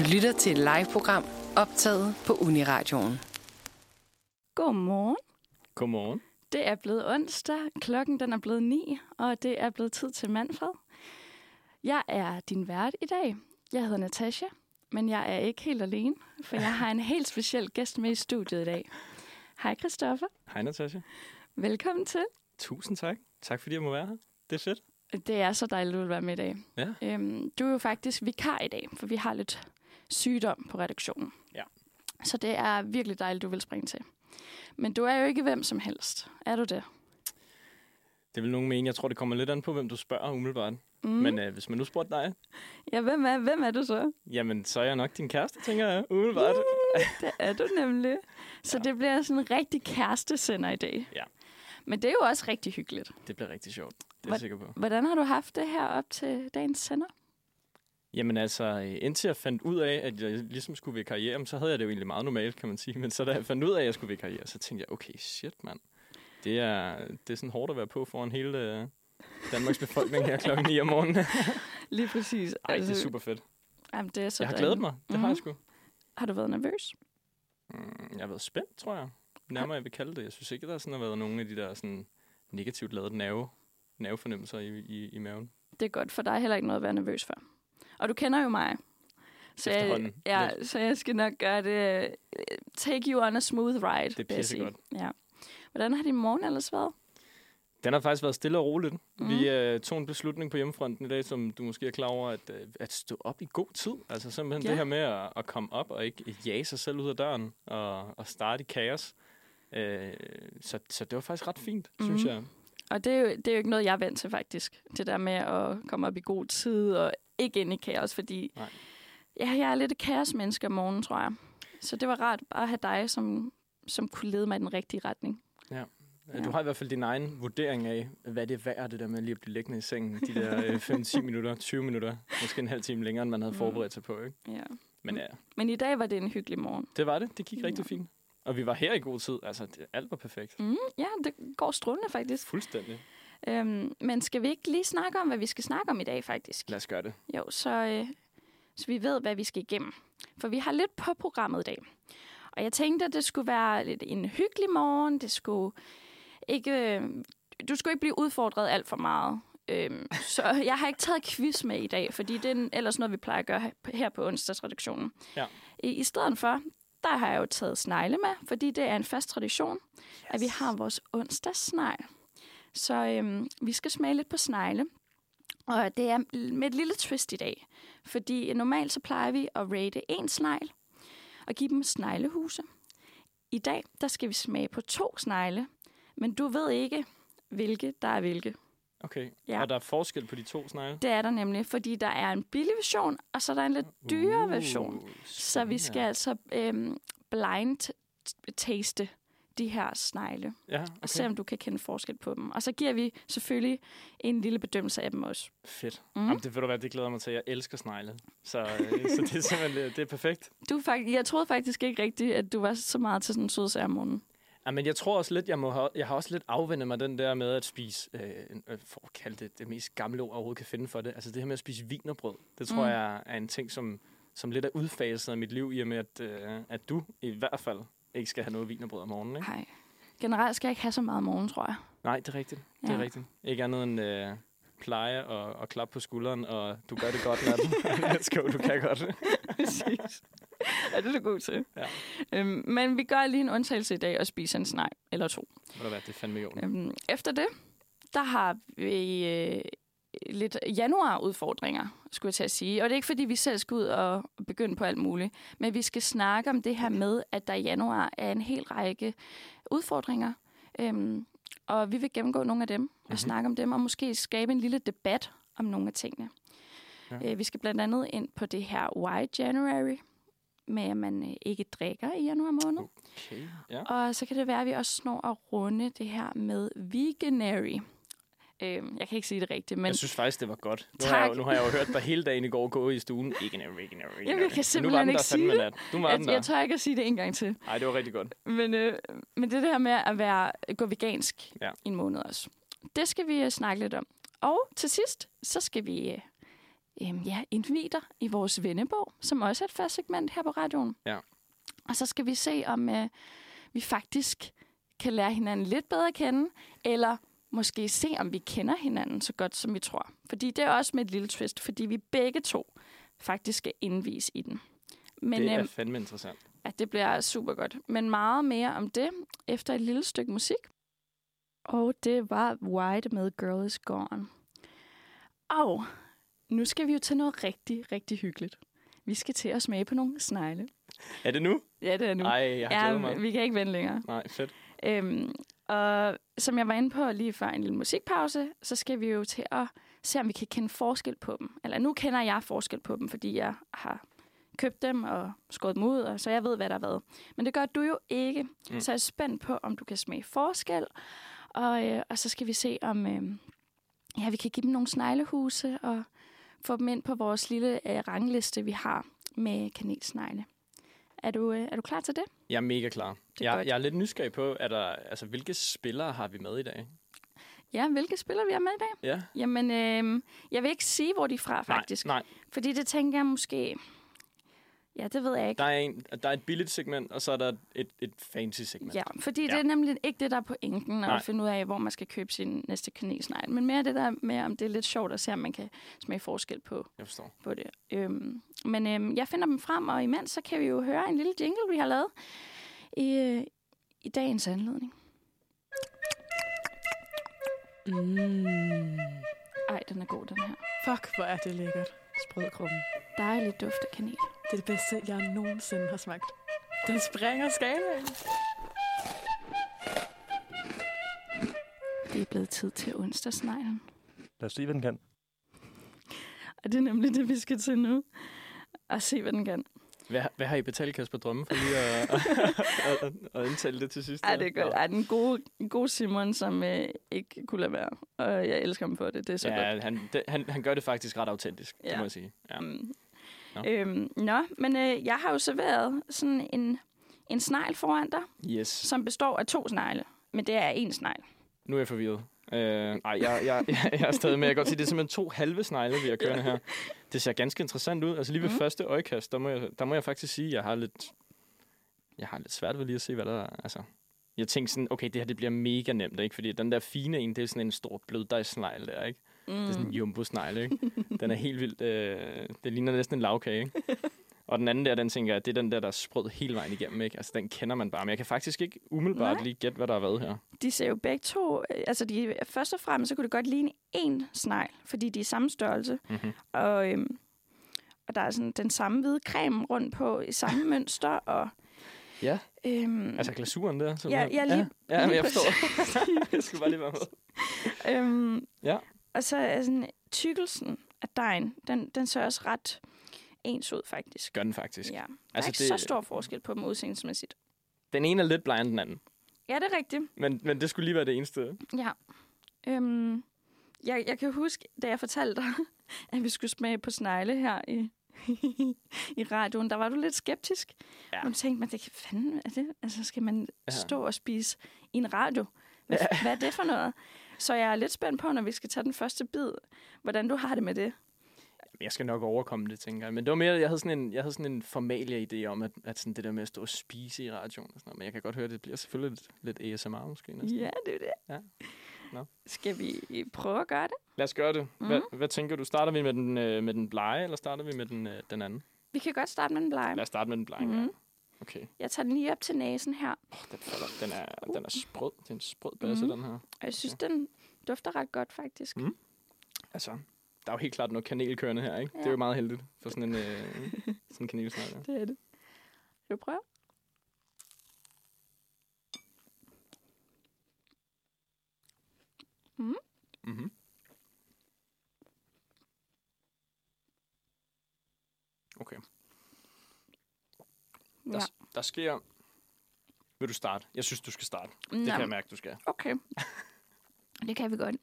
Du lytter til et live-program optaget på Uniradioen. Godmorgen. Godmorgen. Det er blevet onsdag, klokken den er blevet 9, og det er blevet tid til Manfred. Jeg er din vært i dag. Jeg hedder Natasha, men jeg er ikke helt alene, for jeg har en helt speciel gæst med i studiet i dag. Hej Christoffer. Hej Natasha. Velkommen til. Tusind tak. Tak fordi jeg må være her. Det er fedt. Det er så dejligt, at du vil være med i dag. Ja. Øhm, du er jo faktisk vikar i dag, for vi har lidt sygdom på redaktionen. Ja. Så det er virkelig dejligt, du vil springe til. Men du er jo ikke hvem som helst. Er du det? Det vil nogen mene. Jeg tror, det kommer lidt an på, hvem du spørger umiddelbart. Mm. Mm. Men øh, hvis man nu spurgte dig, Ja, hvem er, hvem er du så? jamen så er jeg nok din kæreste, tænker jeg umiddelbart. Det er du nemlig. Så Ja. det bliver sådan en rigtig kærestesender i dag. Ja. Men det er jo også rigtig hyggeligt. Det bliver rigtig sjovt. Det er Hvad- jeg sikker på. Hvordan har du haft det her op til dagens sender? Jamen altså, øh, indtil jeg fandt ud af, at jeg ligesom skulle vikariere, så havde jeg det jo egentlig meget normalt, kan man sige. Men så da jeg fandt ud af, at jeg skulle vikariere, så tænkte jeg, okay, shit mand. Det er, det er sådan hårdt at være på foran hele øh, Danmarks befolkning her klokken 9 om morgenen. Lige præcis. Ej, det er super fedt. Jamen, det er så Jeg har glædet mig. Det har jeg Mhm. sgu. Har du været nervøs? Mm, Jeg har været spændt, tror jeg. Nærmere jeg vil kalde det. Jeg synes ikke, der sådan har været nogen af de der sådan negativt lavede nerve, nervefornemmelser i, i, i maven. Det er godt, for der er heller ikke noget at være nervøs for. Og du kender jo mig. Så jeg, ja, så jeg skal nok gøre det. øh, Take you on a smooth ride. Det er pissegodt. Ja. Hvordan har din morgen ellers været? Den har faktisk været stille og roligt. Mm. Vi øh, tog en beslutning på hjemmefronten i dag, som du måske er klar over, at, øh, at stå op i god tid. Altså simpelthen Ja. det her med at, at komme op og ikke jage sig selv ud af døren og, og starte i kaos. Øh, så, så det var faktisk ret fint, mm. synes jeg. Og det er, jo, det er jo ikke noget, jeg er vant til faktisk. Det der med at komme op i god tid og ikke ind i kaos, fordi Nej. ja, jeg er lidt et kaosmenneske om morgenen, tror jeg. Så det var rart bare at have dig, som, som kunne lede mig i den rigtige retning. Ja. Ja. Du har i hvert fald din egen vurdering af, hvad det er værd, det der med lige at blive liggende i sengen. De der øh, 5-10 minutter, 20 minutter, måske en halv time længere, end man havde Mm. forberedt sig på. Ikke? Ja. Men ja, Men i dag var det en hyggelig morgen. det var det. Det gik Ja. rigtig fint. Og vi var her i god tid. Altså, det, alt var perfekt. Mm, ja, det går strålende faktisk. Fuldstændig. Øhm, men skal vi ikke lige snakke om, hvad vi skal snakke om i dag faktisk? Lad os gøre det. Jo, så, øh, så vi ved, hvad vi skal igennem. For vi har lidt på programmet i dag. Og jeg tænkte, at det skulle være lidt en hyggelig morgen. Det skulle ikke, øh, du skulle ikke blive udfordret alt for meget. Øhm, så jeg har ikke taget quiz med i dag, fordi det er ellers noget, vi plejer at gøre he- her på onsdagsredaktionen. Ja. I, I stedet for, der har jeg jo taget snegle med, fordi det er en fast tradition, yes. at vi har vores onsdagssnegl. Så øhm, vi skal smage lidt på snegle. Og det er med et lille twist i dag. Fordi normalt så plejer vi at rate en snegl og give dem sneglehuse. I dag, der skal vi smage på to snegle, men du ved ikke, hvilke der er hvilke. Okay. Ja. Og der er forskel på de to snegle? Det er der nemlig, fordi der er en billig version, og så er der en lidt dyrere version. Uh, Så vi skal spændende. altså øhm, blind taste de her snegle, Ja, og okay. se om du kan kende forskel på dem. Og så giver vi selvfølgelig en lille bedømmelse af dem også. Fedt. Mm. Jamen, det ved du hvad, det glæder mig til. Jeg elsker snegle. Så, øh, så det er simpelthen det, det er perfekt. Du er fakt- jeg troede faktisk ikke rigtigt, at du var så meget til sådan en sød om morgenen. Ja, men jeg tror også lidt, jeg, må have, jeg har også lidt afvendet mig den der med at spise, øh, øh, for at kalde det det mest gamle ord, overhovedet kan finde for det. Altså det her med at spise vinerbrød. Det tror mm. jeg er en ting, som, som lidt er udfaset af mit liv, i og med, at, øh, at du i hvert fald ikke skal have noget vinerbrød om morgenen. Ikke? Nej. Generelt skal jeg ikke have så meget morgen, tror jeg. Nej, det er rigtigt. Det Ja. er rigtigt. Ikke andet end øh, pleje og, og klap på skulderen, og du gør det godt, natten. Let's go, du kan godt. Præcis. er det du god til? Ja. Øhm, men vi gør lige en undtagelse i dag og spiser en snegl eller to. Ved du hvad, det er fandme i orden. Øhm, efter det, der har vi øh, lidt januar-udfordringer, skulle jeg til at sige. Og det er ikke, fordi vi selv skal ud og begynde på alt muligt. Men vi skal snakke om det her med, at der i januar er en hel række udfordringer. Øhm, og vi vil gennemgå nogle af dem og Mhm. snakke om dem, og måske skabe en lille debat om nogle af tingene. Ja. Øh, vi skal blandt andet ind på det her Why January, med at man øh, ikke drikker i januar måned. Okay, ja. Og så kan det være, at vi også når at runde det her med veganary. Øhm, jeg kan ikke sige det rigtigt, men Jeg synes faktisk, det var godt. Nu har, jeg, Tak. jo- nu har jeg jo hørt dig hele dagen i går gå i stuen. Ikke en ikke en Jamen, jeg kan simpelthen den ikke der sige det. nat. Du var den jeg, der. jeg tør ikke at sige det en gang til. Nej, det var rigtig godt. Men, øh, men det er her med at være, gå vegansk Ja. i en måned også. Det skal vi øh, snakke lidt om. Og til sidst, så skal vi øh, øhm, ja, indvider i vores vennebog, som også er et fast segment her på radioen. Ja. Og så skal vi se, om øh, vi faktisk kan lære hinanden lidt bedre at kende, eller måske se, om vi kender hinanden så godt, som vi tror. Fordi det er også med et lille twist, fordi vi begge to faktisk skal indvise i den. Men det er øhm, fandme interessant. ja, det bliver super godt. Men meget mere om det efter et lille stykke musik. Og det var White med Girl Is Gone. Og nu skal vi jo til noget rigtig, rigtig hyggeligt. Vi skal til at smage på nogle snegle. Er det nu? Ja, det er nu. Nej, jeg har ja, mig. vi kan ikke vente længere. Nej, fedt. Øhm, og som jeg var inde på lige før en lille musikpause, så skal vi jo til at se, om vi kan kende forskel på dem. Eller nu kender jeg forskel på dem, fordi jeg har købt dem og skåret dem ud, og så jeg ved, hvad der har været. Men det gør du jo ikke. Mm. Så jeg er spændt på, om du kan smage forskel. Og, øh, og så skal vi se, om øh, ja, vi kan give dem nogle sneglehuse og få dem ind på vores lille øh, rangliste, vi har med kanelsnegle. Er du, øh, er du klar til det? Jeg er mega klar. er Jeg, godt. jeg er lidt nysgerrig på, er der, altså, hvilke spillere har vi med i dag? Ja, hvilke spillere vi har med i dag? Ja. Jamen, øh, jeg vil ikke sige, hvor de er fra, faktisk. Nej, nej. Fordi det tænker jeg måske... Ja, det ved jeg ikke. Der er, en, der er et billigt segment, og så er der et, et fancy segment. Ja, fordi ja. Det er nemlig ikke det, der er pointen, Nej. at finde ud af, hvor man skal købe sin næste kanelsnegl. Men mere det der med, om det er lidt sjovt at se, om man kan smage forskel på, Jeg forstår. på det. Øhm, men øhm, jeg finder dem frem, og imens så kan vi jo høre en lille jingle, vi har lavet i, øh, i dagens anledning. Mm. Ej, den er god, den her. Fuck, hvor er det lækkert. Sprødkruppen. Dejlig duft af kanel. Det er det bedste, jeg nogensinde har smagt. Den springer skalaen. Det er blevet tid til onsdagsneglen. Lad os se, hvad den kan. Og det er nemlig det, vi skal til nu. Og se, hvad den kan. Hvad, hvad har I betalt Kasper Drømme for lige at, at, at, at indtale det til sidst? Ej, det er godt. Ej, den gode, gode Simon, som øh, ikke kunne lade være. Og jeg elsker ham for det. Det er så godt. Ja, han, det, han, han gør det faktisk ret autentisk, ja. det Ja. må jeg sige. Ja. Mm. Nå. Øhm, nå, men øh, jeg har jo serveret sådan en, en snegl foran dig, Yes, som består af to snegle. Men det er én snegl. nu er jeg forvirret. Øh, ej, jeg, jeg, jeg, jeg er stadig med. Jeg kan godt sige, det er simpelthen to halve snegle, vi har kørende her. Det ser ganske interessant ud. Altså lige ved mm. første øjekast, der må, jeg, der må jeg faktisk sige, at jeg har lidt, jeg har lidt svært ved lige at se, hvad der er. Altså, jeg tænkte sådan, okay, det her det bliver mega nemt, ikke? Fordi den der fine en, det er sådan en stor bløddejsnegl der, ikke? Mm. Det er sådan en jumbo ikke? Den er helt vildt, øh, det ligner næsten en lavkage, ikke? Og den anden der, den tænker jeg, det er den der, der er sprød hele vejen igennem, ikke? Altså, den kender man bare. Men jeg kan faktisk ikke umiddelbart Nej. lige gætte, hvad der har været her. De ser jo begge to... øh, Altså, de, først og fremmest, så kunne det godt ligne én snegl, fordi de er samme størrelse. Mm-hmm. Og, øhm, og der er sådan den samme hvide creme rundt på i samme mønster, og... Ja. Øhm, Altså glasuren der? ja, ja, lige, ja, ja men jeg lige forstår. jeg skulle bare lige være med. øhm, Ja. Og så er sådan tykkelsen af dejen, den, den ser også ret ens ud, faktisk. Gør den faktisk. Ja. Der er Altså, ikke det- så stor forskel på dem udseendsmæssigt. Den ene er lidt blegere end den anden. Ja, det er rigtigt. Men, men det skulle lige være det eneste. Ja. Øhm, jeg, jeg kan huske, da jeg fortalte dig, at vi skulle smage på snegle her i, i radioen, der var du lidt skeptisk. Ja. Og du tænkte, men det kan fanden er det? Altså, skal man Ja. stå og spise i en radio? Hvad, Ja. hvad er det for noget? Så jeg er lidt spændt på, når vi skal tage den første bid, hvordan du har det med det. Jeg skal nok overkomme det, tænker jeg. Men det var mere, jeg havde sådan en, jeg havde sådan en formalia idé om, at, at sådan det der med at stå og spise i radioen. Og sådan noget. Men jeg kan godt høre, at det bliver selvfølgelig lidt, lidt ASMR måske næsten. Ja, det er det. Ja. Nå. Skal vi prøve at gøre det? Lad os gøre det. Hvad, Mhm. hvad tænker du? Starter vi med den, øh, med den blege, eller starter vi med den, øh, den anden? Vi kan godt starte med den blege. Lad os starte med den blege. Mhm. Mm. Okay. Jeg tager den lige op til næsen her. Oh, den, falder, den, er, den er sprød. Det er en sprød basse, Mhm. den her. Og jeg synes, den dufter ret godt, faktisk. Mm. Altså, der er jo helt klart noget kanelkørende her, ikke? Ja. Det er jo meget heldigt for sådan en, øh, sådan en kanelsnegl. Ja. Det er det. Vil du prøve? Mm-hmm. Okay. Der, Ja. der sker... Vil du starte? Jeg synes, du skal starte. Det Nå, kan jeg mærke, du skal. Okay. Det kan vi godt.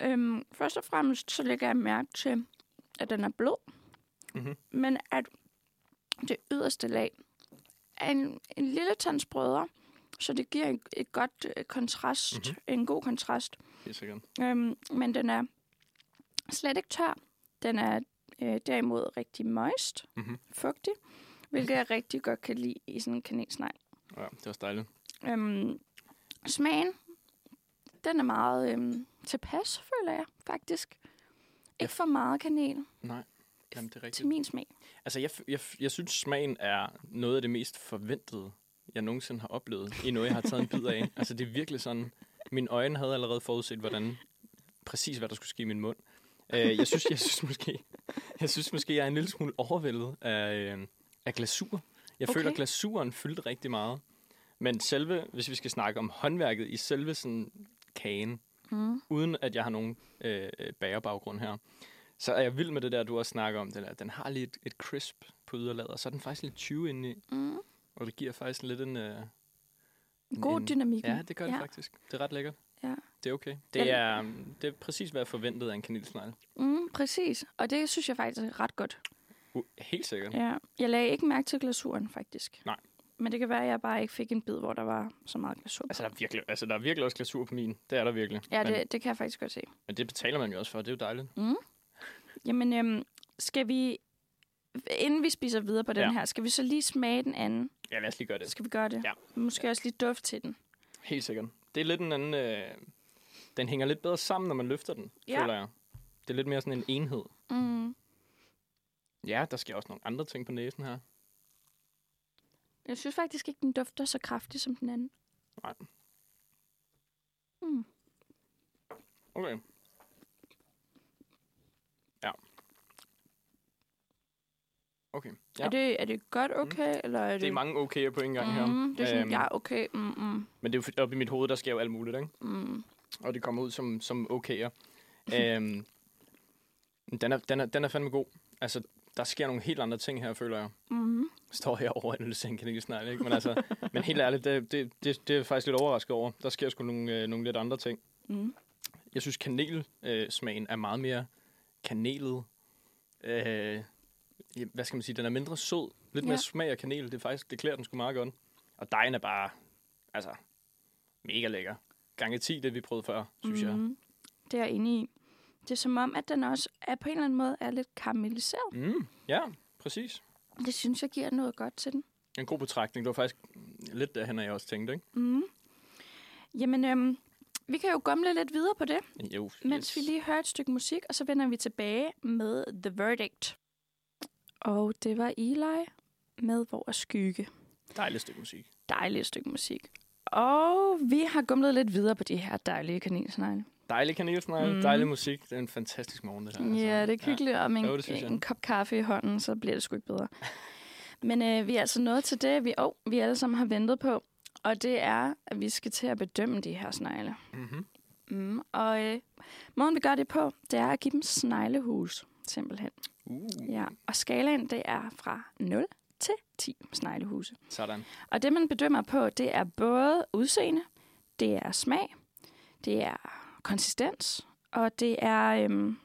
Øhm, først og fremmest så lægger jeg mærke til, at den er blød, Mm-hmm. men at det yderste lag er en, en lille tand sprødere, så det giver et, et godt øh, kontrast, Mhm. mm-hmm. en god kontrast. Helt sikkert. Øhm, men den er slet ikke tør. Den er øh, derimod rigtig moist, Mhm. fugtig, hvilket jeg rigtig godt kan lide i sådan en kanelsnegl. Ja, det var dejligt. Øhm, smagen, den er meget øhm, tilpas, føler jeg faktisk. Ikke for meget kanel Nej, jamen, det er rigtigt. til min smag. Altså, jeg, jeg, jeg synes, smagen er noget af det mest forventede, jeg nogensinde har oplevet i noget, jeg har taget en bid af. Altså, det er virkelig sådan... Mine øjne havde allerede forudset, hvordan præcis hvad der skulle ske i min mund. Uh, jeg, synes, jeg, synes måske, jeg synes måske, jeg er en lille smule overvældet af, uh, af glasur. Jeg okay. føler, at glasuren fyldte rigtig meget. Men selve, hvis vi skal snakke om håndværket i selve sådan kagen, Mm. uden at jeg har nogen øh, bagerbaggrund her, så er jeg vild med det der, du også snakker om. Den, der. den har lige et, et crisp på yderlaget, og så er den faktisk lidt 20 indeni, Mm. og det giver faktisk lidt en... Øh, En god en- dynamik. ja, det gør det Ja. faktisk. Det er ret lækkert. Ja. Det er okay. Det er, det er præcis, hvad jeg forventede af en kanelsnegl. Mm, præcis. Og det synes jeg faktisk er ret godt. Uh, helt sikkert. Ja. Jeg lagde ikke mærke til glasuren, faktisk. Nej. Men det kan være, at jeg bare ikke fik en bid, hvor der var så meget glasur. på. Altså, der er virkelig, altså, der er virkelig også glasur på min. Det er der virkelig. ja, men, det, det kan jeg faktisk godt se. men det betaler man jo også for. Det er jo dejligt. Mm. Jamen, øhm, skal vi... Inden vi spiser videre på den Ja. her, skal vi så lige smage den anden? Ja, lad os lige gøre det. Skal vi gøre det? Ja. Måske også lige duft til den. Helt sikkert. Det er lidt en anden... Øh, den hænger lidt bedre sammen, når man løfter den, Ja. føler jeg. Det er lidt mere sådan en enhed. Mm. Ja, der sker også nogle andre ting på næsen her. Jeg synes faktisk ikke, den dufter så kraftigt som den anden. Nej. Mm. Okay. Ja. Okay. Ja. Er, det, er det godt okay, mm. eller er det... Det er mange okay'er på en gang her. mm, Det er sådan, Øhm, ja, okay. Mm, mm, Men det er jo oppe i mit hoved, der sker jo alt muligt, ikke? mm. Og det kommer ud som, som okay'er. øhm, den, er, den, er, den er fandme god. Altså, der sker nogle helt andre ting her, føler jeg. Mm. står her over analyseringen kanelsnegl, ikke? Men, altså, men helt ærligt, det, det, det, det er faktisk lidt overrasket over. Der sker sgu nogle, øh, nogle lidt andre ting. Mm. Jeg synes, kanelsmagen er meget mere kanelet. Øh, hvad skal man sige? Den er mindre sød. Lidt Ja. mere smag af kanel. Det, er faktisk, det klæder den sgu meget godt. Og dejen er bare, altså, mega lækker. Gange 10, det vi prøvede før, synes jeg. Mm. Det er jeg enig i. Det er som om, at den også er på en eller anden måde er lidt karamelliseret. Mm, ja, præcis. Det synes jeg giver noget godt til den. En god betragtning. Det var faktisk lidt derhen, jeg også tænkte, ikke? Mm. Jamen, øhm, vi kan jo gumle lidt videre på det, Jo, mens vi lige hører et stykke musik, og så vender vi tilbage med The Verdict. Og det var Eli med Hvor er skygge. Dejligt stykke musik. Dejligt stykke musik. Og vi har gumlet lidt videre på de her dejlige kanelsnegle. Dejlig kanelsnegle, Mm. dejlig musik. Det er en fantastisk morgen, det her. altså. Ja, det er hyggeligt, og med en, det en kop kaffe i hånden, så bliver det sgu ikke bedre. Men øh, vi er altså nået til det, vi, oh, vi alle sammen har ventet på, og det er, at vi skal til at bedømme de her snegle. Mm-hmm. Mm, og øh, måden, vi gør det på, det er at give dem sneglehus, simpelthen. Uh, Ja, og skalaen, det er fra 0 til 10 sneglehuse. Sådan. Og det, man bedømmer på, det er både udseende, det er smag, det er konsistens, og det er øhm,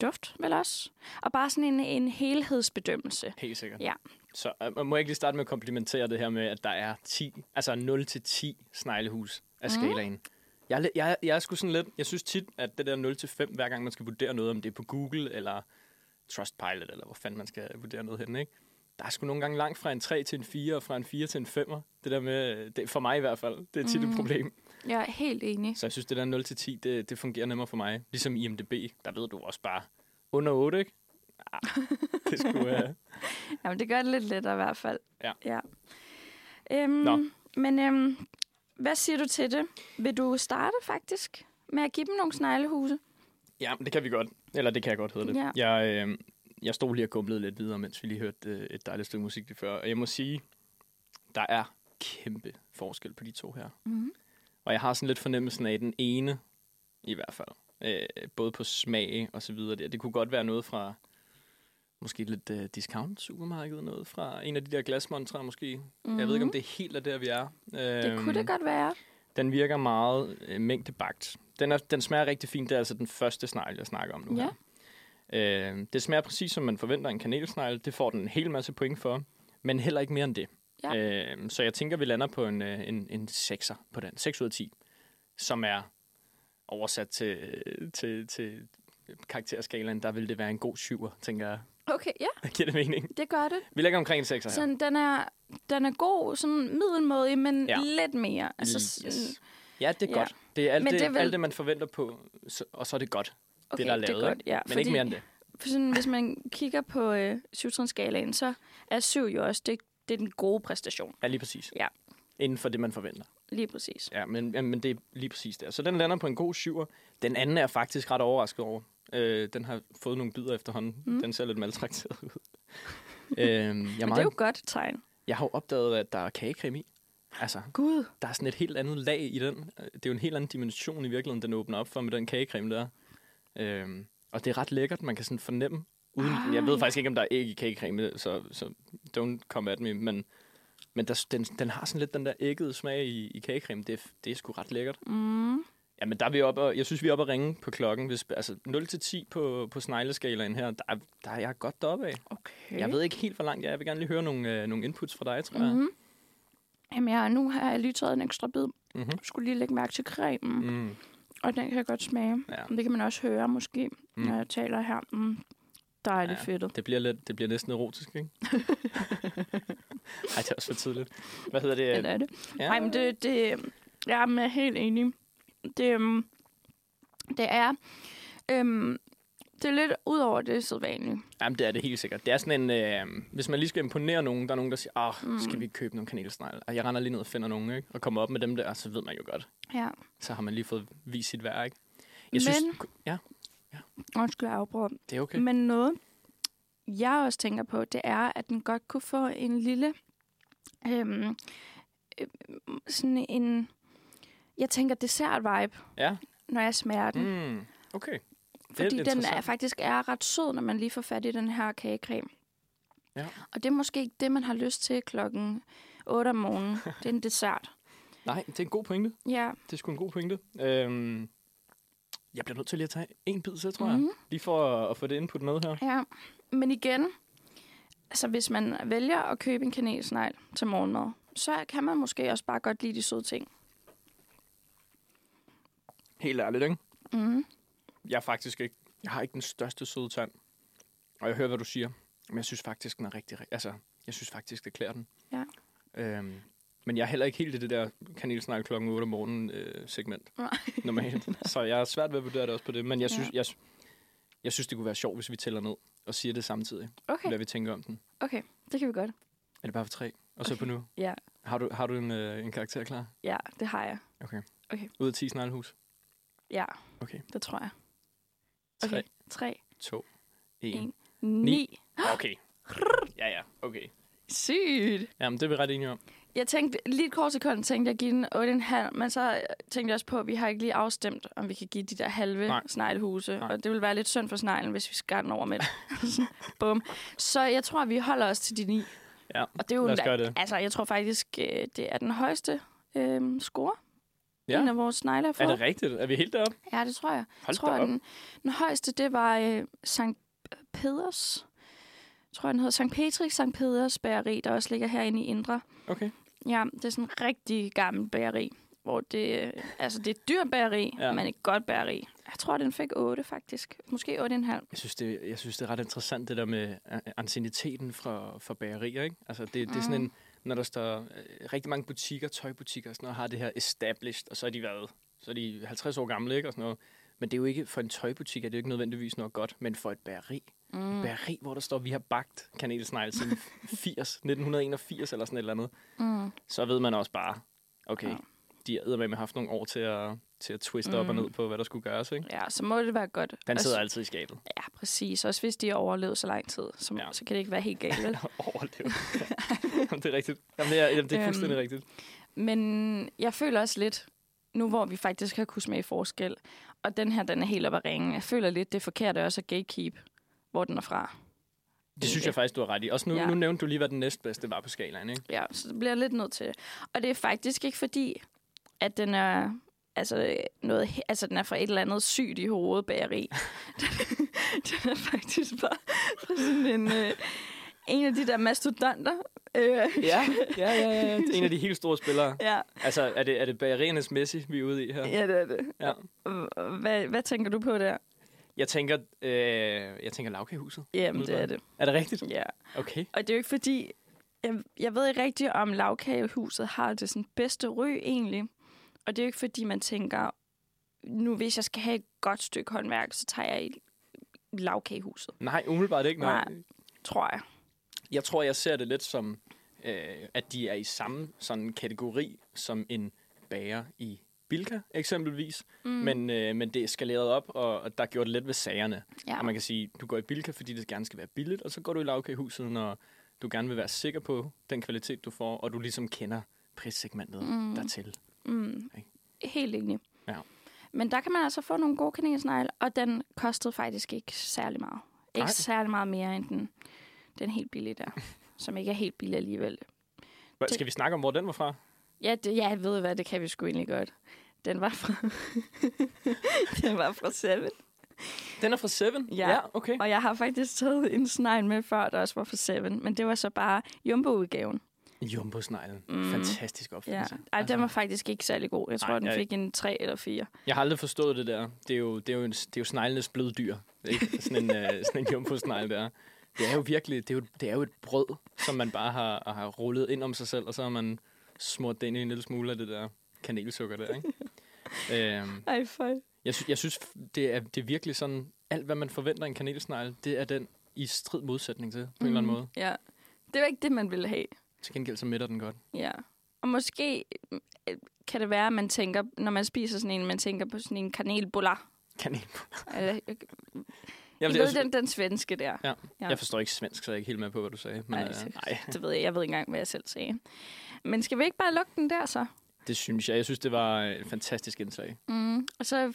duft, vel også. Og bare sådan en, en helhedsbedømmelse. Helt sikkert. Ja. Så øh, må jeg ikke lige starte med at komplimentere det her med, at der er 10, altså 0 til 10 sneglehus af Mhm. skalaen. Jeg, er lidt- jeg, jeg er sgu sådan lidt, jeg synes tit, at det der 0 til 5, hver gang man skal vurdere noget, om det er på Google eller Trustpilot, eller hvor fanden man skal vurdere noget hen, ikke? Der er sgu nogle gange langt fra en 3 til en 4, og fra en 4 til en 5'er. Det der med, det, for mig i hvert fald, det er tit Mhm. et problem. Jeg er helt enig. Så jeg synes, det der 0 til 10, det, det fungerer nemmere for mig. Ligesom IMDb, der ved du også bare under 8, ikke? Ah, det skulle... Uh... Jamen, det gør det lidt lettere i hvert fald. Ja. ja. Øhm, Nå. Men øhm, hvad siger du til det? Vil du starte faktisk med at give dem nogle sneglehuse? Ja, det kan vi godt. Eller det kan jeg godt hedde det. Ja. Jeg, øh, jeg stod lige og gumlede lidt videre, mens vi lige hørte øh, et dejligt stykke musik lige før. Og jeg må sige, der er kæmpe forskel på de to her. Mm. Og jeg har sådan lidt fornemmelsen af den ene, i hvert fald. Øh, både på smag og så videre. Det, det kunne godt være noget fra måske lidt øh, discount supermarked, noget fra en af de der glasmontrer måske. Mm. Jeg ved ikke, om det helt er der, vi er. Mhm. Det kunne det godt være. Den virker meget øh, mængdebagt. Den, er, den smager rigtig fint. Det er altså den første snegl, jeg snakker om nu Ja. her. Øh, det smager præcis, som man forventer en kanelsnegl. Det får den en hel masse point for, men heller ikke mere end det. Ja. Øh, så jeg tænker, vi lander på en, øh, en, en 6'er på den. 6 ud af 10, som er oversat til, til, til karakterskalaen, der vil det være en god syver, tænker jeg. Okay, ja, Giver det mening? det gør det. Vi lægger omkring en 6 her. Sådan, den, er, den er god, sådan middelmådig, men Ja. lidt mere. Altså, Yes. Ja, det er Ja. godt. Det er alt, Men det, det vel- alt det, man forventer på, så, og så er det godt, okay, det der er lavet. det er godt, ja. Men ikke mere end det. For sådan, hvis man kigger på øh, syvtrinsskalaen, så er syv jo også, det, det er den gode præstation. Ja, lige præcis. Ja. Inden for det, man forventer. Lige præcis. Ja, men, ja, men det er lige præcis der. Så den lander på en god syver. Den anden er faktisk ret overrasket over. Øh, den har fået nogle bidder efterhånden. Mm. Den ser lidt maltrakteret ud. øhm, jeg, Men det er jo godt tegn. jeg har jo opdaget, at der er kagecreme i. Altså, Gud. der er sådan et helt andet lag i den. Det er jo en helt anden dimension i virkeligheden, den åbner op for med den kagecreme der. Øhm, og det er ret lækkert. Man kan sådan fornemme, uden, Ah, jeg ved faktisk ikke, om der er æg i kagecreme, så, så don't come at me, men, men der, den, den har sådan lidt den der æggede smag i, i kagecreme. Det, er- det er sgu ret lækkert. Mm. Ja, men der er vi oppe, og jeg synes, vi er oppe at ringe på klokken. Hvis, altså 0-10 på, på snegleskalaen her, der, er- der er jeg godt deroppe af. Okay. Jeg ved ikke helt, hvor langt jeg er. Jeg vil gerne lige høre nogle, øh, nogle inputs fra dig, tror jeg. Mm-hmm. Jamen, jeg, nu har jeg lige taget en ekstra bid. Mm-hmm. Jeg skulle lige lægge mærke til cremen, mm. Og den kan jeg godt smage. ja. Det kan man også høre, måske, mm. når jeg taler her. Mm. Dejligt Ja. fedtet. Det bliver, lidt, det bliver næsten erotisk, ikke? Ej, det er også for tidligt. Hvad hedder det? Eller er det? Ja. Nej, men det, det, jeg er helt enig. Det, um, det er, um, det er lidt ud over det sædvanlige. Jamen, det er det helt sikkert. Det er sådan en... Øh, hvis man lige skal imponere nogen, der er nogen, der siger, ah, Mm. skal vi købe nogle kanelsnegle? Og jeg render lige ned og finder nogen, ikke? Og kommer op med dem der, så ved man jo godt. Ja. Så har man lige fået vist sit værk, ikke? Jeg Men- synes... Ja, Undskyld, jeg afbryder. det er okay. Men noget, jeg også tænker på, det er, at den godt kunne få en lille... Øhm, øh, sådan en... Jeg tænker dessert-vibe, Ja. når jeg smager den. Mm. Okay. Fordi den er, faktisk er ret sød, når man lige får fat i den her kagecreme. Ja. Og det er måske ikke det, man har lyst til klokken 8 om morgenen. Det er en dessert. Nej, det er en god pointe. Ja. Det er sgu en god pointe. Øhm, jeg bliver nødt til lige at tage en bid, så tror jeg. Mhm. Lige for at, at få det input med her. ja. Men igen, altså hvis man vælger at købe en kanelsnegl til morgenmad, så kan man måske også bare godt lide de søde ting. Helt ærligt, ikke? Mm. Jeg er faktisk ikke... Jeg har ikke den største søde tand. Og jeg hører, hvad du siger. Men jeg synes faktisk, den er rigtig... ri- Altså, jeg synes faktisk, det klæder den. Ja. Øhm, men jeg er heller ikke helt i det der kanelsnegl klokken 8 om morgenen øh, segment. Nej. Normalt. Så jeg er svært ved at vurdere det også på det. Men jeg Ja. synes, jeg, jeg synes, det kunne være sjovt, hvis vi tæller ned og siger det samtidig. Okay, Hvad vi tænker om den. okay. Det kan vi godt. Er det bare for tre? Og så Okay. på nu? Ja, Har du, har du en, øh, en karakter klar? ja det har jeg. Ud af 10 sneglehus? Ja, Okay. det tror jeg. 3, Okay. 3, 2, 1. En. 9. Okay. Ja, ja. Okay. Sygt. Jamen, det er vi ret enige om. Jeg tænkte, lige et kort sekund tænkte jeg at give den 8,5, men så tænkte jeg også på, at vi har ikke lige afstemt, om vi kan give de der halve Nej. sneglehuse. Nej. Og det vil være lidt synd for sneglen, hvis vi skal den over med det. Bum. Så jeg tror, vi holder os til de 9. Ja, Og det er jo lad os gøre det. Altså, jeg tror faktisk, øh, det er den højeste øh, score, Ja. en af vores snegle har Er fået. det rigtigt? Er vi helt deroppe? Ja, det tror jeg. Hold Jeg tror, op. den, den højeste, det var øh, Sankt Peders. Jeg tror, den hedder Sankt Petrik Sankt Peders bageri, der også ligger herinde i Indre. Okay. Ja, det er sådan en rigtig gammel bageri, hvor det, øh, altså det er et dyrt bageri, Ja. men et godt bageri. Jeg tror, den fik 8 faktisk. Måske 8,5. Jeg synes, det, jeg synes, det er ret interessant, det der med ancieniteten fra, fra bagerier, ikke? Altså, det, det er sådan Mm. en, når der står øh, rigtig mange butikker, tøjbutikker og sådan noget, har det her established, og så er de været, så er de 50 år gamle, ikke? Og sådan noget. Men det er jo ikke, for en tøjbutik er det jo ikke nødvendigvis noget godt, men for et bageri. Mm. Bageri, hvor der står, vi har bagt kanelsnegl siden 80, 1981 eller sådan et eller andet. Mm. Så ved man også bare, okay, Ja. de har med haft nogle år til at, til at twiste mm. op og Mm. ned på, hvad der skulle gøres, ikke? Ja, så må det være godt. Den Også- sidder altid i skabet. Ja, præcis. Også hvis de har overlevet så lang tid, så, Ja. så kan det ikke være helt galt, vel? Overleve. Jamen, det er rigtigt. Jamen, det er, jamen, det er Øhm, fuldstændig rigtigt. Men jeg føler også lidt, nu hvor vi faktisk har kunne smage forskel, og den her, den er helt op at ringe, jeg føler lidt, det er forkert også at gatekeep, hvor den er fra. Det synes jeg faktisk, du har ret i. Også nu, ja. Nu nævnte du lige, hvad den næstbedste var på skalaen, ikke? Ja, så det bliver jeg lidt nødt til. Og det er faktisk ikke fordi, at den er altså noget, altså den er fra et eller andet sygt i hovedet bageri. den, den er faktisk bare fra sådan en, øh, en af de der mastodonter. Øh, Ja, ja, ja, ja. ja. En af de helt store spillere. ja, Altså, er det, er det bageriernes Messi, vi er ude i her? ja, det er det. Ja. Hvad, hvad tænker du på der? Jeg tænker, øh, jeg tænker lavkagehuset. Jamen, det er det. Er det rigtigt? Ja. Okay. Og det er jo ikke fordi, jeg, jeg ved ikke rigtigt, om lavkagehuset har det sådan bedste ry egentlig. Og det er jo ikke fordi, man tænker, nu hvis jeg skal have et godt stykke håndværk, så tager jeg lavkagehuset, Nej, umiddelbart ikke. Nej. Nej. tror jeg. Jeg tror, jeg ser det lidt som, øh, at de er i samme sådan kategori som en bager i Bilka, eksempelvis. Mm. Men, øh, men det er skaleret op, og, og der er gjort lidt ved sagerne. Ja. Og man kan sige, du går i Bilka, fordi det gerne skal være billigt, og så går du i lavkagehuset, når du gerne vil være sikker på den kvalitet, du får, og du ligesom kender prissegmentet mm. dertil. Mm. Ikke? Helt enig. Ja. Men der kan man altså få nogle gode kanelsnegle, og den kostede faktisk ikke særlig meget. Ikke Nej. særlig meget mere end den, den helt billige der, som ikke er helt billig alligevel. Hva- Skal vi snakke om, hvor den var fra? Ja, det, ja, jeg ved hvad, det kan vi sgu egentlig godt. Den var fra, den var fra Seven. Den er fra Seven? Ja. ja okay. Og jeg har faktisk taget en snegl med før, der også var fra Seven. Men det var så bare jumbo-udgaven. Jumbo-sneglen. Mm. Fantastisk Ja. opfindelse. Ej, den var faktisk ikke særlig god. Jeg tror, Nej, den jeg- fik en 3 eller 4. Jeg har aldrig forstået det der. Det er jo, det er jo, en, det er jo sneglenes bløddyr. Ikke? Sådan en, uh, sådan en jumbo-snegl der. Det er jo virkelig, det er jo, det er jo et brød, som man bare har, har rullet ind om sig selv, og så har man smurt det ind i en lille smule af det der kanelsukker der, ikke? Øhm, Ej, for. jeg, sy- jeg synes, det er, det er virkelig sådan, alt hvad man forventer en kanelsnegl, det er den i strid modsætning til, på mm. en eller anden måde. Ja. Det var ikke det, man ville have. Til gengæld så midter den godt. Ja. Og måske øh, kan det være, at man tænker, når man spiser sådan en, man tænker på sådan en kanelbuller. Kanel. Eller, jeg, Jeg, jeg ved, den, den svenske der. Ja. Ja. Jeg forstår ikke svensk, så jeg er ikke helt med på, hvad du sagde. Men, Nej, øh, nej, Det ved jeg. Jeg ved ikke engang, hvad jeg selv sagde. Men skal vi ikke bare lukke den der så? Det synes jeg. Jeg synes, det var et fantastisk indslag. Mm. Og så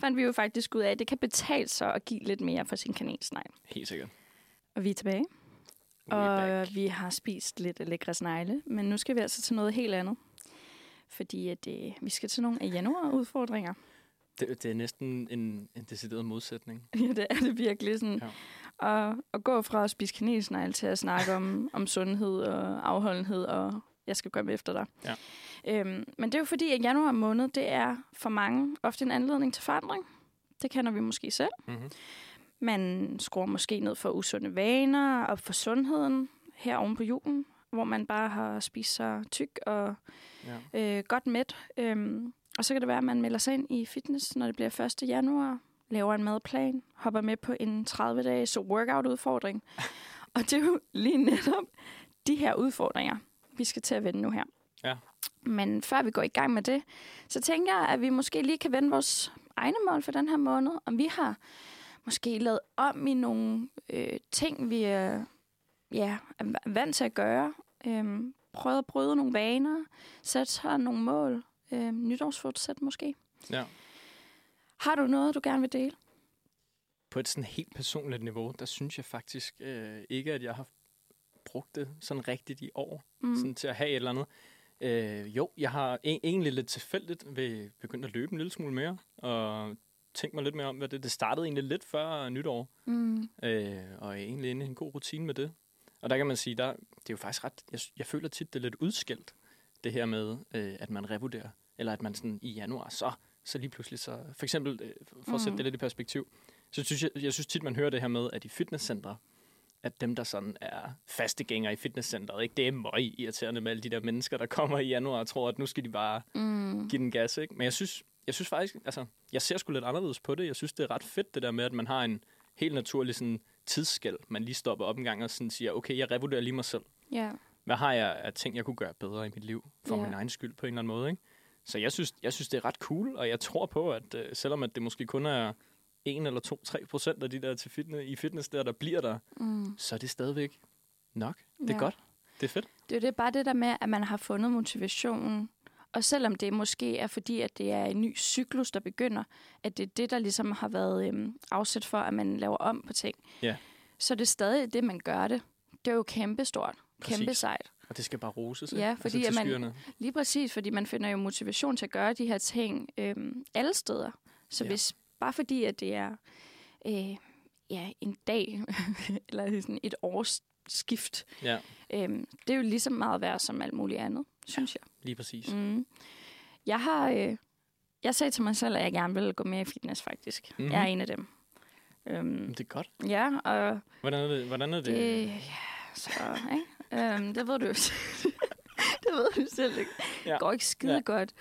fandt vi jo faktisk ud af, at det kan betale sig at give lidt mere for sin kanelsnegl. Helt sikkert. Og vi er tilbage. We're Og back. vi har spist lidt lækre snegle, men nu skal vi altså til noget helt andet. Fordi at, øh, vi skal til nogle af januar-udfordringer. Det, det er næsten en, en decideret modsætning. ja, det er det virkelig sådan. Ja. At, at gå fra at spise kanelsnegle til at snakke om, om sundhed og afholdenhed, og jeg skal komme efter dig. Ja. Øhm, men det er jo fordi, at januar måned, det er for mange ofte en anledning til forandring. Det kender vi måske selv. Mm-hmm. Man skruer måske ned for usunde vaner, op for sundheden her oven på julen, hvor man bare har spist sig tyk og Ja. øh, godt mæt. Øhm, og så kan det være, at man melder sig ind i fitness, når det bliver 1. januar, laver en madplan, hopper med på en 30-dages workout-udfordring. og det er jo lige netop de her udfordringer, vi skal til at vende nu her. Ja. Men før vi går i gang med det, så tænker jeg, at vi måske lige kan vende vores egne mål for den her måned. Om vi har måske lavet om i nogle øh, ting, vi er, ja, er vant til at gøre. Øhm, prøvet at bryde nogle vaner, sætte sig nogle mål. Øhm, nytårsfortsæt måske. Ja. Har du noget, du gerne vil dele? På et sådan helt personligt niveau, der synes jeg faktisk øh, ikke, at jeg har brugt det sådan rigtigt i år, mm. sådan til at have et eller andet. Øh, jo, jeg har e- egentlig lidt tilfældigt ved begyndt at løbe en lille smule mere, og tænkt mig lidt mere om, hvad det Det startede egentlig lidt før nytår, Mm. øh, og er egentlig inde i en god rutine med det. Og der kan man sige, der, det er jo faktisk ret, jeg, jeg føler tit, det er lidt udskilt, det her med, øh, at man revurderer, eller at man sådan i januar, så, så lige pludselig, så for eksempel, øh, for at sætte Mm. det lidt i perspektiv, så synes jeg, jeg synes tit, man hører det her med, at i fitnesscentre, at dem, der sådan er fastegængere i fitnesscenteret, ikke? det er møg irriterende med alle de der mennesker, der kommer i januar og tror, at nu skal de bare Mm. give den gas. Ikke? Men jeg synes, jeg synes faktisk, altså, jeg ser sgu lidt anderledes på det. Jeg synes, det er ret fedt, det der med, at man har en helt naturlig sådan, tidsskæld. Man lige stopper op en gang og sådan siger, okay, jeg revurderer lige mig selv. Ja. Hvad har jeg af ting, jeg kunne gøre bedre i mit liv, for Ja. min egen skyld på en eller anden måde. Ikke? Så jeg synes, jeg synes, det er ret cool, og jeg tror på, at øh, selvom at det måske kun er 1 eller 2-3 procent af de der til fitness, i fitness der, der bliver der, Mm. så er det stadigvæk nok. Det er Ja. godt. Det er fedt. Det er det, bare det der med, at man har fundet motivationen. Og selvom det måske er fordi, at det er en ny cyklus, der begynder, at det er det, der ligesom har været øhm, afsæt for, at man laver om på ting, Ja. så er det stadig det, man gør det. Det er jo kæmpestort. Kæmpe Præcis. sejt. Og det skal bare roses. Ja, ikke? fordi altså, at man- skyerne. Lige præcis, fordi man finder jo motivation til at gøre de her ting øhm, alle steder. Så ja. hvis bare fordi, at det er øh, ja, en dag, eller sådan et års skift, Ja, øhm, det er jo lige så meget værd som alt muligt andet, synes jeg. lige præcis. Mm. Jeg har... Øh, jeg sagde til mig selv, at jeg gerne ville gå mere i fitness, faktisk. Mhm. Mm-hmm. Jeg er en af dem. Øhm, Det er godt. ja, og Hvordan er det? Hvordan er det? det... Ja, så, ikke? Øhm, det ved du jo det ved du selv ikke. Ja. Det går ikke skide Ja. ja. godt.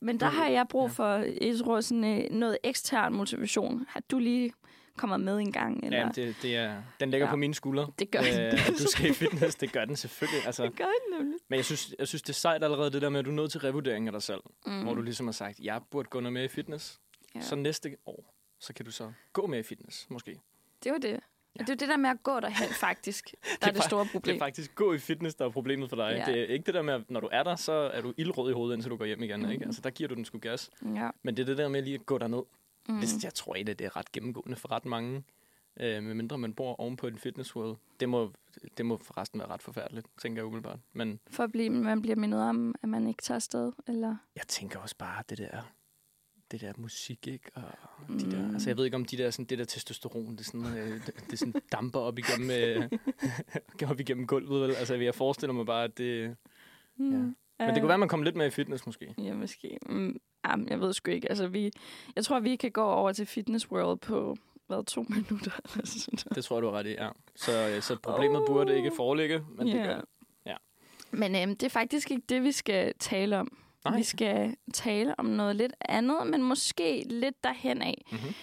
Men der har jeg brug for, jeg tror, sådan, øh, noget ekstern motivation. Har du lige kommer med en gang? Eller? Ja, det, det er, den ligger Ja. på mine skuldre. det gør den. Øh, at du skal i fitness, det gør den selvfølgelig. Altså, det gør den nemlig. men jeg synes, jeg synes, det er sejt allerede det der med, at du er nødt til revurdering af dig selv. Mm. Hvor du ligesom har sagt, jeg burde gå noget mere i fitness. ja. Ja. Så næste år, så kan du så gå mere i fitness, måske. Det var det. Ja. Det er jo det der med at gå derhen, faktisk, der er, er det store Det problem. er faktisk gå i fitness, der er problemet for dig. Ja. Det er ikke det der med, at når du er der, så er du ildrød i hovedet, indtil du går hjem igen. Mhm. Ikke? Altså, der giver du den sgu gas. Ja. Men det er det der med lige at gå derned. Mm. Mm. Det, jeg tror ikke, det er ret gennemgående for ret mange. Øh, medmindre man bor oven på en fitness world. Det må, det må forresten være ret forfærdeligt, tænker jeg umiddelbart. Men For at blive, man bliver mindet om, at man ikke tager afsted, eller... jeg tænker også bare, det der, det der musik, ikke? Og de Mm. der, altså jeg ved ikke om de der, sådan, det der testosteron, det, er sådan, øh, det, det sådan damper op igennem, øh, op igennem gulvet. Vel? Altså jeg forestiller mig bare, at det... Mm. Men det kunne være, at man kom lidt mere i fitness måske. Ja, måske. Mm, jamen, jeg ved sgu ikke. Altså, vi, jeg tror, vi kan gå over til Fitness World på, hvad, to minutter? eller sådan noget. Det tror jeg, du har ret i, ja. Så, øh, så problemet Oh. burde ikke foreligge, men det Ja. gør det. Ja. Men øhm, det er faktisk ikke det, vi skal tale om. Nej. Vi skal tale om noget lidt andet, men måske lidt derhen af. Mm-hmm.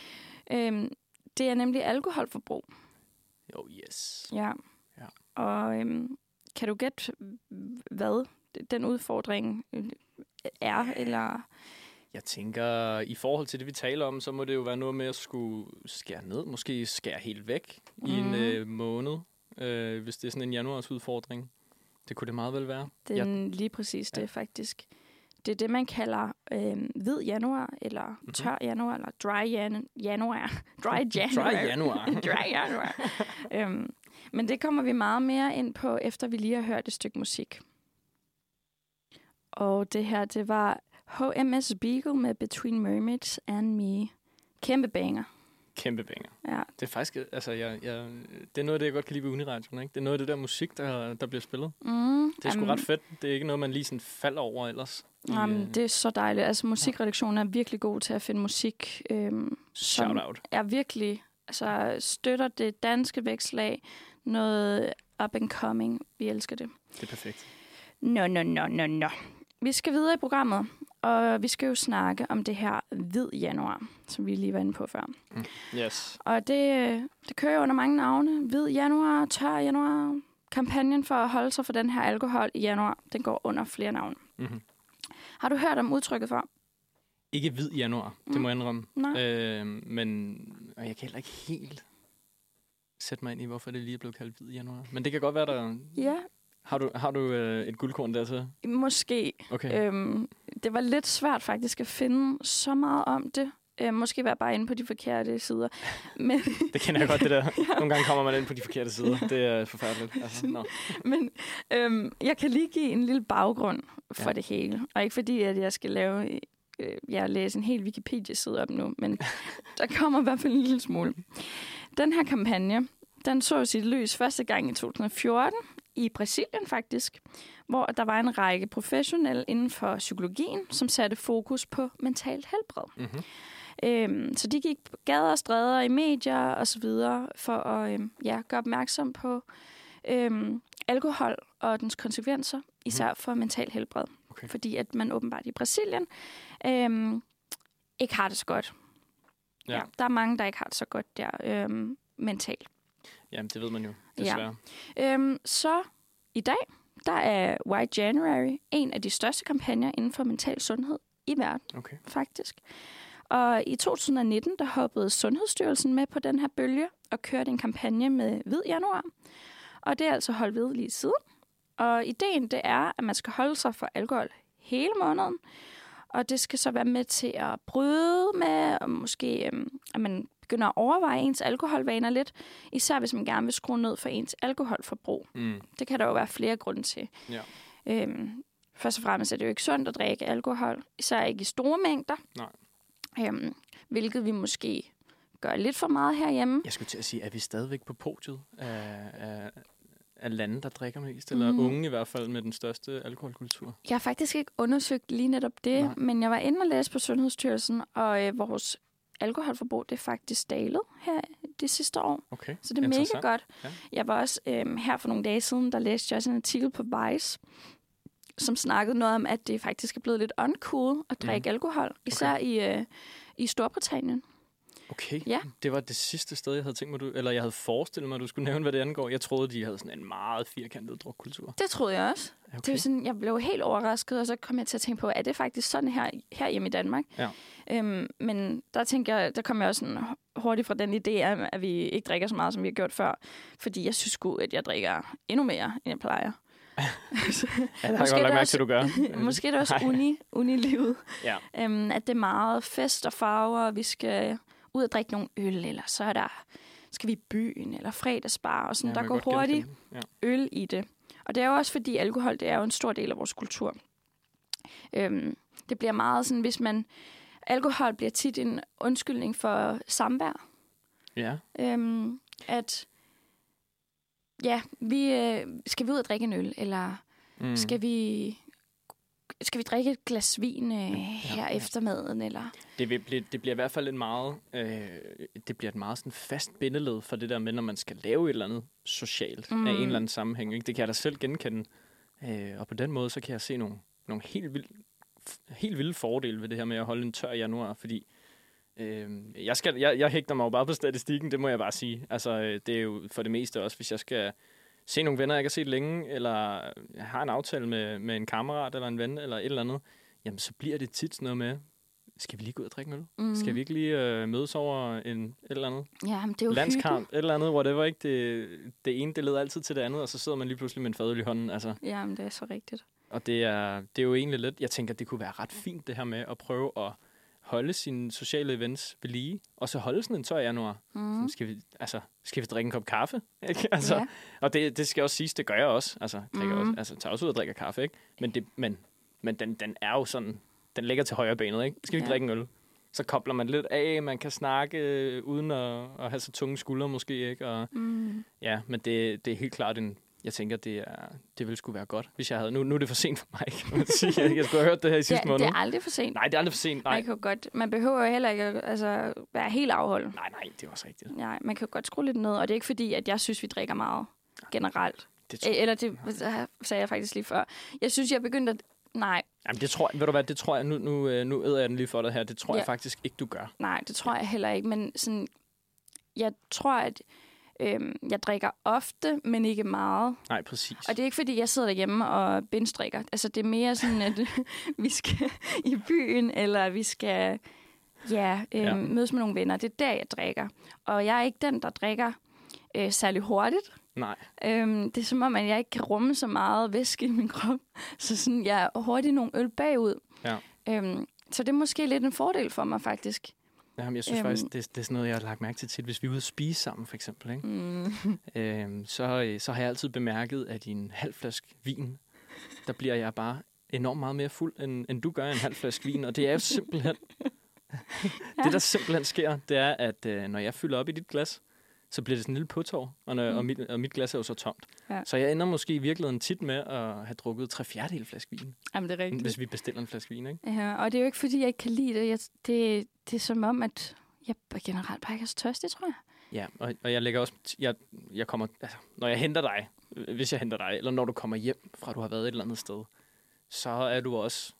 Øhm, det er nemlig alkoholforbrug. Jo, yes. Ja. Ja. Og øhm, kan du gætte, hvad den udfordring øh, er? Eller Jeg tænker, i forhold til det, vi taler om, så må det jo være noget med at skulle skære ned. Måske skære helt væk mm. i en Mhm. øh, måned, øh, hvis det er sådan en januars udfordring. Det kunne det meget vel være. det er ja. lige præcis det, Ja. faktisk. Det er det, man kalder øh, hvid januar, eller Mhm. mm-hmm. tør januar, eller dry jan- januar. Dry januar. Dry januar. dry januar. øhm, men det kommer vi meget mere ind på, efter vi lige har hørt et stykke musik. Og det her, det var HMS Beagle med Between Mermaids and Me. Kæmpe banger. Kæmpe banger. Ja. Det er faktisk, altså, jeg, jeg, det er noget af det, jeg godt kan lide ved Uniradioen. Ikke? Det er noget af det der musik, der, der bliver spillet. Mm, Det er sgu ret fedt. Det er ikke noget, man lige sådan falder over ellers. Jamen, øh, det er så dejligt. Altså, musikredaktionen er virkelig god til at finde musik, øhm, Shout out. er virkelig, altså, støtter det danske vækslag, noget up and coming. Vi elsker det. Det er perfekt. Nå, nå, nå, nå, nå. Vi skal videre i programmet, og vi skal jo snakke om det her hvid januar, som vi lige var inde på før. Yes. Og det, det kører under mange navne. Hvid januar, tør januar. Kampagnen for at holde sig for den her alkohol i januar, den går under flere navne. Mm-hmm. Har du hørt om udtrykket før? Ikke hvid januar, det Mm. må jeg indrømme. Nej. Øh, men og jeg kan heller ikke helt sætte mig ind i, hvorfor det lige er blevet kaldt hvid januar. Men det kan godt være, der... Ja, Har du, har du øh, et guldkorn der til? måske. Okay. Øhm, det var lidt svært faktisk at finde så meget om det. Øh, måske var jeg bare inde på de forkerte sider. Men, Det kender jeg godt, det der. Nogle gange kommer man ind på de forkerte sider. Det er forfærdeligt. Altså, no. men øhm, jeg kan lige give en lille baggrund for Ja. det hele. Og ikke fordi, at jeg skal lave... Øh, jeg læser en hel Wikipedia-side op nu, men der kommer i hvert fald en lille smule. Den her kampagne, den så sit lys første gang i 2014 i Brasilien faktisk, hvor der var en række professionelle inden for psykologien, som satte fokus på mentalt helbred. Mm-hmm. Øhm, så de gik på gader og stræder i medier og så videre for at øhm, ja, gøre opmærksom på øhm, alkohol og dens konsekvenser, især for mental helbred. Okay. Fordi at man åbenbart i Brasilien øhm, ikke har det så godt. Ja. ja. Der er mange, der ikke har det så godt der øhm, mentalt. Jamen, det ved man jo, Ja. desværre. Øhm, så i dag, der er White January en af de største kampagner inden for mental sundhed i verden Okay. faktisk. Og i 2019, der hoppede Sundhedsstyrelsen med på den her bølge og kørte en kampagne med hvid januar. Og det er altså holdt ved lige siden. Og ideen det er, at man skal holde sig for alkohol hele måneden. Og det skal så være med til at bryde med, og måske øhm, at man begynder at overveje ens alkoholvaner lidt. Især hvis man gerne vil skrue ned for ens alkoholforbrug. Mm. Det kan der jo være flere grunde til. Ja. Øhm, først og fremmest er det jo ikke sundt at drikke alkohol, især ikke i store mængder. Nej. Øhm, hvilket vi måske gør lidt for meget herhjemme. Jeg skulle til at sige, er vi stadigvæk på podiet af, af, af lande, der drikker mest? Eller Mhm. unge i hvert fald med den største alkoholkultur? Jeg har faktisk ikke undersøgt lige netop det. Nej. men jeg var inde og læse på Sundhedsstyrelsen, og øh, vores alkoholforbrug det er faktisk dalet her de sidste år. Okay, Så det er mega godt. Ja. Jeg var også øhm, her for nogle dage siden, der læste jeg også en artikel på Vice, som snakkede noget om, at det faktisk er blevet lidt uncool at drikke mm. alkohol, især okay. i, øh, i Storbritannien. Okay, Ja. det var det sidste sted, jeg havde tænkt mig, du, eller jeg havde forestillet mig, at du skulle nævne, hvad det angår. Jeg troede, de havde sådan en meget firkantet drukkultur. Det troede jeg også. Okay. Det var sådan, jeg blev helt overrasket, og så kom jeg til at tænke på, er det faktisk sådan her, her hjemme i Danmark? Ja. Øhm, men der tænker jeg, der kom jeg også sådan hurtigt fra den idé, af, at vi ikke drikker så meget, som vi har gjort før. Fordi jeg synes sgu, at jeg drikker endnu mere, end jeg plejer. Ja, det har jeg godt lagt mærke til, du gør. Måske er det også uni, unilivet. Ja. Øhm, at det er meget fest og farver, og vi skal ud og drikke nogle øl, eller så er der, skal vi i byen, eller fredagsbar, og sådan, Ja, der går hurtigt det. øl i det. Og det er jo også fordi alkohol, det er jo en stor del af vores kultur. Øhm, det bliver meget sådan, hvis man... Alkohol bliver tit en undskyldning for samvær. Ja. Øhm, at ja, vi øh, skal vi ud og drikke en øl, eller mm. skal vi skal vi drikke et glas vin øh, her ja. efter maden, eller Det, vil blive, det bliver i hvert fald en meget, øh, det bliver et meget sådan fast bindeled for det der med, når man skal lave et eller andet socialt mm. Mm. af en eller anden sammenhæng. Ikke? Det kan jeg da selv genkende. Øh, og på den måde, så kan jeg se nogle, nogle helt, vild, helt vilde fordele ved det her med at holde en tør januar, fordi øh, jeg, skal, jeg, jeg hægter mig jo bare på statistikken, det må jeg bare sige. Altså, øh, det er jo for det meste også, hvis jeg skal se nogle venner, jeg ikke har set længe, eller jeg har en aftale med, med en kammerat eller en ven, eller et eller andet, jamen så bliver det tit sådan noget med, skal vi lige gå ud og drikke en øl? mm. Skal vi ikke lige øh, mødes over en et eller andet Ja, men det er jo landskamp, et eller andet, whatever, ikke? Det, det ene, det leder altid til det andet, og så sidder man lige pludselig med en fadøl i hånden, altså. hyggeligt. Ja, men det er så rigtigt. Og det er, det er jo egentlig lidt, jeg tænker, det kunne være ret fint, det her med at prøve at holde sine sociale events ved lige, og så holde sådan en tør januar. Mm. Mm. Skal, vi, altså, skal vi drikke en kop kaffe? Ikke? Altså, Ja. Og det, det skal også siges, det gør jeg også. Altså, drikker Mhm. også, altså tager også ud og drikker kaffe, ikke? Men, det, men, men den, den er jo sådan, den ligger til højre benet, ikke? Skal vi Ja. drikke en øl? Så kobler man lidt af, man kan snakke øh, uden at, at have så tunge skuldre måske, ikke? Og, Mm. ja, men det, det er helt klart en, jeg tænker, det, er, det ville skulle være godt, hvis jeg havde, nu, nu er det for sent for mig, kan man sige. Jeg, jeg skulle have hørt det her i sidste er- måned. det er aldrig for sent. Nej, det er aldrig for sent. Nej, Man, kan godt, man behøver heller ikke altså, være helt afholdt. nej, nej, det er også rigtigt. Nej, man kan jo godt skrue lidt ned, og det er ikke fordi, at jeg synes, vi drikker meget generelt. Det tror, Eller det sagde jeg faktisk lige før. Jeg synes, jeg er begyndt at... Nej, jamen, det tror, ved du hvad, det tror jeg, nu, nu, øh, nu æder jeg den lige for dig her, det tror Ja. jeg faktisk ikke, du gør. nej, det tror jeg heller ikke. Men sådan, jeg tror, at øhm, jeg drikker ofte, men ikke meget. Nej, præcis. Og det er ikke, fordi jeg sidder derhjemme og binge-drikker. Altså, det er mere sådan, at vi skal i byen, eller vi skal ja, øhm, ja. mødes med nogle venner. Det er der, jeg drikker. Og jeg er ikke den, der drikker øh, særlig hurtigt. Nej. Øhm, det er som om, at jeg ikke kan rumme så meget væske i min krop. Så sådan, jeg er hurtigt nogle øl bagud. Ja. Øhm, så det er måske lidt en fordel for mig, faktisk. Jamen, jeg synes Øhm. faktisk, det, det er sådan noget, jeg har lagt mærke til tit. Hvis vi er ude at spise sammen, for eksempel, ikke? Mm. Øhm, så, øh, så har jeg altid bemærket, at i en halv flaske vin, der bliver jeg bare enormt meget mere fuld, end, end du gør i en halv flaske vin. Og det er jo simpelthen... Det, der simpelthen sker, det er, at øh, når jeg fylder op i dit glas, så bliver det sådan en lille påtår, og, når, Mm. mm. og, mit, og mit glas er jo så tomt. Ja. Så jeg ender måske i virkeligheden tit med at have drukket tre fjerdedel flaske vin, Jamen, det er rigtigt. hvis vi bestiller en flaske vin, ikke? Ja, og det er jo ikke, fordi jeg ikke kan lide det. Jeg, det, det er som om, at jeg generelt bare ikke er så tørstig, tror jeg. Ja, og, og jeg lægger også... Jeg, jeg kommer, altså, når jeg henter dig, øh, hvis jeg henter dig, eller når du kommer hjem fra, at du har været et eller andet sted, så er du også...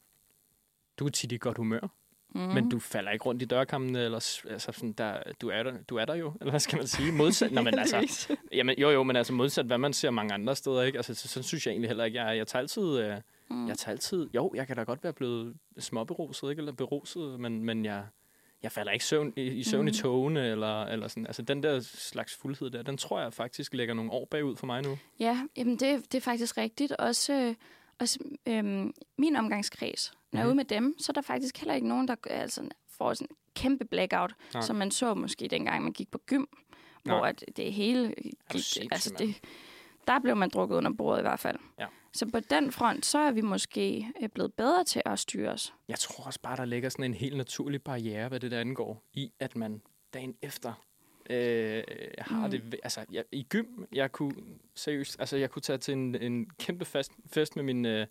Du er tit i godt humør, Mm. men du falder ikke rundt i dørkammen, eller altså sådan, der, du, er der, du er der jo, eller hvad skal man sige? Modsat, Nå, men altså, jamen, jo, jo, men altså modsat, hvad man ser mange andre steder, ikke? Altså, så, sådan synes jeg egentlig heller ikke, jeg. Jeg tager altid... Øh, Mm. jeg tager altid... Jo, jeg kan da godt være blevet småberuset, ikke? Eller beruset, men, men jeg, jeg falder ikke søvn, i, i søvn mm. i togene, eller, eller sådan. Altså, den der slags fuldhed der, den tror jeg faktisk lægger nogle år bagud for mig nu. Ja, jamen det, det er faktisk rigtigt. Også, øh, også øhm, min omgangskreds, når jeg er ude med dem, så er der faktisk heller ikke nogen, der altså, får sådan en kæmpe blackout, Nej. som man så måske dengang, man gik på gym, hvor Nej. at det hele gik, sindssyg, altså det, der blev man drukket under bordet i hvert fald. Ja. Så på den front, så er vi måske øh, blevet bedre til at styre os. Jeg tror også bare, der ligger sådan en helt naturlig barriere, hvad det der angår, i at man dagen efter øh, har mm. det... Altså, jeg, i gym, jeg kunne seriøst... Altså, jeg kunne tage til en, en kæmpe fest, fest med min øh,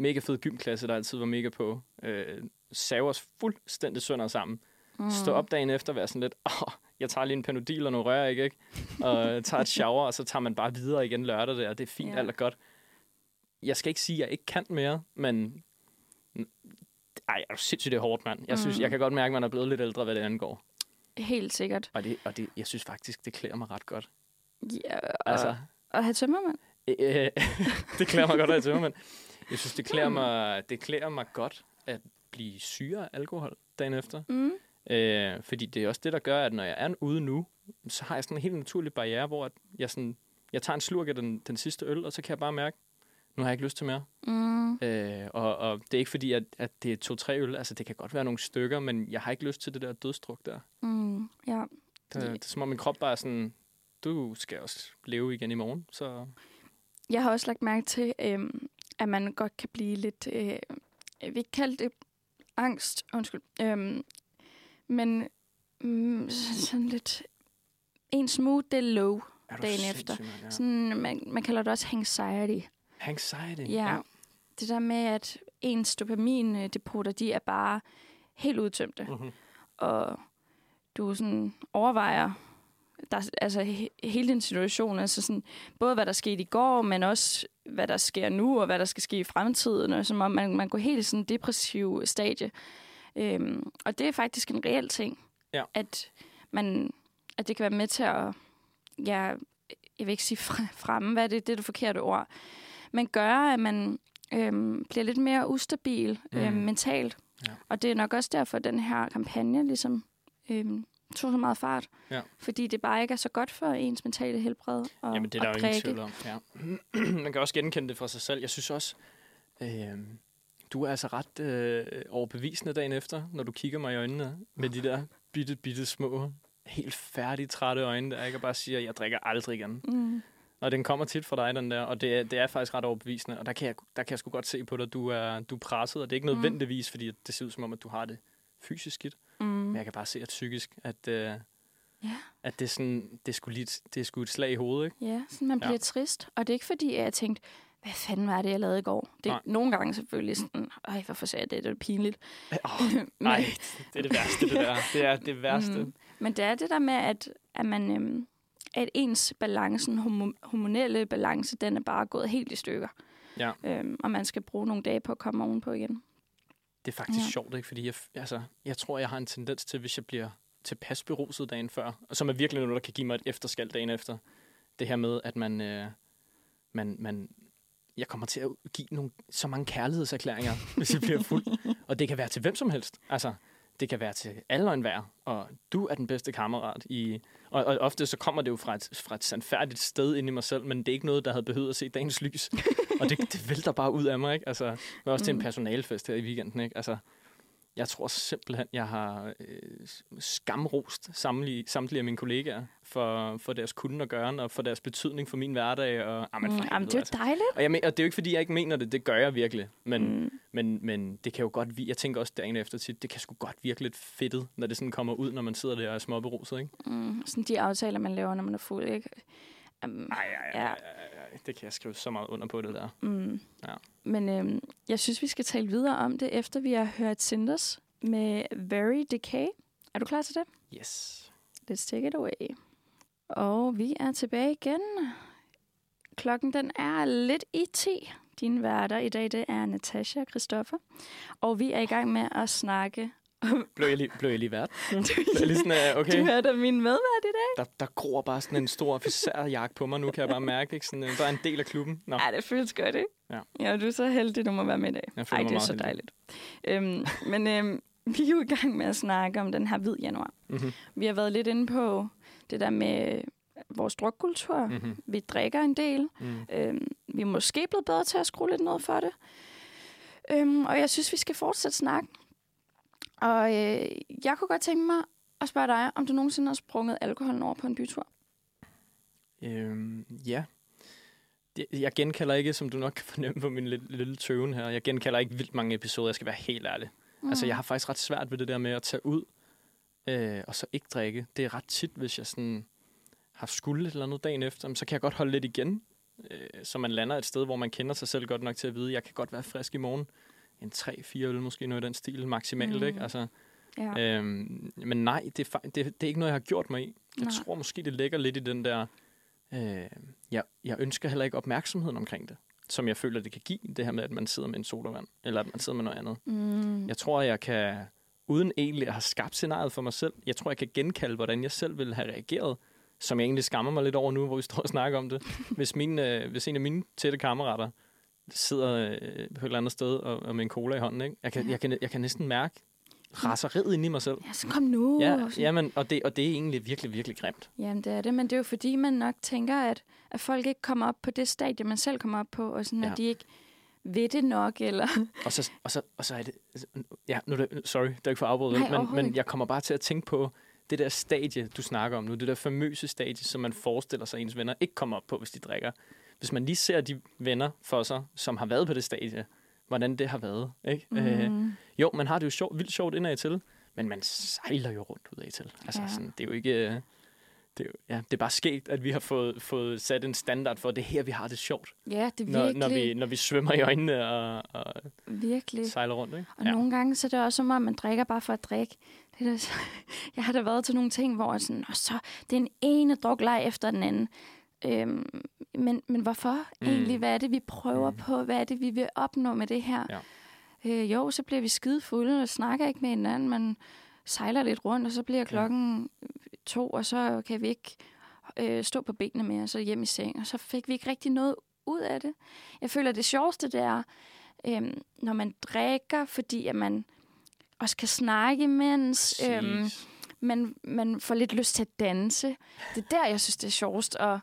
mega fede gymklasse, der altid var mega på. Øh, save os fuldstændig sønder sammen. Mm. Stå op dagen efter og være sådan lidt, åh, jeg tager lige en panodil og nogle rør, ikke? ikke? Og tager et shower, og så tager man bare videre igen lørdag der, og det er fint, Ja. alt er godt. Jeg skal ikke sige, at jeg ikke kan mere, men... Ej, er sindssygt, det er hårdt, mand. Jeg, synes, Mm. jeg kan godt mærke, at man er blevet lidt ældre, hvad det angår. Helt sikkert. Og, det, og det, jeg synes faktisk, det klæder mig ret godt. Ja, og, Altså, og have tømmermænd. Øh, det klæder mig godt at jeg men jeg synes, det klæder, mig, det klæder mig godt at blive syre af alkohol dagen efter. Mm. Øh, fordi det er også det, der gør, at når jeg er ude nu, så har jeg sådan en helt naturlig barriere, hvor at jeg, sådan, jeg tager en slurk af den, den sidste øl, og så kan jeg bare mærke, nu har jeg ikke lyst til mere. Mm. Øh, og, og det er ikke fordi, at, at det er to-tre øl. Altså, det kan godt være nogle stykker, men jeg har ikke lyst til det der dødstruk der. Mm. Ja. Det, det er som om min krop bare er sådan, du skal også leve igen i morgen. Så Jeg har også lagt mærke til, øhm, at man godt kan blive lidt, øh, jeg vil ikke kalde det angst, undskyld, øhm, men mm, sådan lidt, ens mood, det er low. er Dagen efter. mand, Ja. Sådan, man, man kalder det også anxiety. Anxiety. Ja. Det der med, at ens dopamindepoter, de er bare helt udtømte. Mm-hmm. og du sådan overvejer der, altså he, hele din situation, altså sådan, både hvad der skete i går, men også hvad der sker nu, og hvad der skal ske i fremtiden, og som om man, man går helt i sådan en depressiv stadie. Øhm, og det er faktisk en reel ting, Ja. at, man, at det kan være med til at, ja, jeg vil ikke sige fre- fremme, hvad er det, det er det forkerte ord, men gøre, at man øhm, bliver lidt mere ustabil øhm, Mm. mentalt. Ja. Og det er nok også derfor, at den her kampagne ligesom øhm, tog så meget fart. Ja. Fordi det bare ikke er så godt for ens mentale helbred at, Jamen, det er der jo ingen tvivl om. Ja. Man kan også genkende det fra sig selv. Jeg synes også, øh, du er altså ret øh, overbevisende dagen efter, når du kigger mig i øjnene med de der bitte, bitte små, helt færdige, trætte øjne, der ikke og bare siger, jeg drikker aldrig igen. Mm. Og den kommer tit fra dig, den der, og det er, det er faktisk ret overbevisende. Og der kan, jeg, der kan jeg sgu godt se på dig, at du er, du er presset, og det er ikke Mm. nødvendigvis, fordi det ser ud som om, at du har det fysisk skidt. Mm. Men jeg kan bare se, at psykisk, at, øh, Ja. at det, er sådan, det, er sgu lige, et- det er sgu et slag i hovedet, ikke? Ja, sådan man Ja. bliver trist. Og det er ikke fordi, at jeg tænkte, hvad fanden var det, jeg lavede i går? Det er Nej. nogle gange selvfølgelig sådan, ej, hvorfor sagde jeg det? Det er pinligt. Oh, Men- nej, det er det værste, det der. Det er det værste. Mm. Men det er det der med, at, at man... Øhm, at ens balancen, homo- hormonelle balance, den er bare gået helt i stykker. Ja. Øhm, og man skal bruge nogle dage på at komme ovenpå igen. Det er faktisk Ja. sjovt, ikke? Fordi jeg, altså, jeg tror, jeg har en tendens til, hvis jeg bliver tilpas beruset dagen før, og som er virkelig noget, der kan give mig et efterskald dagen efter, det her med, at man, øh, man, man jeg kommer til at give nogle, så mange kærlighedserklæringer, hvis jeg bliver fuld. Og det kan være til hvem som helst. Altså, det kan være til alle og enhver, og du er den bedste kammerat. I, og, og ofte så kommer det jo fra et, fra et sandfærdigt sted ind i mig selv, men det er ikke noget, der havde behøvet at se dagens lys. og det, det vælter bare ud af mig, ikke? Altså, var også til en Mm. personalefest her i weekenden, ikke? Altså, jeg tror simpelthen, jeg har øh, skamrost samtlige, samtlige af mine kollegaer for, for deres kunde og gøren, og for deres betydning for min hverdag. Og, ah, for Mm, jamen, det er helvede, altså. jo dejligt. Og, jeg og det er jo ikke, fordi jeg ikke mener det. Det gør jeg virkelig. Men, Mm. men, men det kan jo godt Jeg tænker også dagen efter tit, det kan sgu godt virke lidt fedtet, når det sådan kommer ud, når man sidder der og er småberuset, ikke? Mm, sådan de aftaler, man laver, når man er fuld, ikke? Um, Ej, ej, Ja. ej, ej, det kan jeg skrive så meget under på, det der. mm. Ja. Men øhm, jeg synes, vi skal tale videre om det, efter vi har hørt Cinders med Very Decay. Er du klar til det? Yes. Let's take it away. Og vi er tilbage igen. Klokken den er lidt i 10. Din værter i dag, det er Natasha og Christoffer. Og vi er i gang med at snakke. Blev jeg lige, blev jeg lige vært? Blev jeg lige sådan, uh, okay. Du er da min medvært i dag. Der, der gror bare sådan en stor officerjakke på mig nu, kan jeg bare mærke. Ikke? Sådan, øh, der er en del af klubben. Nå, Ja, det føles godt, ikke? Ja. Ja, du er så heldig, du må være med i dag. Jeg Ej, det er så heldig. dejligt. Øhm, men øhm, vi er jo i gang med at snakke om den her hvid januar. mm-hmm. Vi har været lidt inde på det der med vores drukkultur. Mm. Mm-hmm. Vi drikker en del. Mm. Øhm, vi er måske blevet bedre til at skrue lidt ned for det. Øhm, og jeg synes, vi skal fortsætte snakken. Og øh, jeg kunne godt tænke mig at spørge dig, om du nogensinde har sprunget alkoholen over på en bytur. Øhm, ja. Det, jeg genkalder ikke, som du nok kan fornemme på min lille, lille tøven her, jeg genkalder ikke vildt mange episoder, jeg skal være helt ærlig. Mm. Altså, jeg har faktisk ret svært ved det der med at tage ud, øh, og så ikke drikke. Det er ret tit, hvis jeg sådan har skulle et eller andet dagen efter, så kan jeg godt holde lidt igen, øh, så man lander et sted, hvor man kender sig selv godt nok til at vide, jeg kan godt være frisk i morgen. En 3-4 øl, måske noget i den stil, maksimalt, Mm. ikke? Altså, Ja. Øhm, men nej, det er, det, det er ikke noget, jeg har gjort mig i. Jeg Nej. tror måske, det ligger lidt i den der... Øh, jeg, jeg ønsker heller ikke opmærksomheden omkring det, som jeg føler, det kan give, det her med, at man sidder med en sodavand, eller at man sidder med noget andet. Mm. Jeg tror, jeg kan, uden egentlig at have skabt scenariet for mig selv, jeg tror, jeg kan genkalde, hvordan jeg selv ville have reageret, som jeg egentlig skammer mig lidt over nu, hvor vi står og snakker om det. Hvis, min, øh, hvis en af mine tætte kammerater sidder øh, på et eller andet sted og, og med en cola i hånden, ikke? Jeg, kan, Ja. jeg, kan, jeg kan næsten mærke raseriet inde i mig selv. Ja, så kom nu. Ja, jamen, og, det, og det er egentlig virkelig, virkelig grimt. Jamen, det er det, men det er jo fordi, man nok tænker, at, at folk ikke kommer op på det stadie, man selv kommer op på, og sådan, Ja. at de ikke ved det nok, eller... Og så, og så, og så er det... Ja, nu er det, sorry, det er ikke for vel, men, men jeg kommer bare til at tænke på det der stadie, du snakker om nu. Det der famøse stadie, som man forestiller sig, ens venner ikke kommer op på, hvis de drikker. Hvis man lige ser de venner for sig, som har været på det stadie, hvordan det har været. Ikke? Mm. Øh, jo, man har det jo sjovt, vildt sjovt indad til, men man sejler jo rundt udad til. Altså, Ja. sådan, det er jo ikke... øh, Det er, jo, ja, det er bare sket, at vi har fået, fået sat en standard for, at det er her, vi har det sjovt. Ja, det er Når, virkelig, når, vi, når vi svømmer i øjnene og, og virkelig. sejler rundt. Ikke? Og ja. nogle gange så er det også som om, man drikker bare for at drikke. Det er da, jeg har da været til nogle ting, hvor sådan, og så det er en ene drukleg efter den anden. Øhm, men, men hvorfor Mm. egentlig? Hvad er det, vi prøver Mm. på? Hvad er det, vi vil opnå med det her? Ja. Øh, jo, så bliver vi skide fulde og snakker ikke med hinanden. Man sejler lidt rundt, og så bliver klokken to, og så kan vi ikke øh, stå på benene mere, og så hjem i seng. Og så fik vi ikke rigtig noget ud af det. Jeg føler, det sjoveste, det er, øhm, når man drikker, fordi at man også kan snakke imens. Præcis. man, man får lidt lyst til at danse. Det er der, jeg synes, det er sjovest at,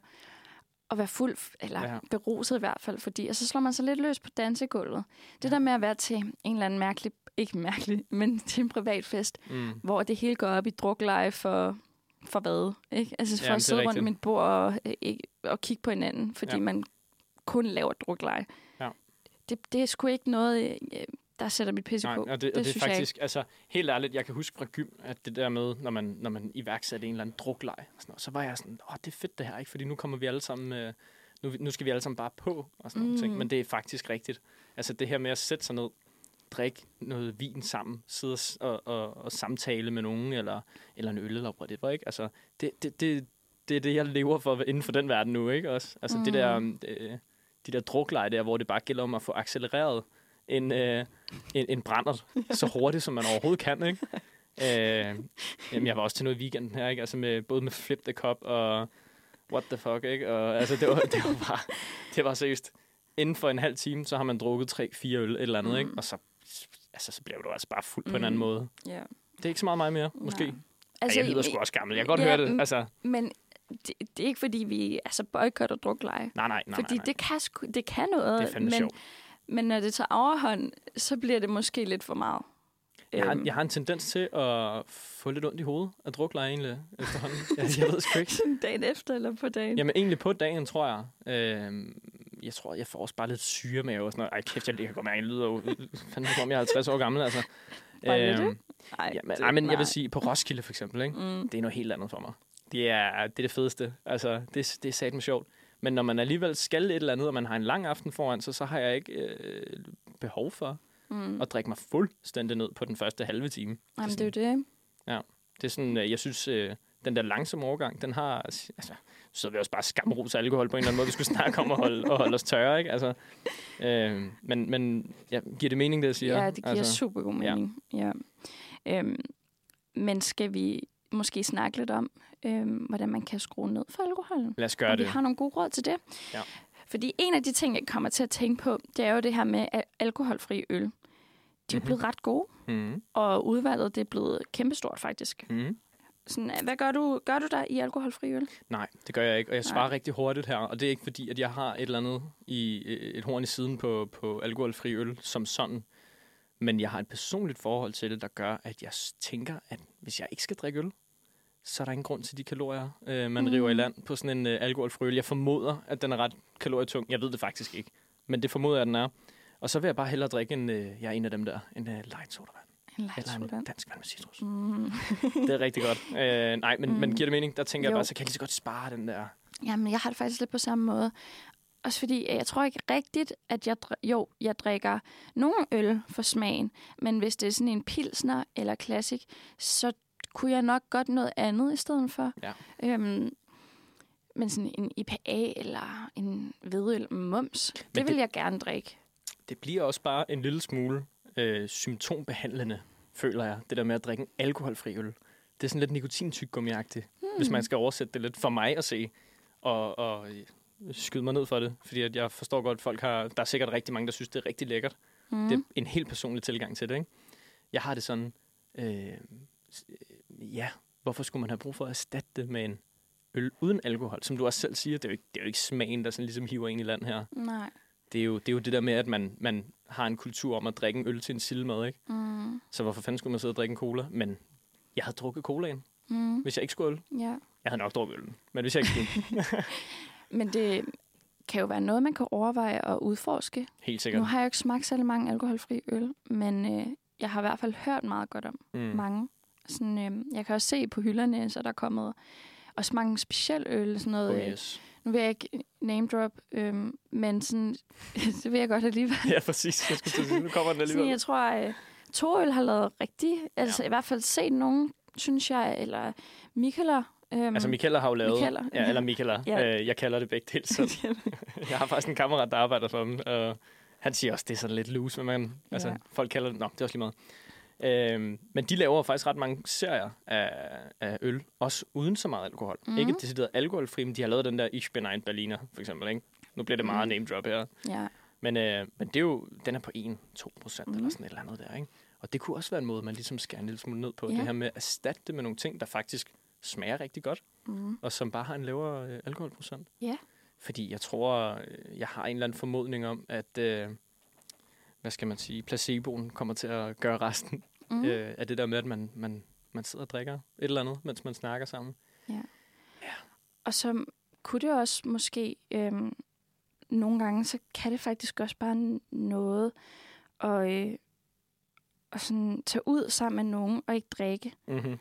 at være fuld, eller Ja. ja. beruset i hvert fald, fordi og så slår man sig lidt løs på dansegulvet. Det der med at være til en eller anden mærkelig, ikke mærkelig, men til en privat fest, Mm. hvor det hele går op i drukleje for, for hvad? Ikke? Altså for Jamen, at sidde rundt rigtigt. et bord og, ikke, og kigge på hinanden, fordi Ja. ja. man kun laver drukleje. Ja. Det, det er sgu ikke noget, øh, der sætter mit pisse Nej, på. og det, og det det er synes jeg faktisk, altså helt ærligt, jeg kan huske fra gym, at det der med, når man, når man iværksatte en eller anden drukleg, og sådan noget, så var jeg sådan, åh, det er fedt det her, ikke? Fordi nu kommer vi alle sammen, øh, nu, nu skal vi alle sammen bare på, og sådan mm. Mm. ting. Men det er faktisk rigtigt. Altså det her med at sætte sig ned, drikke noget vin sammen, sidde og, og, og, samtale med nogen, eller, eller en øl, eller whatever, ikke? Altså, det, det, det, det er det, jeg lever for inden for den verden nu, ikke? Også, altså mm. det der, øh, de der drukleje der, hvor det bare gælder om at få accelereret en, øh, en, en brændert så hurtigt, som man overhovedet kan, ikke? Øh, jamen, jeg var også til noget i weekenden her, ikke? Altså med, både med Flip the Cup og What the fuck, ikke? Og altså, det var, det var bare, det var seriøst. Inden for en halv time, så har man drukket tre, fire øl, et eller andet, mm. ikke? Og så, altså, så bliver du altså bare fuld på en anden Mm. måde. Ja. Det er ikke så meget mig mere, måske. Nej. Altså, jeg lyder sgu også gammel. Jeg kan godt ja, høre det. mm, Altså, Men det, det er ikke, fordi vi altså, boykotter drukleje. nej, nej, nej. Fordi nej, nej. det kan, det kan noget. det er fandme men, sjovt. Men når det tager overhånd, så bliver det måske lidt for meget. Jeg har, Øhm, jeg har en tendens til at få lidt ondt i hovedet af drukleje egentlig efterhånden. jeg, jeg ved sgu ikke. Dagen efter eller på dagen? Jamen egentlig på dagen, tror jeg. Øhm, jeg tror, jeg får også bare lidt syremave og sådan noget. Ej, kæft, jeg, kan godt mærke, jeg lyder jo fandme, som om jeg er 50 år gammel, altså. Var det det? Nej, ja, men, det- nej, men jeg vil sige, på Roskilde for eksempel, ikke? Mm. det er noget helt andet for mig. Det er det, er det fedeste. Altså, det, det er satme sjovt. Men når man alligevel skal et eller andet, og man har en lang aften foran sig, så har jeg ikke øh, behov for Mm. at drikke mig fuldstændig ned på den første halve time. Jamen, det er jo det. ikke? Det er sådan, øh, jeg synes, øh, den der langsomme overgang, den har, altså, så jeg også bare skamrose alkohol på en eller anden måde, vi skulle snakke om at holde, at holde os tørre, ikke? Altså, øh, men, men ja, giver det mening, det jeg siger? Ja, det giver altså, super god ja. mening. Ja. Øhm, men skal vi måske snakke lidt om, øhm, hvordan man kan skrue ned for alkoholen? Lad os gøre og det. vi har nogle gode råd til det. Ja. Fordi en af de ting, jeg kommer til at tænke på, det er jo det her med al- alkoholfri øl. De er Mhm. mm-hmm. blevet ret gode, Mm, og udvalget det er blevet kæmpestort faktisk. mm. Sådan, hvad gør du, gør du der i alkoholfri øl? Nej, det gør jeg ikke, og jeg svarer Nej. rigtig hurtigt her, og det er ikke fordi, at jeg har et eller andet i et horn i siden på, på alkoholfri øl som sådan, men jeg har et personligt forhold til det, der gør, at jeg tænker, at hvis jeg ikke skal drikke øl, så er der ingen grund til de kalorier, øh, man mm. River i land på sådan en øh, alkoholfri øl. Jeg formoder, at den er ret kalorietung. Jeg ved det faktisk ikke, men det formoder jeg, at den er. Og så vil jeg bare hellere drikke en, øh, jeg er en af dem der, en øh, light sodavand. En light Eller en dansk vand med citrus. Mm. Det er rigtig godt. Øh, nej, men, mm. men giver det mening? Der tænker jeg Jo. bare, så kan jeg lige så godt spare den der. Jamen, jeg har det faktisk lidt på samme måde. Også fordi, øh, jeg tror ikke rigtigt, at jeg, jo, jeg drikker nogle øl for smagen, men hvis det er sådan en pilsner eller classic, så kunne jeg nok godt noget andet i stedet for. Ja. Øhm, men sådan en IPA eller en hvedøl mums, det, det- vil jeg gerne drikke. Det bliver også bare en lille smule øh, symptombehandlende, føler jeg, det der med at drikke en alkoholfri øl. Det er sådan lidt nikotintyggegummi-agtigt, hmm. hvis man skal oversætte det lidt for mig at se, og, og øh, skyde mig ned for det. Fordi at jeg forstår godt, at folk har, der er sikkert rigtig mange, der synes, det er rigtig lækkert. Mm. Det er en helt personlig tilgang til det, ikke? Jeg har det sådan, øh, øh, ja, hvorfor skulle man have brug for at erstatte det med en øl uden alkohol? Som du også selv siger, det er jo ikke, det er jo ikke smagen, der sådan ligesom hiver ind i land her. Nej. Det er jo det, er jo det der med, at man, man har en kultur om at drikke en øl til en sildmad, ikke? Mm. Så hvorfor fanden skulle man sidde og drikke en cola? Men jeg havde drukket colaen, Mm. hvis jeg ikke skulle øl. Ja. Jeg havde nok drukket øllen, men hvis jeg ikke skulle, Men det kan jo være noget, man kan overveje at udforske. helt sikkert. Nu har jeg jo ikke smagt særlig mange alkoholfri øl, men øh, jeg har i hvert fald hørt meget godt om mm. mange. Sådan, øh, jeg kan også se på hylderne, så der er kommet også mange speciel øl. Sådan noget, Oh, øh, yes. Nu vil jeg ikke name drop, øh, men sådan, det vil jeg godt alligevel. Ja, præcis. Jeg skulle sige, nu kommer den Sådan, alligevel. jeg tror, at Torøl har lavet rigtig, altså i hvert fald set nogen, synes jeg, eller Michaela. Øhm, Altså, Michaela har jo lavet... Michaela. Ja, eller Michaela. Ja. Ja. Øh, jeg kalder det begge dele selv. jeg har faktisk en kammerat, der arbejder for dem, og han siger også, det er sådan lidt loose, men man, altså, Ja. folk kalder det... Nå, det er også lige meget. Øhm, men de laver faktisk ret mange serier af, af øl, også uden så meget alkohol. Mhm. Mm. Ikke decideret alkoholfri, men de har lavet den der Ich bin ein Berliner, for eksempel. Ikke? Nu bliver det meget Mhm. name drop her. ja. Men, øh, men det er jo, den er på 1-2 procent Mhm. eller sådan et eller andet der, ikke? Og det kunne også være en måde, man ligesom skærer en lille smule ned på. Ja. Det her med at erstatte det med nogle ting, der faktisk smager rigtig godt, Mm. og som bare har en lavere øh, alkoholprocent. Ja. Fordi jeg tror, øh, jeg har en eller anden formodning om, at, øh, hvad skal man sige, placeboen kommer til at gøre resten Mm. øh, af det der med, at man, man, man sidder og drikker et eller andet, mens man snakker sammen. Og så kunne det også måske, øhm, nogle gange, så kan det faktisk også bare noget at, øh, at sådan tage ud sammen med nogen og ikke drikke. Mm-hmm.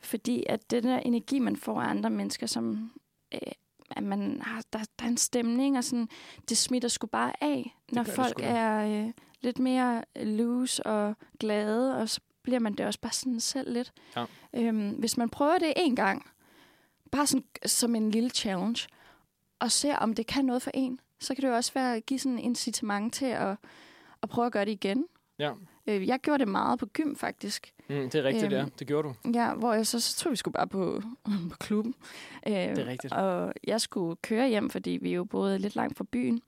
Fordi at den der energi, man får af andre mennesker, som øh, at man har, der, der er en stemning, og sådan, det smitter sgu bare af, når det folk er øh, lidt mere loose og glade, og så bliver man det også bare sådan selv lidt. Ja. Øhm, hvis man prøver det en gang, bare sådan som en lille challenge, og ser, om det kan noget for en, så kan det jo også være at give sådan en incitament til at, at prøve at gøre det igen. Ja, Øh, jeg gjorde det meget på gym, faktisk. mm, det er rigtigt, Øhm, ja. Det gjorde du. Ja, hvor jeg så, så tog vi sgu bare på, på klubben. Øh, Det er rigtigt. Og jeg skulle køre hjem, fordi vi jo boede lidt langt fra byen.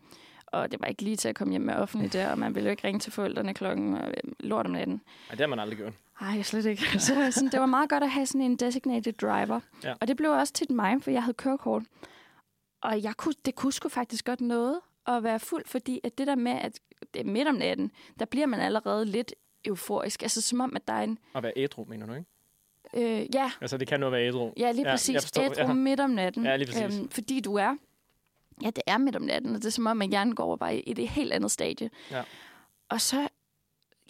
Og det var ikke lige til at komme hjem med offentligt der, og man ville jo ikke ringe til forældrene klokken øh, lort om natten. Nej, det har man aldrig gjort. Nej, slet ikke. Så sådan, det var meget godt at have sådan en designated driver. Ja. Og det blev også tit mig, for jeg havde kørekort. Og jeg kunne, det kunne sgu faktisk godt noget at være fuld, fordi at det der med, at det er midt om natten, der bliver man allerede lidt euforisk. Altså som om, at der er en... At være ædru, mener du, ikke? Øh, ja, Altså, det kan nu være ædru. Ja, lige Ja, præcis. forstår, Ædru ja. midt om natten. Ja, lige præcis. fordi du er... Ja, det er midt om natten, og det er som om, at hjernen går bare i et helt andet stadie. Ja. Og så,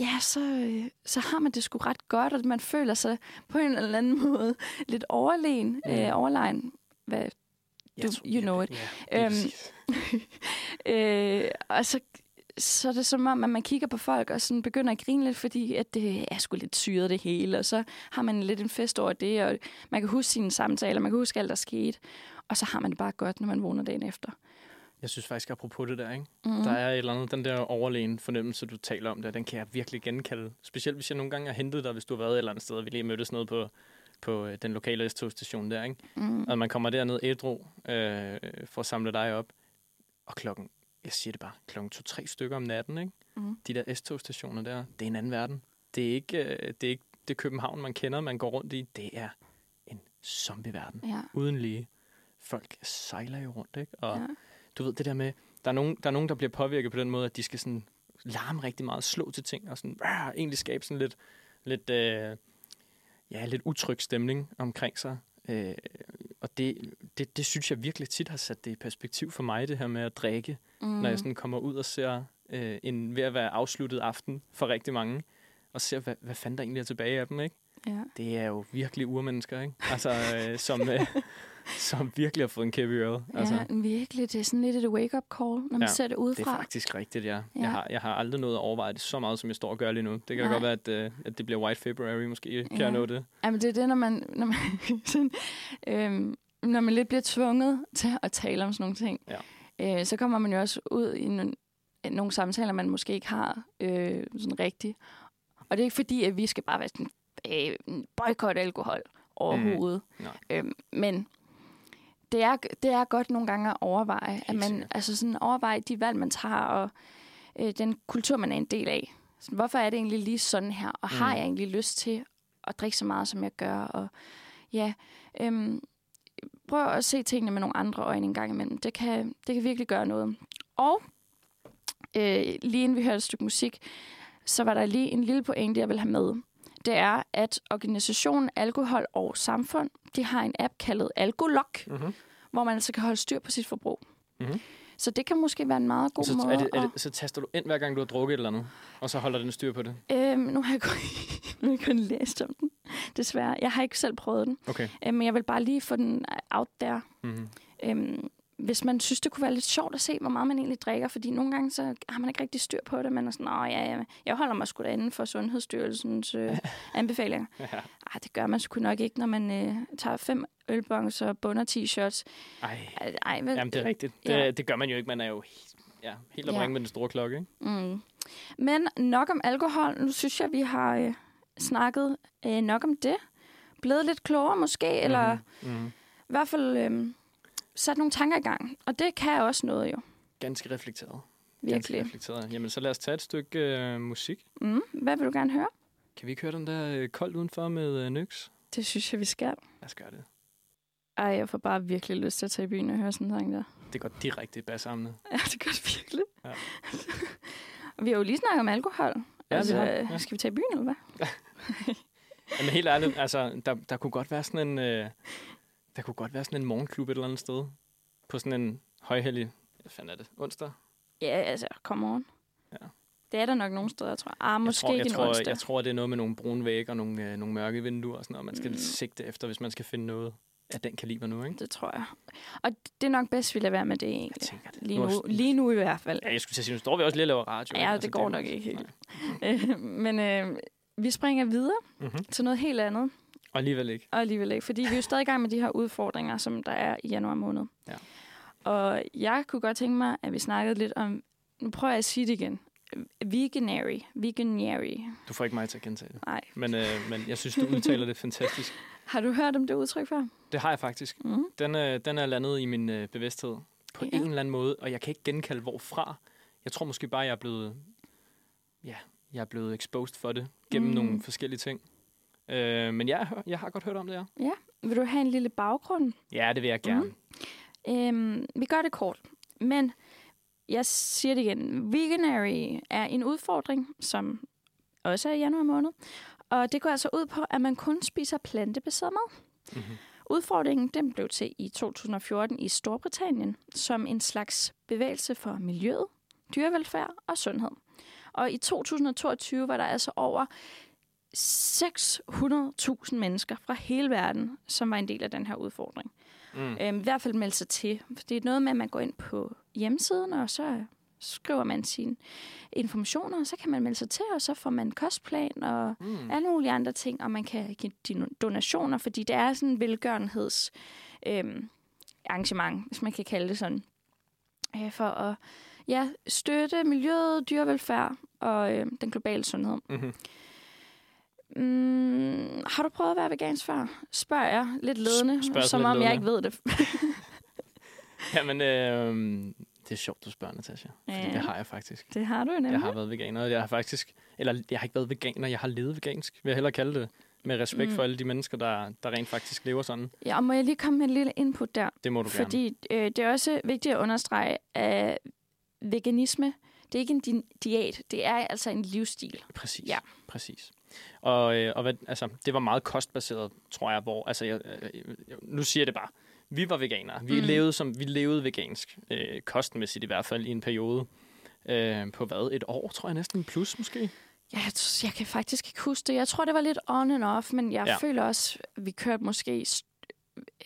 ja, så, øh, så har man det sgu ret godt, og man føler sig på en eller anden måde lidt overlegen, Mm. øh, overlegen. Hvad, Du- tror- you know it. Ja, Øhm, øh, og så, så er det som om, at man kigger på folk og sådan begynder at grine lidt, fordi at det er sgu lidt syret det hele, og så har man lidt en fest over det, og man kan huske sine samtaler, man kan huske alt, der skete, og så har man det bare godt, når man vågner dagen efter. Jeg synes faktisk, apropos det der, ikke? Mm. Der er et eller andet, den der overlegen fornemmelse, du taler om der, den kan jeg virkelig genkalde. Specielt hvis jeg nogle gange har hentet dig, hvis du har været et eller andet sted, og vi lige mødtes nede på, på øh, den lokale S-togstation der, ikke? Mm. Og man kommer derned ædru øh, for at samle dig op. Og klokken, jeg siger det bare, klokken to-tre stykker om natten, ikke? Mm. De der S-togstationer der, det er en anden verden. Det er ikke, øh, det er ikke det København, man kender, man går rundt i. Det er en zombie-verden. Ja. Uden lige. Folk sejler jo rundt, ikke? Og ja. du ved, det der med, der er, nogen, der er nogen, der bliver påvirket på den måde, at de skal sådan larme rigtig meget, slå til ting, og sådan, rah, egentlig skabe sådan lidt, lidt, øh, ja, lidt utryg stemning omkring sig. Øh, og det, det, det synes jeg virkelig tit har sat det i perspektiv for mig, det her med at drikke, Mm. når jeg sådan kommer ud og ser øh, en ved at være afsluttet aften for rigtig mange, og ser, hvad, hvad fanden der egentlig er tilbage af dem, ikke? Ja. det er jo virkelig urmennesker, ikke? Altså, øh, som, øh, som virkelig har fået en kæppe i øret. Altså, ja, virkelig. Det er sådan lidt et wake-up call, når man Ja, ser det det er udefra. faktisk rigtigt, ja. Ja. Jeg, har, jeg har aldrig nået at overveje det så meget, som jeg står og gør lige nu. Det kan da Nej. godt være, at, øh, at det bliver White February, måske kan Ja. jeg nå det. Jamen, det er det, når man, når man, sådan, øhm, når man lidt bliver tvunget til at tale om sådan nogle ting. Øh, så kommer man jo også ud i nogle, nogle samtaler, man måske ikke har øh, sådan rigtigt. Og det er ikke fordi, at vi skal bare være sådan, øh, boykot alkohol overhovedet. Mm. Nej. Øhm, men det er, det er godt nogle gange at overveje, at man sikkert. altså sådan overveje de valg, man tager, og øh, den kultur, man er en del af. Så hvorfor er det egentlig lige sådan her? Og har Mm. jeg egentlig lyst til at drikke så meget, som jeg gør? Og ja, øhm, prøv at se tingene med nogle andre øjne en gang imellem. Det kan, det kan virkelig gøre noget. Og øh, lige inden vi hørte et stykke musik, så var der lige en lille pointe, jeg vil have med. Det er, at organisationen Alkohol og Samfund, de har en app kaldet Alkolog, Mm-hmm. hvor man altså kan holde styr på sit forbrug. Mhm. Så det kan måske være en meget god Så, måde. er det, er at- det, så taster du ind, hver gang du har drukket et eller andet, og så holder den styr på det? Øhm, nu har jeg kun, nu har jeg kun læst om den, desværre. Jeg har ikke selv prøvet den, Okay. øhm, men jeg vil bare lige få den out there. Mm-hmm. Øhm, hvis man synes, det kunne være lidt sjovt at se, hvor meget man egentlig drikker, fordi nogle gange så har man ikke rigtig styr på det. Man er sådan, Åh, ja, ja, jeg holder mig sgu da inden for Sundhedsstyrelsens øh, anbefalinger. Ja. Ej, det gør man sgu nok ikke, når man øh, tager fem ølbongs og bunder t-shirts. Ej, Ej, vel, jamen det er rigtigt. Det, Ja. det gør man jo ikke. Man er jo helt, ja, helt at Ja. med den store klokke, ikke? Mm. Men nok om alkohol. Nu synes jeg, vi har øh, snakket øh, nok om det. Blevet lidt klogere måske, mm. eller Mm-hmm. i hvert fald øh, sat nogle tanker i gang. Og det kan også noget jo, Ganske reflekteret. Ganske virkelig. reflekteret. Jamen, så lad os tage et stykke øh, musik. Mm. Hvad vil du gerne høre? Kan vi ikke høre den der øh, koldt udenfor med øh, Nyx? Det synes jeg, vi skal. Lad os gøre det. Ej, jeg får bare virkelig lyst til at tage i byen og høre sådan en sang der. Det går direkte i bassamnet. Ja, det gør det virkelig. Ja. vi har jo lige snakket om alkohol. Ja, altså, øh, Ja. Skal vi tage i byen, eller hvad? Jamen helt ærligt, altså, der, der kunne godt være sådan en... Øh, der kunne godt være sådan en morgenklub et eller andet sted. På sådan en højhellig... Hvad fanden er det? Onsdag? Ja, altså, come on. Ja. Det er der nok nogle steder, tror jeg. Ah, måske jeg tror, ikke jeg en tror, onsdag. Jeg tror, det er noget med nogle brune vægge og nogle, øh, nogle mørke vinduer og sådan noget, man skal Mm. sigte efter, hvis man skal finde noget af den kaliber nu, ikke? Det tror jeg. Og det er nok bedst, vi lader være med det Jeg egentlig. tænker det. Lige nu, lige nu i hvert fald. Ja, jeg skulle til at sige, nu står vi også lige og laver radio. Ja, ikke? det går er- nok ikke helt. Øh, Men øh, vi springer videre Mm-hmm. til noget helt andet. Og alligevel ikke. Og alligevel ikke, fordi vi er jo stadig i gang med de her udfordringer, som der er i januar måned. Ja. Og jeg kunne godt tænke mig, at vi snakkede lidt om, nu prøver jeg at sige det igen, veganary, veganary. Du får ikke mig til at gentage det. Nej. Men, øh, men jeg synes, du udtaler det fantastisk. Har du hørt om det udtryk før? Det har jeg faktisk. Mm. Den, øh, den er landet i min øh, bevidsthed på Ja. en eller anden måde, og jeg kan ikke genkalde hvorfra. Jeg tror måske bare, jeg er blevet, ja, jeg er blevet exposed for det gennem mm. nogle forskellige ting. Øh, men jeg, har- jeg har godt hørt om det, ja. Vil du have en lille baggrund? Ja, det vil jeg gerne. Mm. Øhm, vi gør det kort, men jeg siger det igen. Veganary er en udfordring, som også er i januar måned. Og det går altså ud på, at man kun spiser plantebaseret mad. Mm-hmm. Udfordringen den blev til i 2014 i Storbritannien som en slags bevægelse for miljøet, dyrevelfærd og sundhed. Og i 2022 var der altså over 600.000 mennesker fra hele verden, som var en del af den her udfordring. Mm. Øhm, I hvert fald melde sig til. For det er noget med, at man går ind på hjemmesiden, og så skriver man sine informationer, og så kan man melde sig til, og så får man kostplan og Mm. alle mulige andre ting, og man kan give donationer, fordi det er sådan en velgørenheds øhm, arrangement, hvis man kan kalde det sådan, øh, for at ja, støtte miljøet, dyrevelfærd og øh, den globale sundhed. Mm-hmm. Mm, har du prøvet at være vegansk før? Spørger jeg lidt ledende, spørger som lidt om jeg ledende. ikke ved det. Jamen, øh, det er sjovt, du spørger, Natasha. Fordi Ja. det har jeg faktisk. Det har du nemlig. Jeg har været veganer, og jeg har faktisk... Eller, jeg har ikke været veganer, jeg har levet vegansk, vil jeg hellere kalde det. Med respekt Mm. for alle de mennesker, der, der rent faktisk lever sådan. Ja, og må jeg lige komme med en lille input der? Det må du gerne. Fordi øh, det er også vigtigt at understrege, at veganisme, det er ikke en di- diæt, det er altså en livsstil. Præcis. Ja. Præcis. Og, øh, og hvad, altså, det var meget kostbaseret, tror jeg, hvor, altså, jeg, øh, jeg, nu siger jeg det bare, vi var veganere. Vi, Mm. levede, som, vi levede vegansk, øh, kostmæssigt i hvert fald, i en periode. Øh, på hvad? Et år, tror jeg næsten, plus måske? Jeg, jeg kan faktisk ikke huske det. Jeg tror, det var lidt on and off, men jeg Ja. ja. føler også, at vi kørte måske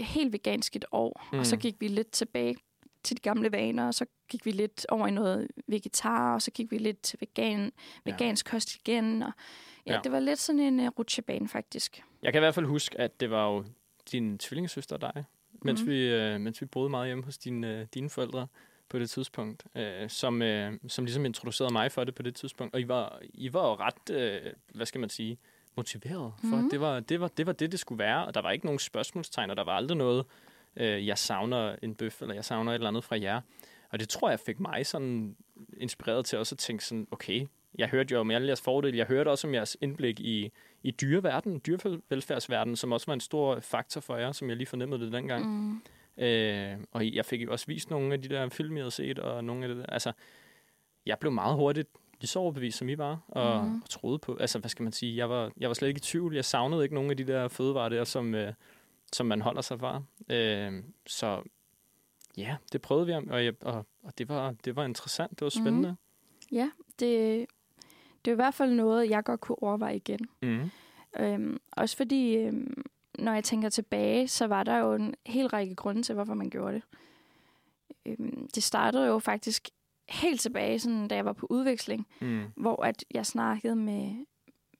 helt vegansk et år, mm. og så Mm. gik vi lidt tilbage til de gamle vaner, og så gik vi lidt over i noget vegetar, og så gik vi lidt til vegan, Ja. vegansk kost igen. Og, ja, det var lidt sådan en uh, rutsjebane, faktisk. Jeg kan i hvert fald huske, at det var jo din tvillingesøster og dig, mens, Mhm. vi, øh, mens vi boede meget hjemme hos dine, øh, dine forældre på det tidspunkt, øh, som, øh, som ligesom introducerede mig for det på det tidspunkt. Og I var, I var jo ret, øh, hvad skal man sige, motiveret for, Mhm. mm. det, var, det, var, det var det, det skulle være, og der var ikke nogen spørgsmålstegn, og der var aldrig noget, øh, jeg savner en bøf, eller jeg savner et eller andet fra jer. Og det tror jeg fik mig sådan inspireret til også at tænke sådan, okay, jeg hørte jo om alle jeres fordele, jeg hørte også om jeres indblik i, i dyreverdenen, dyrevelfærdsverdenen, som også var en stor faktor for jer, som jeg lige fornemmede det dengang. Mm. Øh, og jeg fik jo også vist nogle af de der film, jeg havde set, og nogle af det der. Altså, jeg blev meget hurtigt lige så overbevist, som I var, og, mm. og troede på. Altså, hvad skal man sige? Jeg var, jeg var slet ikke i tvivl. Jeg savnede ikke nogen af de der fødevarer der, som, øh, som man holder sig fra. Øh, så ja, det prøvede vi, og, jeg, og, og det, var, det var interessant. Det var spændende. Ja, det, det er i hvert fald noget, jeg godt kunne overveje igen. Mm. Øhm, også fordi, øhm, når jeg tænker tilbage, så var der jo en hel række grunde til, hvorfor man gjorde det. Øhm, det startede jo faktisk helt tilbage, sådan, da jeg var på udveksling, Mm. hvor at jeg snakkede med,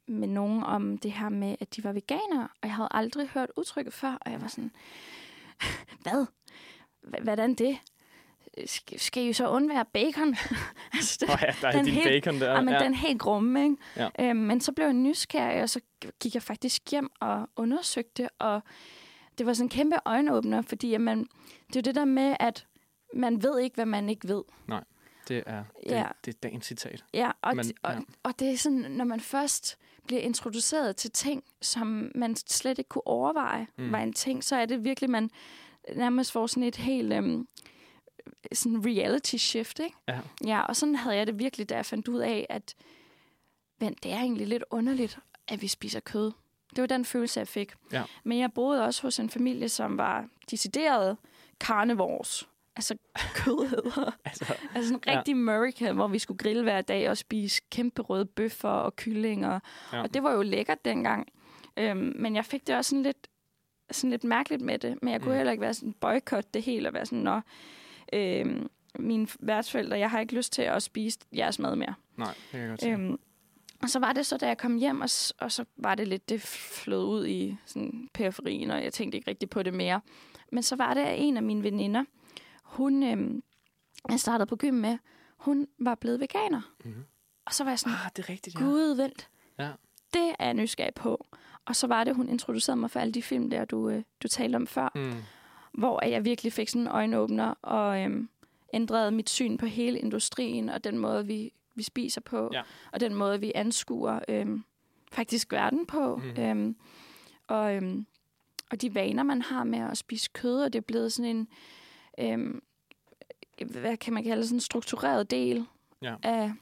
med nogen om det her med, at de var veganere, og jeg havde aldrig hørt udtrykket før, og jeg var sådan, hvad? H- hvordan det? Skal, I så undvære bacon? altså, det, Oh, ja, der er Den din helt- bacon der. Ja, men ja. den helt grumme, ikke? Ja. Øhm, men så blev jeg nysgerrig, og så gik jeg faktisk hjem og undersøgte, og det var sådan en kæmpe øjenåbner, fordi man, det er jo det der med, at man ved ikke, hvad man ikke ved. Det er, det, Ja. det er dagens citat. Ja, og, Men, og, ja. og det er sådan, når man først bliver introduceret til ting, som man slet ikke kunne overveje mm. var en ting, så er det virkelig, man nærmest får sådan et helt øhm, sådan reality shift, ikke? Ja. Ja, og sådan havde jeg det virkelig, da jeg fandt ud af, at men det er egentlig lidt underligt, at vi spiser kød. Det var den følelse, jeg fik. Ja. Men jeg boede også hos en familie, som var decideret carnivores. Altså kødheder. Altså, Altså en Ja. rigtig America, hvor vi skulle grille hver dag og spise kæmpe røde bøffer og kyllinger. Ja. Ja. Og det var jo lækkert dengang. Øhm, men jeg fik det også sådan lidt, sådan lidt mærkeligt med det. Men jeg kunne Mm. heller ikke være sådan boykot det hele og være sådan, nå, øhm, mine værtsforældre, jeg har ikke lyst til at spise jeres mad mere. nej, det kan jeg godt se. Øhm, og så var det så, da jeg kom hjem, og, og så var det lidt, det flød ud i sådan periferien, og jeg tænkte ikke rigtig på det mere. Men så var det at en af mine veninder, hun, øhm, jeg startede på gym med, hun var blevet veganer. Mhm. Og så var jeg sådan, Ah, det er rigtigt, ja. gud vent, Ja. det er jeg nysgerrig på. Og så var det, hun introducerede mig for alle de film der, du, øh, du talte om før, Mm. Hvor jeg virkelig fik sådan en øjenåbner og øhm, ændrede mit syn på hele industrien og den måde, vi, vi spiser på, Ja. og den måde, vi anskuer øhm, faktisk verden på. Mm. Øhm, og, øhm, og de vaner, man har med at spise kød, og det er blevet sådan en, øhm, hvad kan man kalde sådan en struktureret del Ja. af,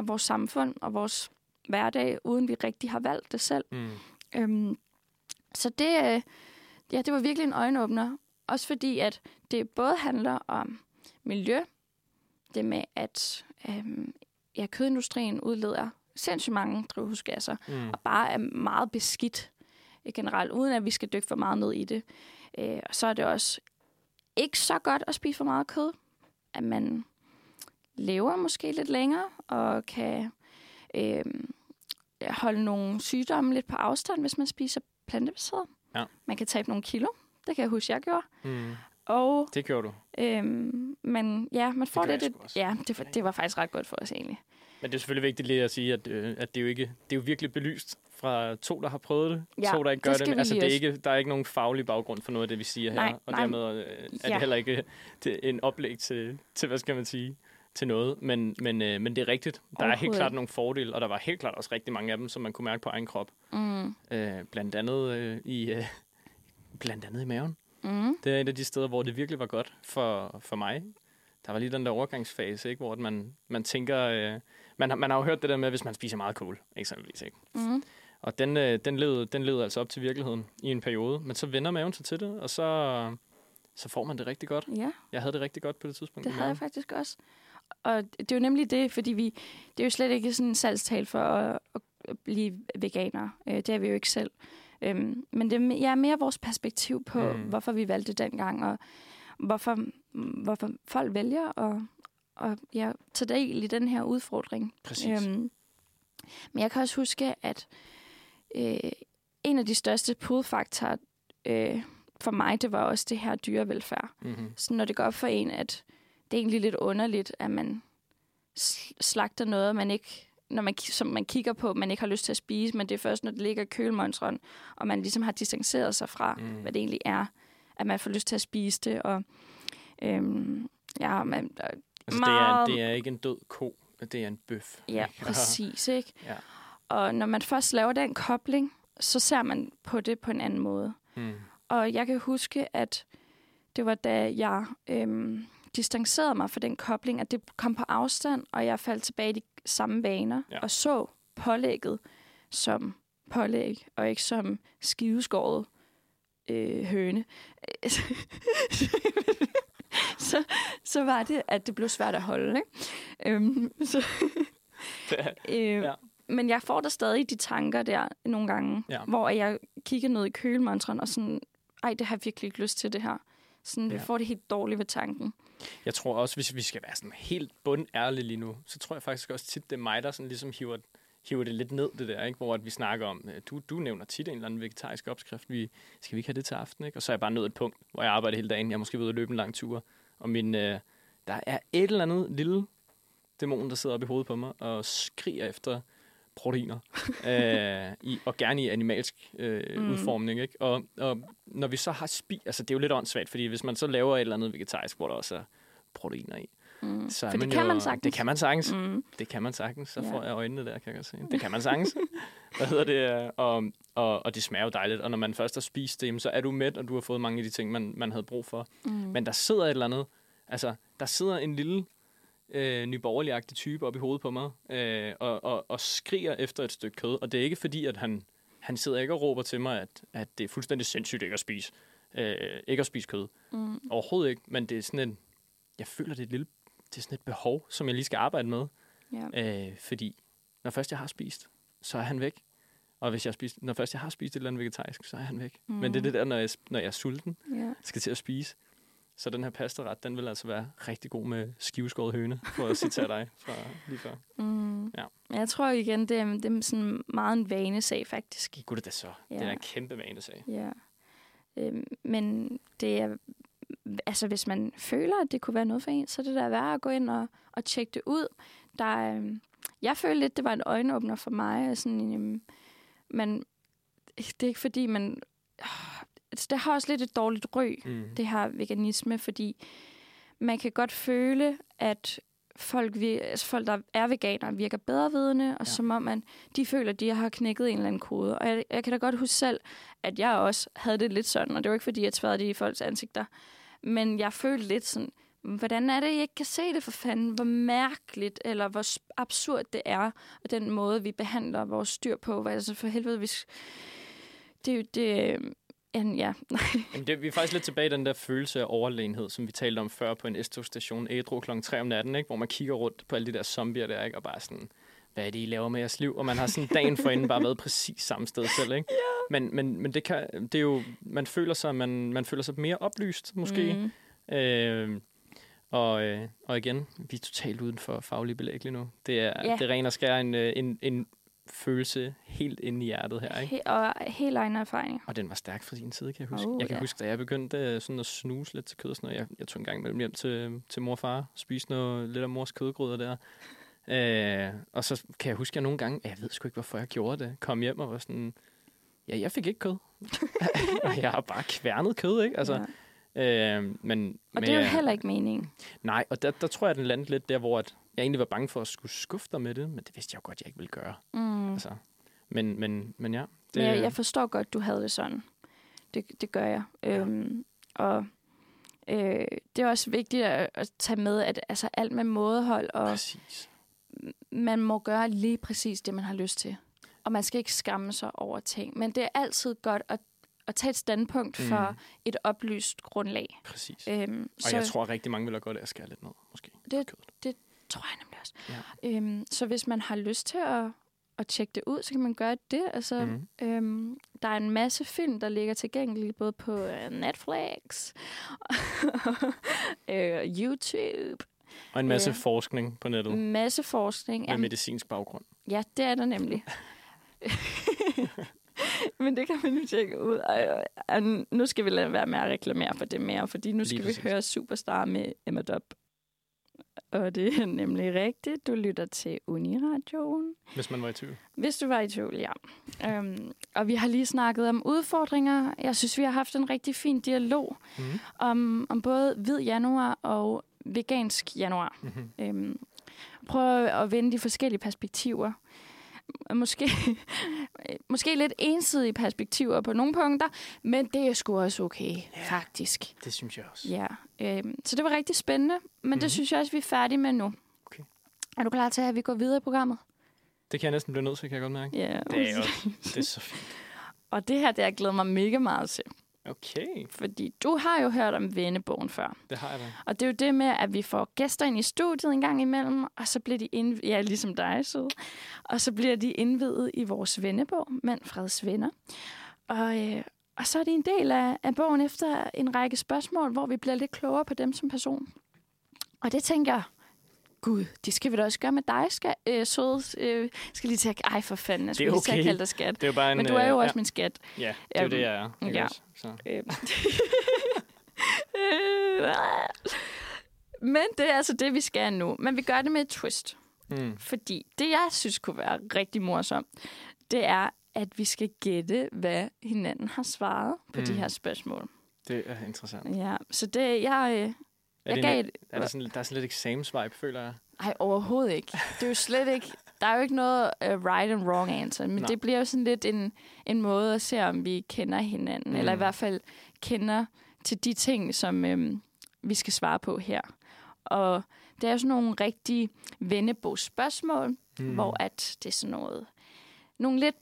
af vores samfund og vores hverdag, uden vi rigtig har valgt det selv. Mm. Øhm, så det, øh, ja, det var virkelig en øjenåbner. Også fordi, at det både handler om miljø, det med, at øhm, ja, kødindustrien udleder sindssygt mange drivhusgasser, Mm. og bare er meget beskidt øh, generelt, uden at vi skal dykke for meget ned i det. Øh, og så er det også ikke så godt at spise for meget kød, at man lever måske lidt længere, og kan øh, holde nogle sygdomme lidt på afstand, hvis man spiser plantebaseret. Ja. Man kan tabe nogle kilo. Det kan jeg huske, jeg gjorde. Mm. Og, Det gjorde du. øhm, men ja, man får det, det, også. ja, det, var- det var faktisk ret godt for os egentlig. Men det er selvfølgelig vigtigt lige at sige, at, øh, at det er jo ikke det er jo virkelig belyst fra to, der har prøvet det, Ja, to, der ikke gør det det. altså, det er ikke, der er ikke nogen faglig baggrund for noget af det, vi siger her. Nej, og nej. dermed øh, er Ja. det heller ikke det, en oplæg til, til, hvad skal man sige, til noget. Men, men, øh, men det er rigtigt. Der er helt klart nogle fordele, og der var helt klart også rigtig mange af dem, som man kunne mærke på egen krop. Mm. Øh, blandt andet øh, i... Øh, blandt andet i maven. Mm. Det er et af de steder, hvor det virkelig var godt for, for mig. Der var lige den der overgangsfase, ikke? hvor man, man tænker... Øh, man, har, man har jo hørt det der med, hvis man spiser meget kål, eksempelvis. Ikke? Mm. Og den, øh, den, levede, den levede altså op til virkeligheden i en periode. Men så vender maven sig til det, og så, så får man det rigtig godt. Ja, Jeg havde det rigtig godt på det tidspunkt. det havde jeg faktisk også. og det er jo nemlig det, fordi vi, det er jo slet ikke sådan en salgstal for at, at blive veganer. Øh, det er vi jo ikke selv. Øhm, men det er ja, mere vores perspektiv på, Mm. hvorfor vi valgte dengang, og hvorfor, hvorfor folk vælger at, at ja, tage del i den her udfordring. Præcis. Øhm, men jeg kan også huske, at øh, en af de største pull-faktorer øh, for mig, det var også det her dyrevelfærd. Mm-hmm. Så når det går op for en, at det er egentlig lidt underligt, at man sl- slagter noget, man ikke, når man, som man kigger på, man ikke har lyst til at spise, men det er først, når det ligger i kølemonstren, og man ligesom har distanceret sig fra, Mm. hvad det egentlig er, at man får lyst til at spise det. Og, øhm, ja, man, Altså, det, er, Meget- det er ikke en død ko, det er en bøf. ja, præcis, ikke? Ja. Og når man først laver den kobling, så ser man på det på en anden måde. Mm. Og jeg kan huske, at det var da jeg øhm, distancerede mig fra den kobling, at det kom på afstand, og jeg faldt tilbage i de samme vaner, Ja. og så pålægget som pålæg, og ikke som skiveskåret øh, høne. så, så var det, at det blev svært at holde. Ikke? Øhm, så, øh, Ja. Men jeg får da stadig de tanker der nogle gange, Ja. hvor jeg kigger ned i kølemontren og sådan, ej, det har jeg virkelig ikke lyst til det her. Sådan, ja. Jeg får det helt dårligt ved tanken. Jeg tror også, hvis vi skal være sådan helt bundærlige lige nu, så tror jeg faktisk også tit, det er mig, der sådan ligesom hiver, hiver det lidt ned, det der, ikke? hvor at vi snakker om, øh, du, du nævner tit en eller anden vegetarisk opskrift, vi, skal vi ikke have det til aften? Ikke? Og så er jeg bare nået et punkt, hvor jeg arbejder hele dagen, jeg er måske ved at løbe en lang tur, og min, øh, der er et eller andet lille dæmon, der sidder oppe i hovedet på mig og skriger efter proteiner, øh, i, og gerne i animalsk øh, mm. Udformning. Ikke? Og, og når vi så har spist, altså det er jo lidt åndssvagt, fordi hvis man så laver et eller andet vegetarisk, hvor der også er proteiner i, Mm. så For det kan jo, man sagtens. Det kan man sagtens. Mm. Det kan man sagtens. Så Ja. får jeg øjnene der, kan jeg godt se. Det kan man sagtens. Hvad hedder det? Og, og, og det smager jo dejligt. Og når man først har spist det, så er du mæt, og du har fået mange af de ting, man, man havde brug for. Mm. Men der sidder et eller andet. Altså, der sidder en lille øh, nyborgerlig type op i hovedet på mig, øh, og, og, og skriger efter et stykke kød. Og det er ikke fordi, at han, han sidder ikke og råber til mig, at, at det er fuldstændig sindssygt ikke at spise, øh, ikke at spise kød. Mm. Overhovedet ikke, men det er sådan en, jeg føler, det er et lille, det er sådan et behov, som jeg lige skal arbejde med. Ja. Øh, fordi når først jeg har spist, så er han væk. Og hvis jeg spist, når først jeg har spist et eller andet vegetarisk, så er han væk. Mm. Men det er det der, når jeg, når jeg er sulten, ja. skal til at spise. Så den her pastaret, den vil altså være rigtig god med skiveskåret høne, for at citere dig fra lige før. Mm. Ja. Jeg tror igen, det er, det er sådan meget en vanesag, faktisk. Gud det da så. Ja. Det er en kæmpe vanesag. Ja. Øhm, men det er, altså hvis man føler, at det kunne være noget for en, så er det da værd at gå ind og, og tjekke det ud. Der er, øhm, jeg føler lidt, det var en øjenåbner for mig. Sådan, øhm, men det er ikke fordi, man... Øh, altså, det har også lidt et dårligt ry, Mm. det her veganisme, fordi man kan godt føle, at folk, altså folk der er veganere, virker bedrevidende, og Ja. som om, man, de føler, at de har knækket en eller anden kode. Og jeg, jeg kan da godt huske selv, at jeg også havde det lidt sådan, og det var ikke, fordi jeg tværede det i folks ansigter. Men jeg følte lidt sådan, hvordan er det, jeg ikke kan se det for fanden? Hvor mærkeligt, eller hvor absurd det er, og den måde, vi behandler vores dyr på. Altså for helvede, hvis... Det er det... øh, en- Ja, Jamen det, vi er faktisk lidt tilbage i den der følelse af overlegenhed, som vi talte om før på en S-togstation, ædru kl. 3 om natten, ikke? hvor man kigger rundt på alle de der zombier der, ikke? og bare sådan, hvad er det, I laver med jeres liv? Og man har sådan dagen forinden bare været præcis samme sted selv. Ikke? Men, men, men det, kan, det er jo, man føler sig, man, man føler sig mere oplyst, måske. Mm. Mm. Øh, og, øh, og igen, vi er totalt uden for faglige belæg lige nu. Det er, Ja. det er ren og skær en, øh, en, en følelse helt inde i hjertet her. Ikke? He- og helt egen erfaring. Og den var stærk fra din side, kan jeg huske. Oh, jeg kan ja. huske, da jeg begyndte øh, sådan at snuse lidt til kød og sådan noget. Jeg, jeg tog en gang imellem hjem til, til mor og far, spiste noget, lidt af mors kødgryder der. Øh, og så kan jeg huske, at jeg nogle gange, jeg ved sgu ikke, hvorfor jeg gjorde det, kom hjem og var sådan, ja, jeg fik ikke kød. og jeg har bare kværnet kød, ikke? Altså, ja. øh, men, Og men det er jo jeg- heller ikke meningen. Nej, og der, der tror jeg, den landede lidt der, hvor at jeg egentlig var bange for at skulle skuffe dig med det, men det vidste jeg jo godt, jeg ikke ville gøre. Mm. Altså, men, men, men ja. Men jeg, jeg forstår godt, du havde det sådan. Det, det gør jeg. Ja. Øhm, og øh, det er også vigtigt at, at tage med, at altså, alt med mådehold, og Præcis. man må gøre lige præcis det, man har lyst til. Og man skal ikke skamme sig over ting. Men det er altid godt at, at tage et standpunkt Mm. for et oplyst grundlag. Præcis. Øhm, Og jeg tror, at rigtig mange vil have godt af at skære lidt ned, måske. Det- kødet. Tror jeg nemlig også. Ja. Øhm, så hvis man har lyst til at, at tjekke det ud, så kan man gøre det. Altså, Mhm. øhm, der er en masse film, der ligger tilgængelige både på øh, Netflix, øh, YouTube, Og en masse Øh, forskning på nettet en masse forskning. med medicinsk baggrund. Ja, det er der nemlig. Men det kan man jo tjekke ud. Ej, ej, nu skal vi lade være med at reklamere for det mere, fordi nu Lige skal vi præcis. høre Superstar med Emma Dobb. Og det er nemlig rigtigt. Du lytter til Uniradioen. Hvis man var i tvivl. Hvis du var i tvivl, ja. Øhm, og vi har lige snakket om udfordringer. Jeg synes, vi har haft en rigtig fin dialog Mm. om, om både hvid januar og vegansk januar. Mm-hmm. Øhm, prøv at vende de forskellige perspektiver. Måske, måske lidt ensidige perspektiver på nogle punkter, men det er sgu også okay, Ja. faktisk. Det synes jeg også. Ja. Øhm, så det var rigtig spændende, men mm-hmm. Mhm. det synes jeg også, vi er færdige med nu. Okay. Er du klar til, at vi går videre i programmet? Det kan jeg næsten blive nødt til, kan jeg godt mærke. Ja. Det er, også, det er så fint. Og det her, det har jeg glædet mig mega meget til. Okay, Fordi du har jo hørt om vennebogen før. det har jeg da. Og det er jo det med, at vi får gæster ind i studiet en gang imellem, og så bliver de indv- ja, ligesom dig, så. Og så bliver de indvidet i vores vennebog, Manfreds Venner. Og, øh, og så er de en del af, af bogen efter en række spørgsmål, hvor vi bliver lidt klogere på dem som person. Og det tænker jeg, gud, det skal vi da også gøre med dig, skal, øh, søde. Øh, skal lige tage, ej for fanden, jeg Det er skulle lige okay. kalde dig skat. Det er jo bare en... Men du er jo øh, også min skat. Ja, ja det er Øhm, det, jeg er. Ikke ja. også? Så. Øh. Men det er altså det, vi skal nu. Men vi gør det med et twist. Mm. Fordi det, jeg synes kunne være rigtig morsomt, det er, at vi skal gætte, hvad hinanden har svaret på mm. de her spørgsmål. Det er interessant. Ja, så det, jeg, øh, Er jeg det gav en, et... er der, sådan, der er sådan lidt eksamensvibe, føler jeg. Ej, overhovedet ikke. Det er jo slet ikke... Der er jo ikke noget uh, right and wrong answer, men Nej. det bliver jo sådan lidt en, en måde at se, om vi kender hinanden, mm. eller i Mm. hvert fald kender til de ting, som øhm, vi skal svare på her. Og det er jo sådan nogle rigtige vennebogsspørgsmål. Mm. hvor at det er sådan noget... Nogle lidt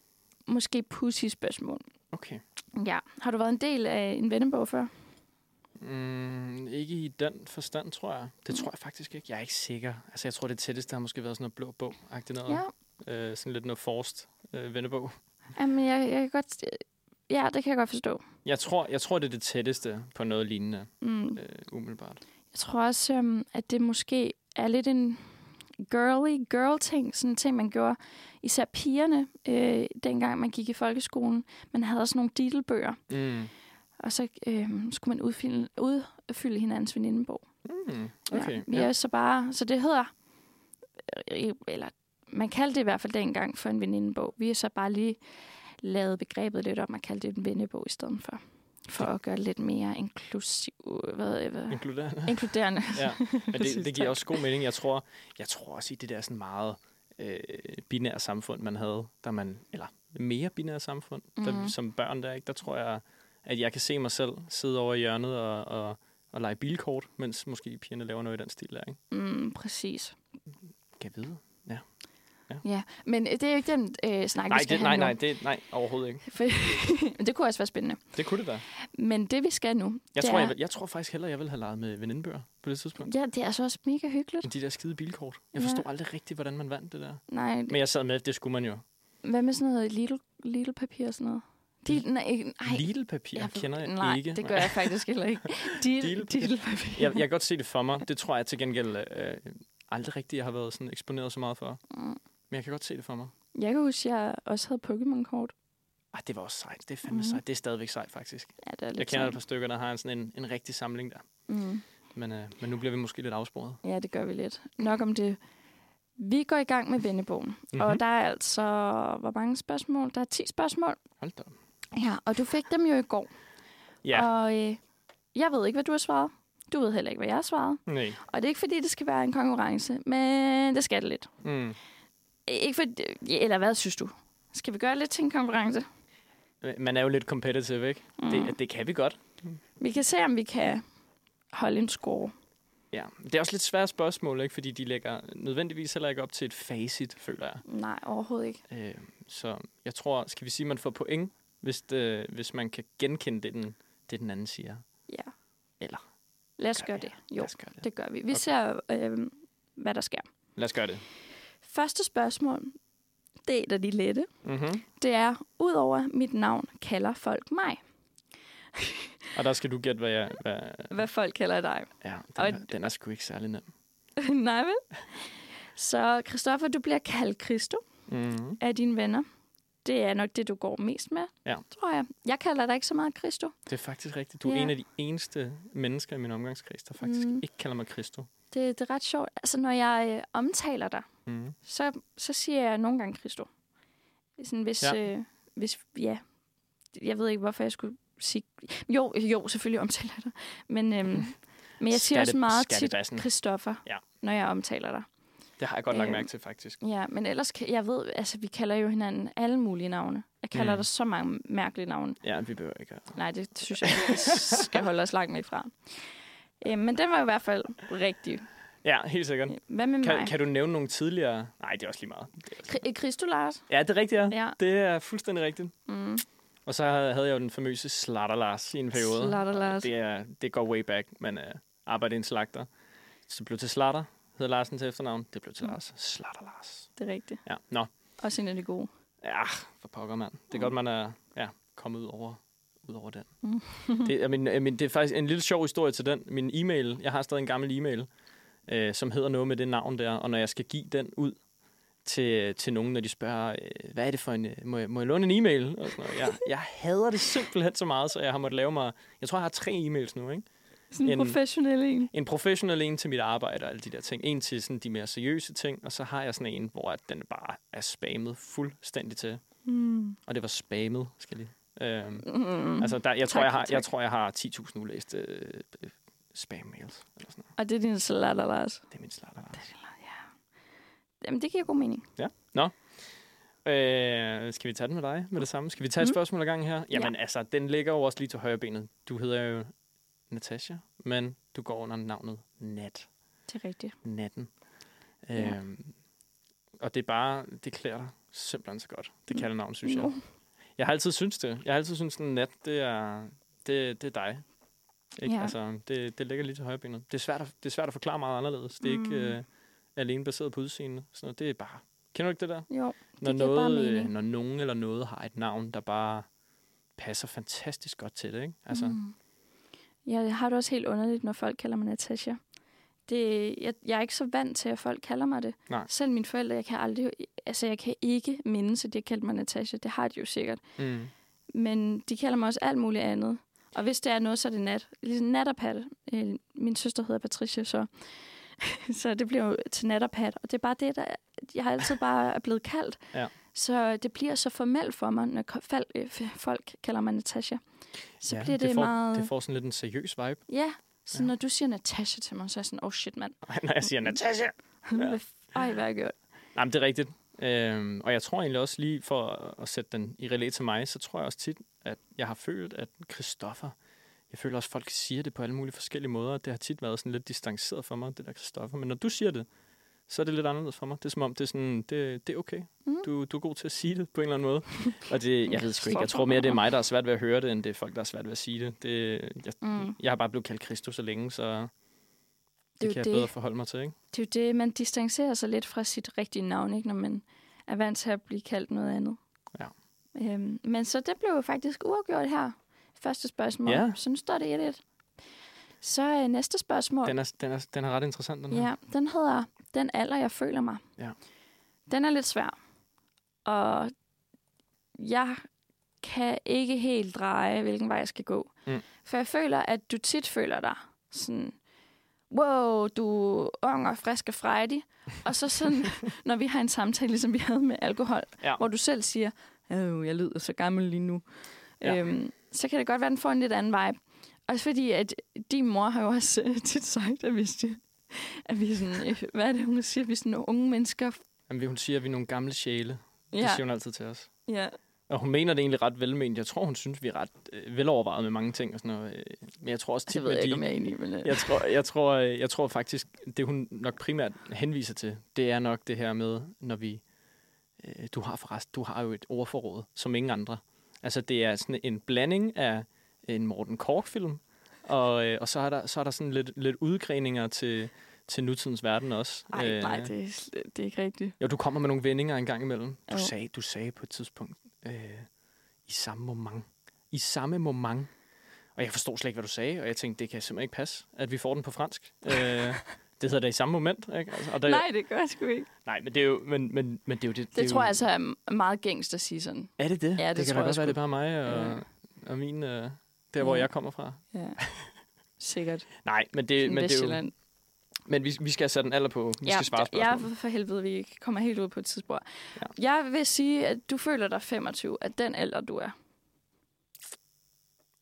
måske pussy spørgsmål. Okay. Ja. Har du været en del af en vennebog før? Mm, ikke i den forstand, tror jeg. Det tror jeg faktisk ikke. Jeg er ikke sikker. Altså, jeg tror, det tætteste har måske været sådan noget blå bog noget. Ja. Øh, sådan lidt noget forced øh, vennebog. Jamen, jeg, jeg kan godt... Ja, det kan jeg godt forstå. Jeg tror, jeg tror, det er det tætteste på noget lignende, Mm. øh, umiddelbart. Jeg tror også, øhm, at det måske er lidt en girly girl-ting. Sådan en ting, man gjorde. Især pigerne, øh, dengang man gik i folkeskolen. Man havde også nogle didelbøger. Mm. Og så øh, skulle man udfylde, udfylde hinandens venindebog. Mm. Okay. Ja, vi er så bare... Så det hedder... øh, Eller man kaldte det i hvert fald dengang for en venindebog. Vi har så bare lige lavet begrebet lidt om at kalde det en vennebog i stedet for. For at gøre det lidt mere inklusiv... Hvad, hvad, Inkluderende. inkluderende. ja, men det, det giver også god mening. Jeg tror, jeg tror også i det der sådan meget øh, binære samfund, man havde, der man, eller mere binære samfund, mm-hmm. der, som børn der, ikke, der tror jeg, at jeg kan se mig selv sidde over i hjørnet og, og, og lege bilkort, mens måske pigerne laver noget i den stil der, ikke? Mm, præcis. Kan jeg vide? Ja, men det er jo ikke den øh, snak, Nej, vi skal det, nej, nej, det, nej, overhovedet ikke. For, men det kunne også være spændende. Det kunne det da. Men det, vi skal nu, Jeg, tror, er, jeg, vil- jeg tror faktisk hellere, jeg ville have leget med venindebøger på det tidspunkt. Ja, det er altså også mega hyggeligt. End de der skide bilkort. Jeg Ja. forstod aldrig rigtigt, hvordan man vandt det der. Nej, Men jeg sad med, det skulle man jo. hvad med sådan noget Lidl, Lidl papir og sådan noget? De, nej, nej, Lidl-papir jeg kender jeg nej, ikke. det gør jeg faktisk heller ikke. Deal, Deal-papir. deal papir. jeg, jeg kan godt se det for mig. Det tror jeg til gengæld øh, aldrig rigtigt, jeg har været sådan eksponeret så meget for. Mm. Men jeg kan godt se det for mig. Jeg kan huske, at jeg også havde Pokémon-kort. Ej, det var også sejt. Det er fandme mm. sejt. Det er stadigvæk sejt, faktisk. Ja, det er lidt Jeg kender et par stykker, der har en, sådan en, en rigtig samling der. Mm. Men, øh, men nu bliver vi måske lidt afsporet. Ja, det gør vi lidt. Nok om det. Vi går i gang med vennebogen. Mm-hmm. Og Mhm. der er altså, hvor mange spørgsmål? Der er 10 spørgsmål. Hold da. Ja, og du fik dem jo i går. Ja, Og øh, jeg ved ikke, hvad du har svaret. Du ved heller ikke, hvad jeg har svaret. nej. Og det er ikke, fordi det skal være en konkurrence, men det skal det lidt. Mm. Ikke for, eller hvad synes du? Skal vi gøre lidt til en konkurrence? Man er jo lidt competitive, ikke? Mm. Det, det kan vi godt. Vi kan se, om vi kan holde en score. Ja. Det er også lidt svære spørgsmål, ikke? Fordi de lægger nødvendigvis heller ikke op til et facit, føler jeg. Nej, overhovedet ikke. Øh, så jeg tror, skal vi sige, at man får point, hvis, det, hvis man kan genkende det, den, det, den anden siger. Ja. Eller Lad os Gør gøre vi. det. Jo, gøre det. det gør vi. Vi Okay. ser, øh, hvad der sker. lad os gøre det. Første spørgsmål, det er et af de lette. Mm-hmm. Det er, udover mit navn, kalder folk mig. Og der skal du gætte, hvad jeg... Hvad... Hvad folk kalder dig. Ja, den, Og- er, den er sgu ikke særlig nem. Nej vel? Så Christoffer, du bliver kaldt Christo Mm-hmm. af dine venner. Det er nok det, du går mest med, Ja. tror jeg. Jeg kalder dig ikke så meget Christo. Det er faktisk rigtigt. Du er Ja. en af de eneste mennesker i min omgangskreds, der faktisk Mm. ikke kalder mig Christo. Det, det er ret sjovt. Altså, når jeg øh, omtaler dig, Mm. så, så siger jeg nogle gange Christo. Sådan, hvis, ja. Øh, hvis, ja, jeg ved ikke, hvorfor jeg skulle sige... Jo, jo, selvfølgelig omtaler jeg dig. Men, øhm, men jeg siger Skatte- også meget tit. Christoffer, Ja. når jeg omtaler dig. Det har jeg godt lagt Øhm. mærke til, faktisk. Ja, men ellers, jeg ved, altså, vi kalder jo hinanden alle mulige navne. Jeg kalder Mm. dig så mange mærkelige navne. Ja, vi behøver ikke. Nej, det synes jeg, vi skal holde os langt med fra. Øh, men den var i hvert fald rigtig. Ja, helt sikkert. Hvad med Kan, mig? kan du nævne nogle tidligere... Nej, det er også lige meget. Christo Lars? Ja, det er rigtigt, ja. Ja. Det er fuldstændig rigtigt. Mm. Og så havde jeg jo den famøse Slatter Lars i en periode. Slatter Lars. Det, er, det går way back, men uh, arbejder i en slagter. Så blev til Slatter, hedder Larsen til efternavn. Det blev til Mm. Lars. Slatter Lars. Det er rigtigt. Ja, nå. Også en af de gode. Ja, for pokker, mand. Det er Mm. godt, man er ja, kommet ud over, ud over den. Mm. det, jeg men, jeg men, det er faktisk en lille sjov historie til den. Min e-mail, jeg har stadig en gammel e-mail, øh, som hedder noget med det navn der, og når jeg skal give den ud til, til nogen, når de spørger, øh, hvad er det for en, øh, må jeg, må jeg låne en e-mail? Og sådan noget. Jeg, jeg hader det simpelthen så meget, så jeg har måttet lave mig, jeg tror, jeg har tre e-mails nu, ikke? Sådan en professionel en. En professionel en til mit arbejde og alle de der ting. En til sådan de mere seriøse ting, og så har jeg sådan en, hvor at den bare er spammet fuldstændig til. Mm. Og det var spammet, skal jeg lige. Øhm, Mm. Altså, der, jeg, tror, Tak, jeg, har, jeg tror, jeg har 10.000 ulæste øh, øh, spam-mails. Eller sådan noget. Og det er din slatter, Lars. Det er min slatter. der. Jamen, det giver god mening. Øh, skal vi tage den med dig med det samme? Skal vi tage et Mm. spørgsmål ad gang her? Jamen altså, den ligger jo også lige til højre benet. Du hedder jo Natasha, men du går under navnet Nat. Det er rigtigt. Natten. Ja. Øhm, og det er bare, det klæder dig simpelthen så godt. Det Mm. kalder navn, synes Jo. jeg. Jeg har altid syntes det. Jeg har altid syntes, at Nat, det er, det, det er dig. Ikke? Ja. Altså, det, det ligger lige til højre benet. Det er svært at, det er svært at forklare meget anderledes. Det er Mm. ikke øh, alene baseret på udseende. Sådan noget. Det er bare... Kender du ikke det der? Jo, Når, giver bare noget, øh, mening. når nogen eller noget har et navn, der bare passer fantastisk godt til det, ikke? Altså, mm. Jeg har det også helt underligt, når folk kalder mig Natasha. Det, jeg, jeg er ikke så vant til, at folk kalder mig det. Nej. Selv mine forældre, jeg kan aldrig, altså jeg kan ikke mindes, at de har kaldt mig Natasha. Det har de jo sikkert. Mm. Men de kalder mig også alt muligt andet. Og hvis det er noget, så er det nat. Ligesom nat og pat. Øh, Min søster hedder Patricia, så, så det bliver jo til nat og pat. Og det er bare det, der jeg har altid bare er blevet kaldt. Ja. Så det bliver så formelt for mig, når øh, folk kalder mig Natasha. Så ja, bliver det, får, meget... Det får sådan lidt en seriøs vibe. Ja, så Ja. når du siger Natasha til mig, så er jeg sådan, oh shit, mand. Når jeg siger Natasha! Ja. Ej, hvad har jeg gjort? Nej, men det er rigtigt. Øhm, og jeg tror egentlig også lige, for at, sætte den i relæ til mig, så tror jeg også tit, at jeg har følt, at Christoffer, jeg føler også, at folk siger det på alle mulige forskellige måder. Det har tit været sådan lidt distanceret for mig, det der Christoffer. Men når du siger det, så er det lidt anderledes for mig. Det er som om, det er, sådan, det, det er okay. Mm. Du, du er god til at sige det på en eller anden måde. Og det, jeg ved sgu ikke, jeg tror mere, det er mig, der er svært ved at høre det, end det er folk, der er svært ved at sige det. det jeg, Mm. jeg har bare blevet kaldt Kristus så længe, så det, Det er kan jeg det. bedre forholde mig til, ikke? Det er jo det, man distancerer sig lidt fra sit rigtige navn, ikke? når man er vant til at blive kaldt noget andet. Ja. Øhm, men så det blev jo faktisk uafgjort her. Første spørgsmål. Ja. Så nu står det 1-1. Så øh, næste spørgsmål. Den er, den er, den er ret interessant, den her. Ja, den hedder Den alder, jeg føler mig. Ja. Den er lidt svær. Og jeg kan ikke helt dreje, hvilken vej jeg skal gå. Mm. For jeg føler, at du tit føler dig sådan, wow, du er ung og frisk og frejdig. og så sådan, når vi har en samtale, ligesom vi havde med alkohol, Ja. hvor du selv siger, øh, jeg lyder så gammel lige nu. Ja. Øhm, så kan det godt være, at den får en lidt anden vibe. Også fordi, at din mor har jo også øh, tit sagt, at hvis det, at vi er sådan, øh, hvad er det, hun siger, vi er sådan nogle unge mennesker. Jamen, hun siger, at vi er nogle gamle sjæle. Det Ja, siger hun altid til os. ja. Og hun mener det egentlig ret velment. Jeg tror, hun synes, vi er ret øh, velovervejet med mange ting og sådan noget. Øh, Men jeg tror også tit, Det ved jeg med ikke, de, om jeg er enig i, men... øh, jeg, tror, jeg, tror, jeg tror faktisk, det hun nok primært henviser til, det er nok det her med, når vi... Øh, du har forresten, du har jo et ordforråd, som ingen andre. Altså, det er sådan en blanding af en Morten Kork-film, og, øh, og så, er der, så er der sådan lidt, lidt udgreninger til, til nutidens verden også. Ej, Øh, nej, det er, det er ikke rigtigt. Jo, du kommer med nogle vendinger en gang imellem. Du, Jo. sagde, du sagde på et tidspunkt, øh, i samme moment. I samme moment. Og jeg forstod slet ikke, hvad du sagde, og jeg tænkte, det kan simpelthen ikke passe, at vi får den på fransk. øh, det hedder det i samme moment, ikke? Altså, og der, Nej, det gør jeg sgu ikke. nej, men det er jo, men, men, men det er jo det. Det, er tror jo, jeg altså er meget gængst at sige sådan. Er det det? Ja, det det kan tror da godt være, det er bare mig og, Ja. og min, øh, der, hvor Ja. jeg kommer fra. Ja. Sikkert. Nej, men det, men det er jo, men vi, vi skal have sat den alder på. Vi ja, skal svare ja, spørgsmål. for helvede, vi kommer helt ud på et tidspunkt. Ja. Jeg vil sige, at du føler dig 25, at den alder, du er.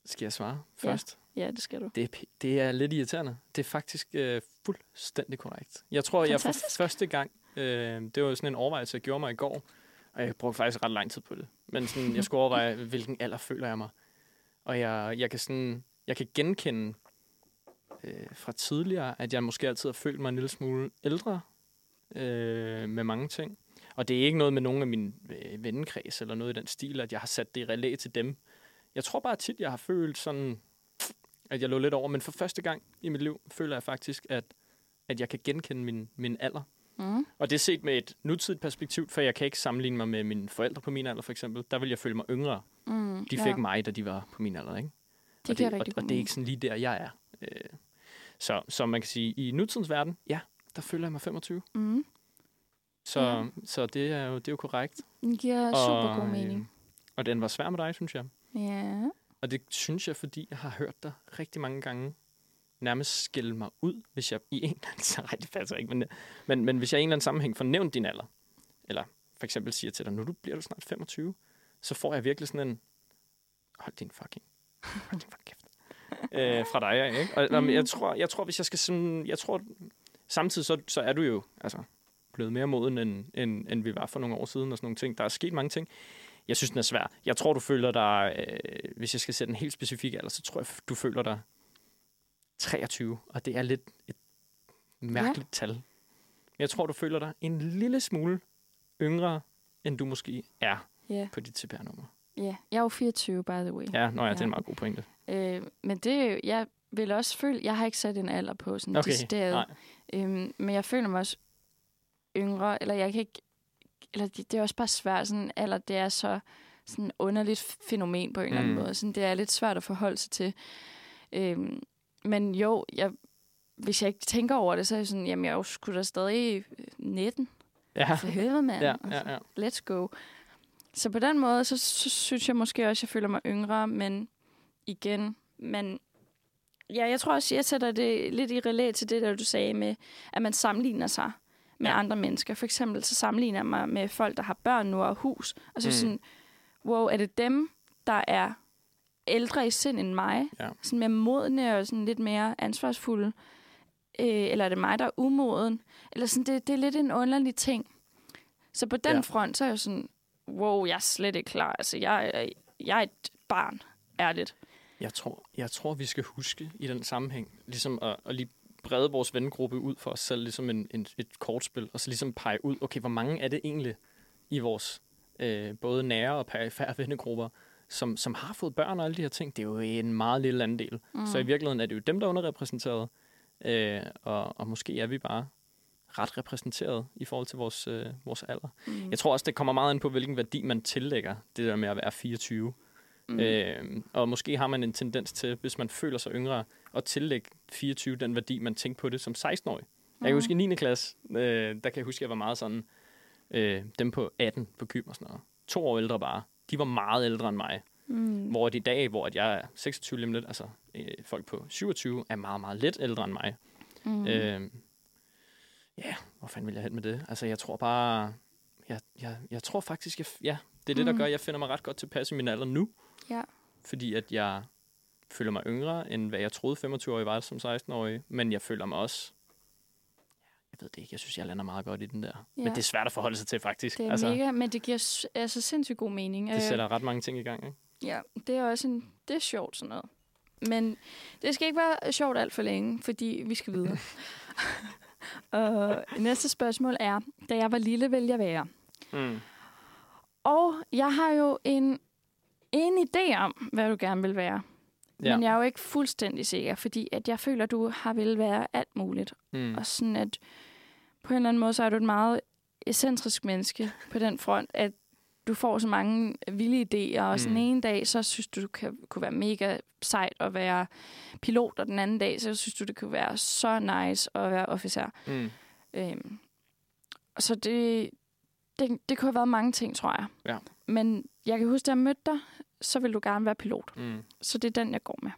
Skal jeg svare Ja. først? Ja, det skal du. Det er, det er lidt irriterende. Det er faktisk øh, fuldstændig korrekt. Jeg tror, jeg for Fantastisk. første gang, øh, det var sådan en overvejelse, jeg gjorde mig i går, og jeg brugte faktisk ret lang tid på det. Men sådan, jeg skulle overveje, hvilken alder føler jeg mig. Og jeg, jeg, kan, sådan, jeg kan genkende øh, fra tidligere, at jeg måske altid har følt mig en lille smule ældre øh, med mange ting. Og det er ikke noget med nogen af min øh, vennekreds eller noget i den stil, at jeg har sat det i relæ til dem. Jeg tror bare tit, jeg har følt sådan, at jeg lå lidt over. Men for første gang i mit liv føler jeg faktisk, at, at jeg kan genkende min, min alder. Mm. Og det er set med et nutidigt perspektiv, for jeg kan ikke sammenligne mig med mine forældre på min alder, for eksempel. Der vil jeg føle mig yngre. Mm. De fik ja. mig, da de var på min alder, ikke? Det og, det, og, og det er mening. ikke sådan lige der, jeg er. Øh, så, så man kan sige, i nutidens verden, ja, der føler jeg mig 25. Mm. Så, Ja. så det, er jo, det er jo korrekt. Det giver super god mening. øh, og den var svær med dig, synes jeg. Ja. Og det synes jeg, fordi jeg har hørt dig rigtig mange gange nærmest skælde mig ud, hvis jeg i en eller anden så det passer ikke, men, men, men hvis jeg i en eller anden sammenhæng får nævnt din alder, eller for eksempel siger til dig, nu du bliver du snart 25, så får jeg virkelig sådan en, hold din fucking, hold din fucking kæft, øh, fra dig, ikke? Og, mm. jeg, tror, jeg tror, hvis jeg skal sådan, jeg tror, samtidig så, så er du jo, altså, blevet mere moden, end, end, end vi var for nogle år siden, og sådan nogle ting. Der er sket mange ting. Jeg synes, den er svær. Jeg tror, du føler dig, øh, hvis jeg skal sætte en helt specifik alder, så tror jeg, du føler dig 23, og det er lidt et mærkeligt ja. tal. Men jeg tror, du føler dig en lille smule yngre, end du måske er Ja. på dit CPR-nummer. ja. Jeg er jo 24, by the way. Ja, nå ja, det er Ja. en meget god pointe. Øh, men det jeg vil også føle, jeg har ikke sat en alder på sådan Okay, decideret. nej. Øhm, men jeg føler mig også yngre, eller jeg kan ikke, eller det, det er også bare svært, sådan alder, det er så sådan underligt fænomen på en eller anden Mm. måde. Sådan, det er lidt svært at forholde sig til. Øhm, men jo, jeg, hvis jeg ikke tænker over det, så er jeg sådan, jamen jeg er jo sgu da stadig 19. Ja, For helvede, mand. ja, Altså, ja, ja. Let's go. Så på den måde, så, så synes jeg måske også, at jeg føler mig yngre, men igen, men ja, jeg tror også, jeg sætter det lidt i relæ til det, der du sagde med, at man sammenligner sig med Ja. ja. andre mennesker. For eksempel så sammenligner jeg mig med folk, der har børn nu og hus, og så mm. sådan, wow, er det dem, der er ældre i sind end mig? Ja. Sådan mere modne og sådan lidt mere ansvarsfulde? Øh, eller er det mig, der er umoden? Eller sådan, det, det er lidt en underlig ting. Så på den Ja. front, så er jeg jo sådan, wow, jeg er slet ikke klar. Altså, jeg, jeg er et barn, ærligt. Jeg tror, jeg tror, vi skal huske i den sammenhæng, ligesom at, at lige brede vores vennegruppe ud for os selv, ligesom en, en, et kortspil, og så ligesom pege ud, okay, hvor mange er det egentlig i vores øh, både nære og perifære vennegrupper, som, som har fået børn og alle de her ting. Det er jo en meget lille andel. Mm. Så i virkeligheden er det jo dem, der er underrepræsenteret, øh, og, og måske er vi bare ret repræsenteret i forhold til vores, øh, vores alder. Mm. Jeg tror også, det kommer meget an på, hvilken værdi man tillægger det der med at være 24. Mm. Øh, og måske har man en tendens til, hvis man føler sig yngre, at tillægge 24 den værdi, man tænkte på det som 16-årig. Jeg kan huske i 9. klasse, øh, der kan jeg huske, at jeg var meget sådan, øh, dem på 18 på gym og sådan noget. To år ældre bare. De var meget ældre end mig. Mm. Hvor i dag, hvor at jeg er 26 lige lidt, altså øh, folk på 27 er meget, meget lidt ældre end mig. Mm. Øh, ja, hvor fanden vil jeg hen med det? Altså, jeg tror bare... Jeg, jeg, jeg tror faktisk, jeg, ja, det er det, der Mm. gør, at jeg finder mig ret godt tilpas i min alder nu. Ja. Fordi at jeg føler mig yngre, end hvad jeg troede 25-årig var som 16-årig. Men jeg føler mig også... Jeg ved det ikke. Jeg synes, jeg lander meget godt i den der. Ja. Men det er svært at forholde sig til, faktisk. Det er altså, mega, men det giver altså sindssygt god mening. det Øh, sætter ret mange ting i gang, ikke? Ja, det er også en, det er sjovt sådan noget. Men det skal ikke være sjovt alt for længe, fordi vi skal videre. og næste spørgsmål er, da jeg var lille, ville jeg være. Mm. Og jeg har jo en, en idé om, hvad du gerne vil være. Ja. Men jeg er jo ikke fuldstændig sikker, fordi at jeg føler, at du har vel være alt muligt. Mm. Og sådan at på en eller anden måde, så er du et meget ekscentrisk menneske på den front, at du får så mange vilde idéer, og sådan Mm. en dag, så synes du, du kan, kunne være mega sejt at være pilot, og den anden dag, så synes du, det kunne være så nice at være officer. Mm. Øhm, så det, det, det kunne have været mange ting, tror jeg. Ja. Men jeg kan huske, da jeg mødte dig, så vil du gerne være pilot. Mm. Så det er den, jeg går med.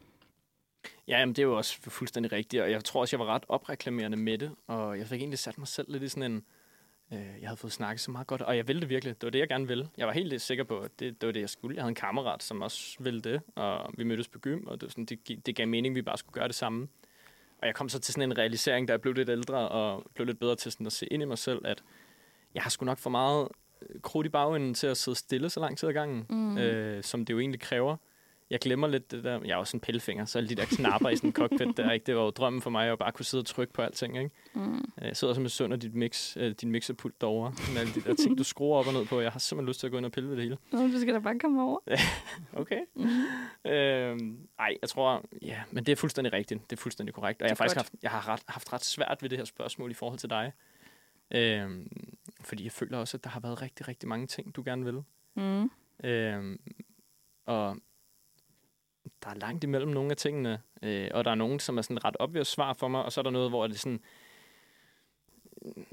Ja, jamen, det er jo også fuldstændig rigtigt, og jeg tror også, jeg var ret opreklamerende med det, og jeg fik egentlig sat mig selv lidt i sådan en... Øh, jeg havde fået snakket så meget godt, og jeg ville det virkelig. Det var det, jeg gerne ville. Jeg var helt sikker på, at det, det var det, jeg skulle. Jeg havde en kammerat, som også ville det, og vi mødtes på gym, og det, sådan, det, det gav mening, at vi bare skulle gøre det samme. Og jeg kom så til sådan en realisering, da jeg blev lidt ældre, og blev lidt bedre til sådan at se ind i mig selv, at jeg har sgu nok for meget øh, krudt i bagenden til at sidde stille så lang tid ad gangen, Mm. øh, som det jo egentlig kræver. Jeg glemmer lidt det der, jeg er sådan en pellefinger, så alle de der knapper i sådan en cockpit der, ikke? det var jo drømmen for mig, at bare kunne sidde og trykke på alting. Ikke? Mm. Øh, Jeg sidder også med sønder dit mix, øh, din mixerpult derovre, med alle de der ting, du skruer op og ned på. Jeg har simpelthen lyst til at gå ind og pille ved det hele. Nå, du skal da bare komme over. Okay. Mm. Øhm, ej, jeg tror, ja, men det er fuldstændig rigtigt. Det er fuldstændig korrekt. Og jeg har faktisk haft, jeg har ret, haft ret svært ved det her spørgsmål i forhold til dig. Øhm, fordi jeg føler også, at der har været rigtig, rigtig mange ting, du gerne vil. Mm. Øhm, og der er langt imellem nogle af tingene, øh, og der er nogen, som er sådan ret obvious svar for mig, og så er der noget, hvor det sådan øh,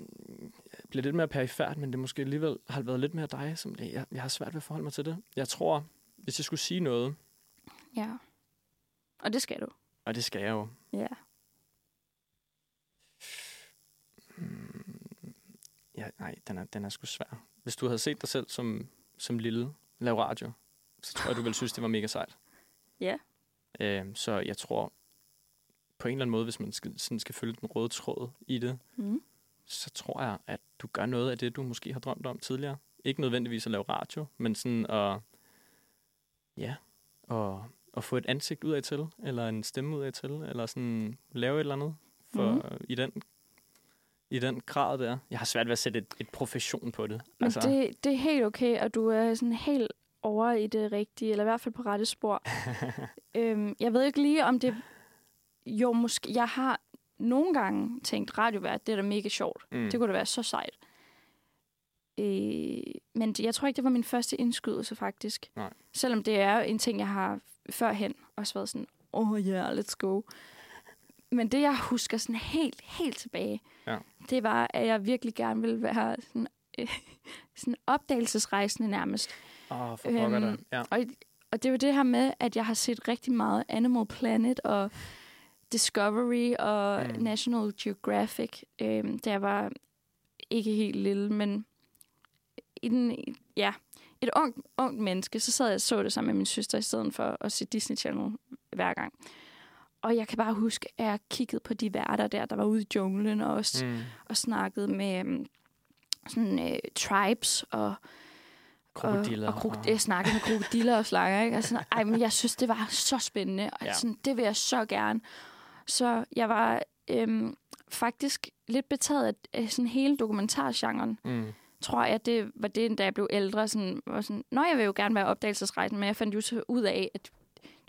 bliver lidt mere perifært, men det måske alligevel har været lidt mere dig, som jeg, jeg har svært ved at forholde mig til det. Jeg tror, hvis jeg skulle sige noget, Ja. Og det skal du. og det skal jeg jo, Ja. Ja, nej, den er, den er sgu svær. Hvis du havde set dig selv som, som lille lave radio, så tror jeg, du ville synes, det var mega sejt. Ja. Øhm, så jeg tror, på en eller anden måde, hvis man skal, sådan skal følge den røde tråd i det, Mm. så tror jeg, at du gør noget af det, du måske har drømt om tidligere. Ikke nødvendigvis at lave radio, men sådan at, ja, at, at få et ansigt ud af til, eller en stemme ud af til, eller sådan lave et eller andet for, mm. i, den, i den grad der. Jeg har svært ved at sætte et, et profession på det. Men altså. det, det er helt okay, og du er sådan helt over i det rigtige, eller i hvert fald på rette spor. øhm, jeg ved ikke lige, om det... Jo, måske... Jeg har nogle gange tænkt, radiovært, det er da mega sjovt. mm. Det kunne da være så sejt. Øh, men jeg tror ikke, det var min første indskydelse, faktisk. Nej. Selvom det er en ting, jeg har førhen også været sådan, oh yeah, let's go. Men det, jeg husker sådan helt, helt tilbage, Ja. det var, at jeg virkelig gerne ville være sådan, øh, sådan opdagelsesrejsende nærmest. Åh, oh, for Øhm, da. Ja. Og, og det er jo det her med, at jeg har set rigtig meget Animal Planet og Discovery og Mm. National Geographic, øhm, da jeg var ikke helt lille, men i den, ja, et ungt, ungt menneske, så sad jeg og så det sammen med min søster, i stedet for at se Disney Channel hver gang. Og jeg kan bare huske, at jeg kiggede på de værter der, der var ude i junglen og også Mm. og snakkede med øhm, sådan, øh, tribes og Krokodiller. og, og krok- jeg snakkede med krokodiller og slanger, ikke? Altså, ej, men jeg synes, det var så spændende, og Ja. sådan, det vil jeg så gerne. Så jeg var øhm, faktisk lidt betaget af, sådan hele dokumentargenren. Mm. Tror jeg, det var det, da jeg blev ældre. Sådan, var sådan, Nå, jeg vil jo gerne være opdagelsesrejsen, men jeg fandt jo så ud af, at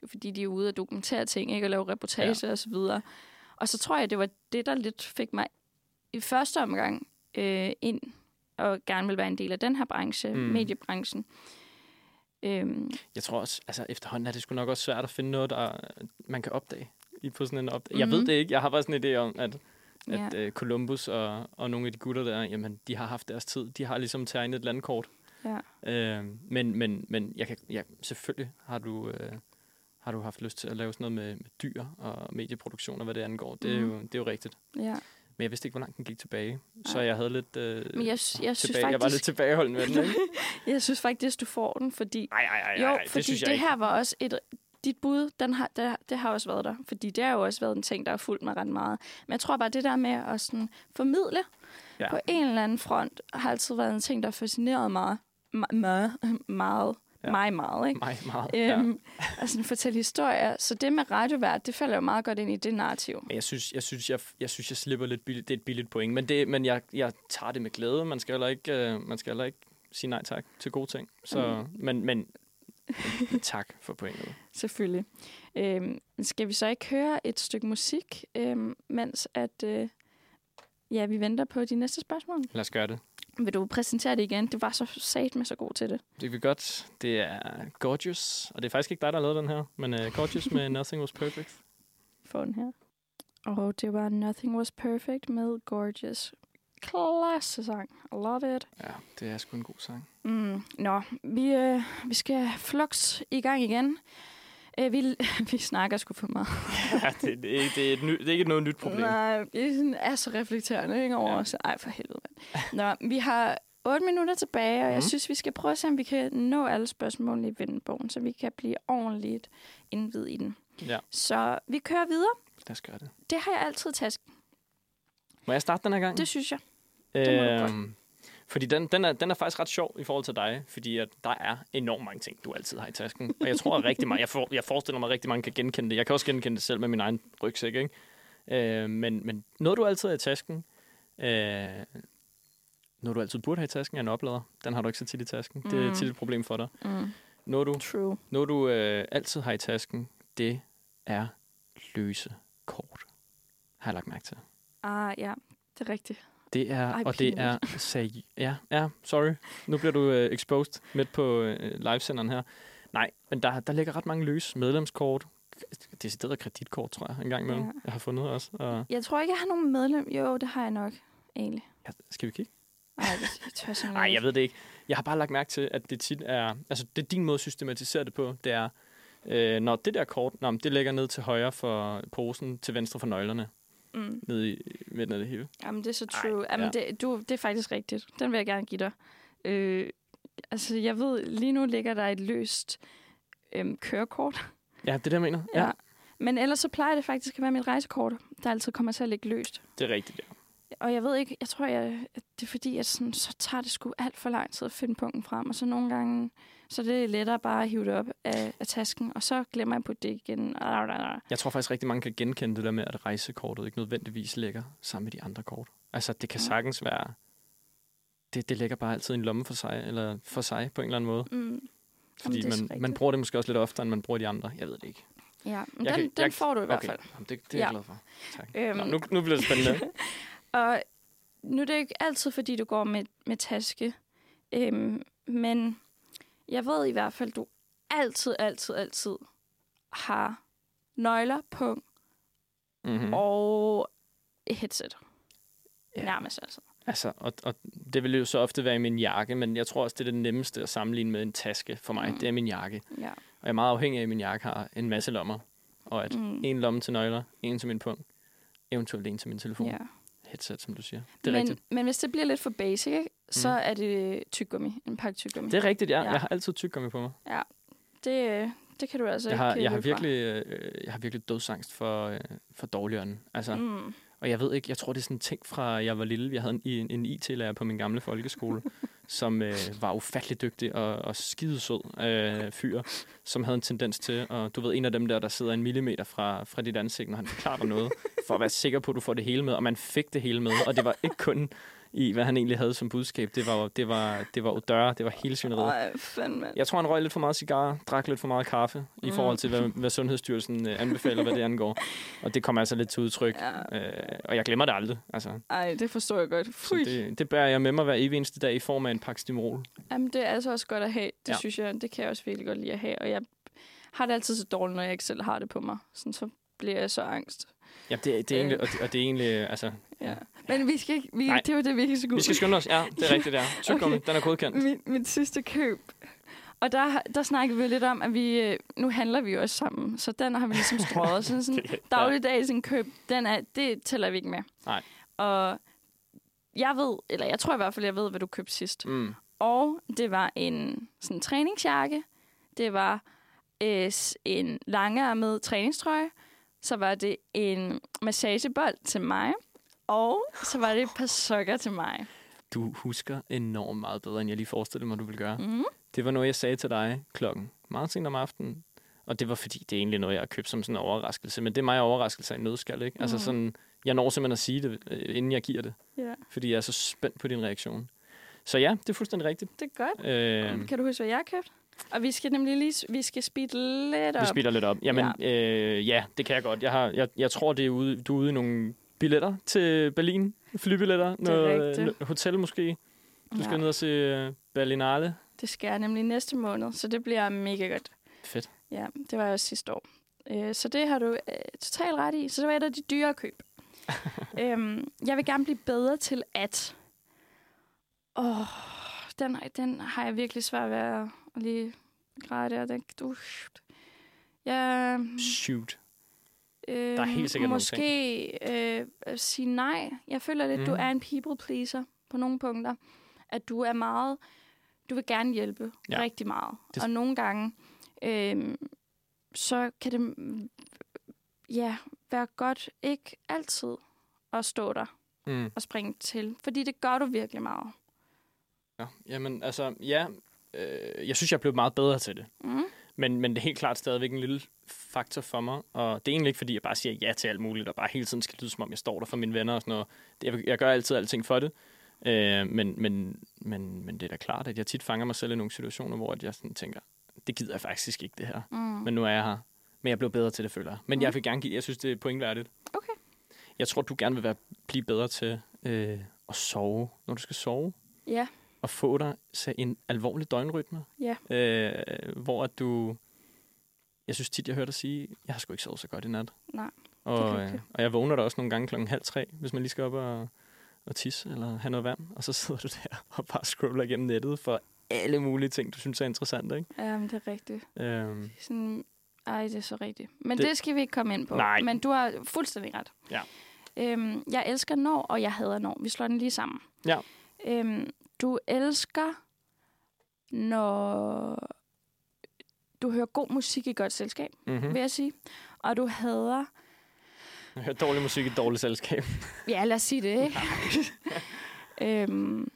fordi, de er ude og dokumentere ting, ikke? og lave reportager ja. og så videre. Og så tror jeg, det var det, der lidt fik mig i første omgang øh, ind og gerne vil være en del af den her branche, Mm. mediebranchen. Øhm, Jeg tror også, altså efterhånden er det sgu nok også svært at finde noget, der man kan opdage i på sådan en opdag. Mm. Jeg ved Mhm. det ikke. Jeg har bare sådan en idé om, at, ja. at øh, Columbus og, og nogle af de gutter der, jamen, de har haft deres tid. De har ligesom tegnet et landkort. ja. Øh, men, men, men jeg kan, ja, selvfølgelig har du, øh, har du haft lyst til at lave sådan noget med, med dyr og medieproduktion og hvad det angår. Det, er Mhm. jo, det er jo rigtigt. ja. Men jeg vidste ikke, hvor langt den gik tilbage. Så jeg havde lidt... Øh, Men jeg, jeg, synes tilbage. jeg var lidt faktisk, tilbageholden med den, ikke? jeg synes faktisk, du får den, fordi Nej, nej, nej, det synes jeg det ikke. her var også et... Dit bud, den har, det, det har også været der. Fordi det har jo også været en ting, der har fulgt mig ret meget. Men jeg tror bare, det der med at sådan formidle Ja. på en eller anden front, har altid været en ting, der har fascineret mig ma- ma- meget. Ja. Ja. Mig meget, ikke? Meget, ja. Øhm, og sådan fortælle historier. Så det med radiovært, det falder jo meget godt ind i det narrativ. Men jeg synes, jeg, synes, jeg, jeg synes, jeg slipper lidt billigt. Det er et billigt point. Men, det, men jeg, jeg tager det med glæde. Man skal heller ikke, øh, man skal heller ikke sige nej tak til gode ting. Så, Mm. men, men Men tak for pointet. Selvfølgelig. Øhm, skal vi så ikke høre et stykke musik, øhm, mens at, øh, ja, vi venter på de næste spørgsmål? Lad os gøre det. Vil du præsentere det igen? Det var så sat med så god til det. Det vi godt. Det er Gorgeous, og det er faktisk ikke dig, der har lavet den her, men uh, Gorgeous med Nothing Was Perfect. Få den her. Og det var Nothing Was Perfect med Gorgeous. Klasse sang. I love it. Ja, det er sgu en god sang. Mm, nå, vi, øh, vi skal flux i gang igen. Øh, vi, vi snakker sgu for meget. ja, det, det, er, ikke- det, er et ny, det er ikke noget nyt problem. Nej, vi er sådan- er så reflekterende ikke, over Ja. os. Ej, for helvede, mand. Nå, vi har 8 minutter tilbage, og jeg Mhm. synes, vi skal prøve at se, om vi kan nå alle spørgsmålene i vindbogen, så vi kan blive ordentligt indvid i den. Ja, Så vi kører videre. lad os gøre det. Det har jeg altid taget. Må jeg starte den her gang? Det synes jeg. det må du prøve. Øhm, fordi den, den, er, den er faktisk ret sjov i forhold til dig, fordi at der er enormt mange ting, du altid har i tasken. Og jeg tror at rigtig mange, jeg, for, jeg forestiller mig at rigtig mange kan genkende det. Jeg kan også genkende det selv med min egen rygsæk, ikke? Øh, men, men noget, du altid har i tasken, øh, noget, du altid burde have i tasken, er en oplader. Den har du ikke så tit i tasken. Det er Mm. tit et problem for dig. Mm. Noget, du, True. noget, du øh, altid har i tasken, det er løse kort. Har jeg lagt mærke til. Ah, ja, det er rigtigt. Det er, Ej, og det er sag... Ja, ja, sorry. Nu bliver du øh, exposed midt på øh, livesenderen her. Nej, men der, der ligger ret mange løse medlemskort. Decideret kreditkort, tror jeg, en gang imellem. Ja. Jeg har fundet også. Og, Jeg tror ikke, jeg har nogen medlem. Jo, det har jeg nok, egentlig. ja, skal vi kigge? Ej, det jeg tør simpelthen Nej, jeg ved det ikke. Jeg har bare lagt mærke til, at det tit er... Altså, det er din måde at systematisere det på. Det er, øh, når det der kort, nå, det ligger ned til højre for posen, til venstre for nøglerne. Mm. Ned i midten af det hele. Jamen, det er så Ej, true. Jamen, ja. det, du, det er faktisk rigtigt. Den vil jeg gerne give dig. Øh, altså, jeg ved, lige nu ligger der et løst øhm, kørekort. Ja, det er det, jeg mener. Ja, Men ellers så plejer det faktisk at være mit rejsekort, der altid kommer til at ligge løst. det er rigtigt, ja. Og jeg ved ikke, jeg tror, jeg, at det er fordi, at sådan, så tager det sgu alt for lang tid at finde punkten frem. Og så nogle gange, så er det lettere bare at hive det op af, af tasken, og så glemmer jeg på det igen. Jeg tror faktisk rigtig mange kan genkende det der med, at rejsekortet ikke nødvendigvis ligger sammen med de andre kort. Altså, det kan sagtens være... Det, det ligger bare altid i en lomme for sig, eller for sig på en eller anden måde. Mm, Fordi er så man, man bruger det måske også lidt oftere, end man bruger de andre. Jeg ved det ikke. ja, men Jeg den, kan- den jeg- får du i hvert Okay, fald. Jamen, det, det er jeg Ja. glad for. Tak. Øhm, Nå, nu, nu bliver det spændende. Og nu er det ikke altid, fordi du går med, med taske. Øhm, men jeg ved i hvert fald, du altid, altid, altid har nøgler på mm-hmm. mm. og et headset. Ja. Nærmest altså. Altså, og, og det vil jo så ofte være i min jakke, men jeg tror også, det er det nemmeste at sammenligne med en taske for mig. Mm. Det er min jakke. Ja. Og jeg er meget afhængig af, at min jakke har en masse lommer. Og at Mm. en lomme til nøgler, en til min punkt, eventuelt en til min telefon. ja. Headset, som du siger. Det er men, rigtigt. men hvis det bliver lidt for basic, ikke, så er det tyggegummi. En pakke tyggegummi. Det er rigtigt, ja. Ja. Jeg har altid tyggegummi på mig. det, øh, det kan du altså Jeg har, ikke jeg har virkelig, øh, jeg har virkelig dødsangst for, øh, for dårligere Altså, mm. Mm. Og jeg ved ikke, jeg tror, det er sådan en ting fra, jeg var lille. Jeg havde en, en IT-lærer på min gamle folkeskole, som øh, var ufattelig dygtig og, og skidesød øh, fyr, som havde en tendens til, og du ved, en af dem der, der sidder en millimeter fra, fra dit ansigt, når han forklarer dig noget, for at være sikker på, at du får det hele med, og man fik det hele med, og det var ikke kun i, hvad han egentlig havde som budskab. Det var, det var, det var odør, det var hele svineriet. Ej, fandme. Jeg tror, han røg lidt for meget cigar, drak lidt for meget kaffe, i Mm. forhold til, hvad, hvad Sundhedsstyrelsen øh, anbefaler, hvad det angår. Og det kommer altså lidt til udtryk. Ja. Øh, og jeg glemmer det aldrig. Altså, Ej, det forstår jeg godt. så Fui. det, det bærer jeg med mig hver evig eneste dag i form af en pakke Stimrol. Jamen, det er altså også godt at have. Det Ja. synes jeg, det kan jeg også virkelig godt lide at have. Og jeg har det altid så dårligt, når jeg ikke selv har det på mig. Sådan, så bliver jeg så angst. Ja, det, det er Øh. egentlig, og, det, og det er egentlig, altså... Ja. Men vi skal ikke, vi, Nej. det var det, vi ikke skulle. Vi skal skynde os. Ja, det er rigtigt, ja. Tyggegummi, okay. den er godkendt. mit, mit sidste køb. Og der, der snakkede vi lidt om, at vi, øh, nu handler vi jo også sammen, så den har vi ligesom strøget. Sådan, sådan Det- dagligdags en køb, den er, det tæller vi ikke med. Nej. Og jeg ved, eller jeg tror i hvert fald, jeg ved, hvad du købte sidst. Mm. Og det var en sådan træningsjakke. Det var øh, en langearmet træningstrøje. Så var det en massagebold til mig. Og så var det et par sokker til mig. Du husker enormt meget bedre, end jeg lige forestillede mig, du ville gøre. Mm. Det var noget, jeg sagde til dig klokken meget sent om aftenen. Og det var fordi, det er egentlig noget, jeg har købt som sådan en overraskelse. Men det er mig overraskelse af en nødskal, ikke? Altså Mhm. sådan, jeg når simpelthen at sige det, øh, inden jeg giver det. Ja, Fordi jeg er så spændt på din reaktion. Så ja, det er fuldstændig rigtigt. det er godt. Øh, Kan du huske, hvad jeg købte? Og vi skal nemlig lige vi skal speede lidt op. Vi speeder lidt op. Jamen, ja. Øh, ja, det kan jeg godt. Jeg, har, jeg, jeg tror, det er ude, du er ude i nogle billetter til Berlin. Flybilletter. Er noget, noget hotel måske. Du skal Ja. ned og se øh, Berlinale. Det skal jeg nemlig næste måned, så det bliver mega godt. Fedt. Ja, det var jeg også sidste år. Øh, så det har du øh, totalt ret i. Så det var et af de dyre køb. øhm, jeg vil gerne blive bedre til at... Åh, den, den har jeg virkelig svært ved at lige græde der. Den, uh, jeg, Shoot. Øh, Der er helt sikkert nogle Måske øh, sige nej. Jeg føler lidt, mm. du er en people pleaser på nogle punkter. At du er meget... Du vil gerne hjælpe Ja. rigtig meget. Det-. Og nogle gange, øh, så kan det ja, være godt ikke altid at stå der Mm. og springe til. Fordi det gør du virkelig meget. Ja, jamen, altså, ja. Øh, jeg synes, jeg er blevet meget bedre til det. Mm. Men, men det er helt klart stadigvæk en lille faktor for mig. Og det er egentlig ikke, fordi jeg bare siger ja til alt muligt, og bare hele tiden skal lyde, som om jeg står der for mine venner og sådan noget. Det- Jeg, jeg gør altid alting for det. Øh, men, men, men, men det er da klart, at jeg tit fanger mig selv i nogle situationer, hvor jeg sådan tænker, det gider jeg faktisk ikke, det her. Mm. Men nu er jeg her. Men jeg blev bedre til det, føler jeg. Men Mm. jeg vil gerne give, jeg synes, det er pointværdigt. Okay. Jeg tror, du gerne vil være, blive bedre til øh, at sove, når du skal sove. Ja, Og få dig så en alvorlig døgnrytme. ja. Øh, hvor at du... Jeg synes tit, jeg hører dig sige, jeg har sgu ikke sovet så godt i nat. Nej, Og, øh, og jeg vågner da også nogle gange klokken halv tre, hvis man lige skal op og, og tisse eller have noget vand. Og så sidder du der og bare scroller igennem nettet for alle mulige ting, du synes er interessante. Ikke? Ja, men det er rigtigt. Øhm, Sådan, ej, det er så rigtigt. Men Det- det, det skal vi ikke komme ind på. Nej. Men du har fuldstændig ret. Ja. Øhm, jeg elsker når, og jeg hader når. Vi slår den lige sammen. Ja. Øhm, du elsker, når du hører god musik i godt selskab, mm-hmm. vil jeg sige. Og du hader... Jeg hører dårlig musik i dårligt selskab. Ja, lad os sige det, ikke? øhm,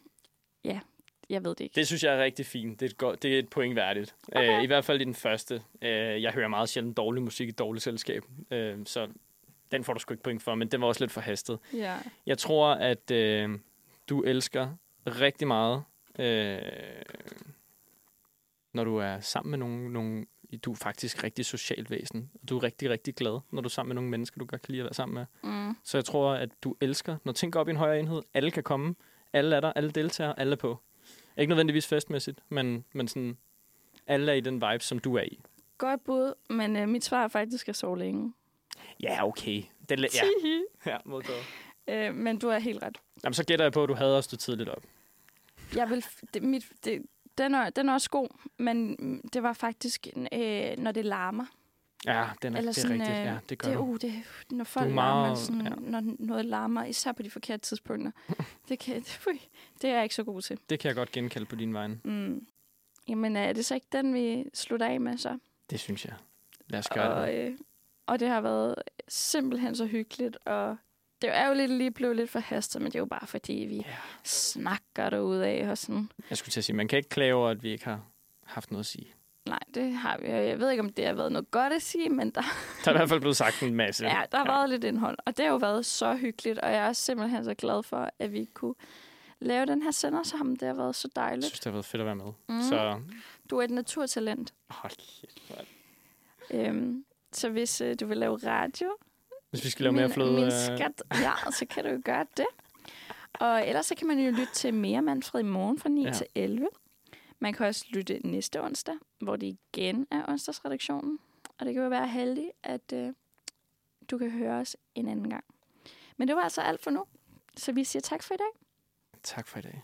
ja, jeg ved det ikke. Det synes jeg er rigtig fint. Det er et, godt, det er et point værdigt. Okay. Øh, I hvert fald i den første. Øh, jeg hører meget sjældent dårlig musik i dårligt selskab. Øh, så den får du sgu ikke point for, men den var også lidt for hastet. Ja. Jeg tror, at øh, du elsker rigtig meget, øh, når du er sammen med nogle, nogle... Du er faktisk rigtig socialt væsen. Du er rigtig, rigtig glad, når du er sammen med nogle mennesker, du godt kan lide at være sammen med. Mm. Så jeg tror, at du elsker, når ting går op i en højere enhed, alle kan komme, alle er der, alle deltager, alle er på. Ikke nødvendigvis festmæssigt, men, men sådan, alle er i den vibe, som du er i. Godt bud, men øh, mit svar er faktisk at sove længe. Ja, okay. Den, la- ja, ja, modtaget. Øh, men du er helt ret. Jamen, så gætter jeg på, at du havde at stå tidligt op. Jeg vil, det, mit, det, den, er, den er også god, men det var faktisk, øh, når det larmer. Ja, den er, Eller det er sådan, rigtigt. øh, Ja, det gør det, uh, det, når folk er larmer, meget- sådan, ja. når noget larmer, især på de forkerte tidspunkter. det, kan, det, det er jeg ikke så god til. Det kan jeg godt genkalde på din vegne. Mm. Jamen, er det så ikke den, vi slutter af med så? Det synes jeg. Lad os gøre Og, det. øh, og det har været simpelthen så hyggeligt, og det er jo lidt lige blevet lidt for hastet, men det er jo bare fordi, vi Ja. snakker derude af og sådan. Jeg skulle til at sige, man kan ikke klage over, at vi ikke har haft noget at sige. Nej, det har vi. Jeg ved ikke, om det har været noget godt at sige, men der, Der er i hvert fald blevet sagt en masse. ja, der har ja. været lidt indhold. Og det har jo været så hyggeligt, og jeg er simpelthen så glad for, at vi kunne lave den her sender sammen. Det har været så Jeg dejligt. synes, det har været fedt at være med. Mm. Så Du er et naturtalent. hold kæft. Øhm, så hvis øh, du vil lave radio, Hvis vi skal lave mere min, fløde... min øh, skat, ja, så kan du jo gøre det. Og ellers så kan man jo lytte til mere Manfred i morgen fra 9 Ja. ja. til 11. Man kan også lytte næste onsdag, hvor det igen er onsdagsredaktionen. Og det kan jo være heldigt, at øh, du kan høre os en anden gang. Men det var altså alt for nu. Så vi siger tak for i dag. Tak for i dag.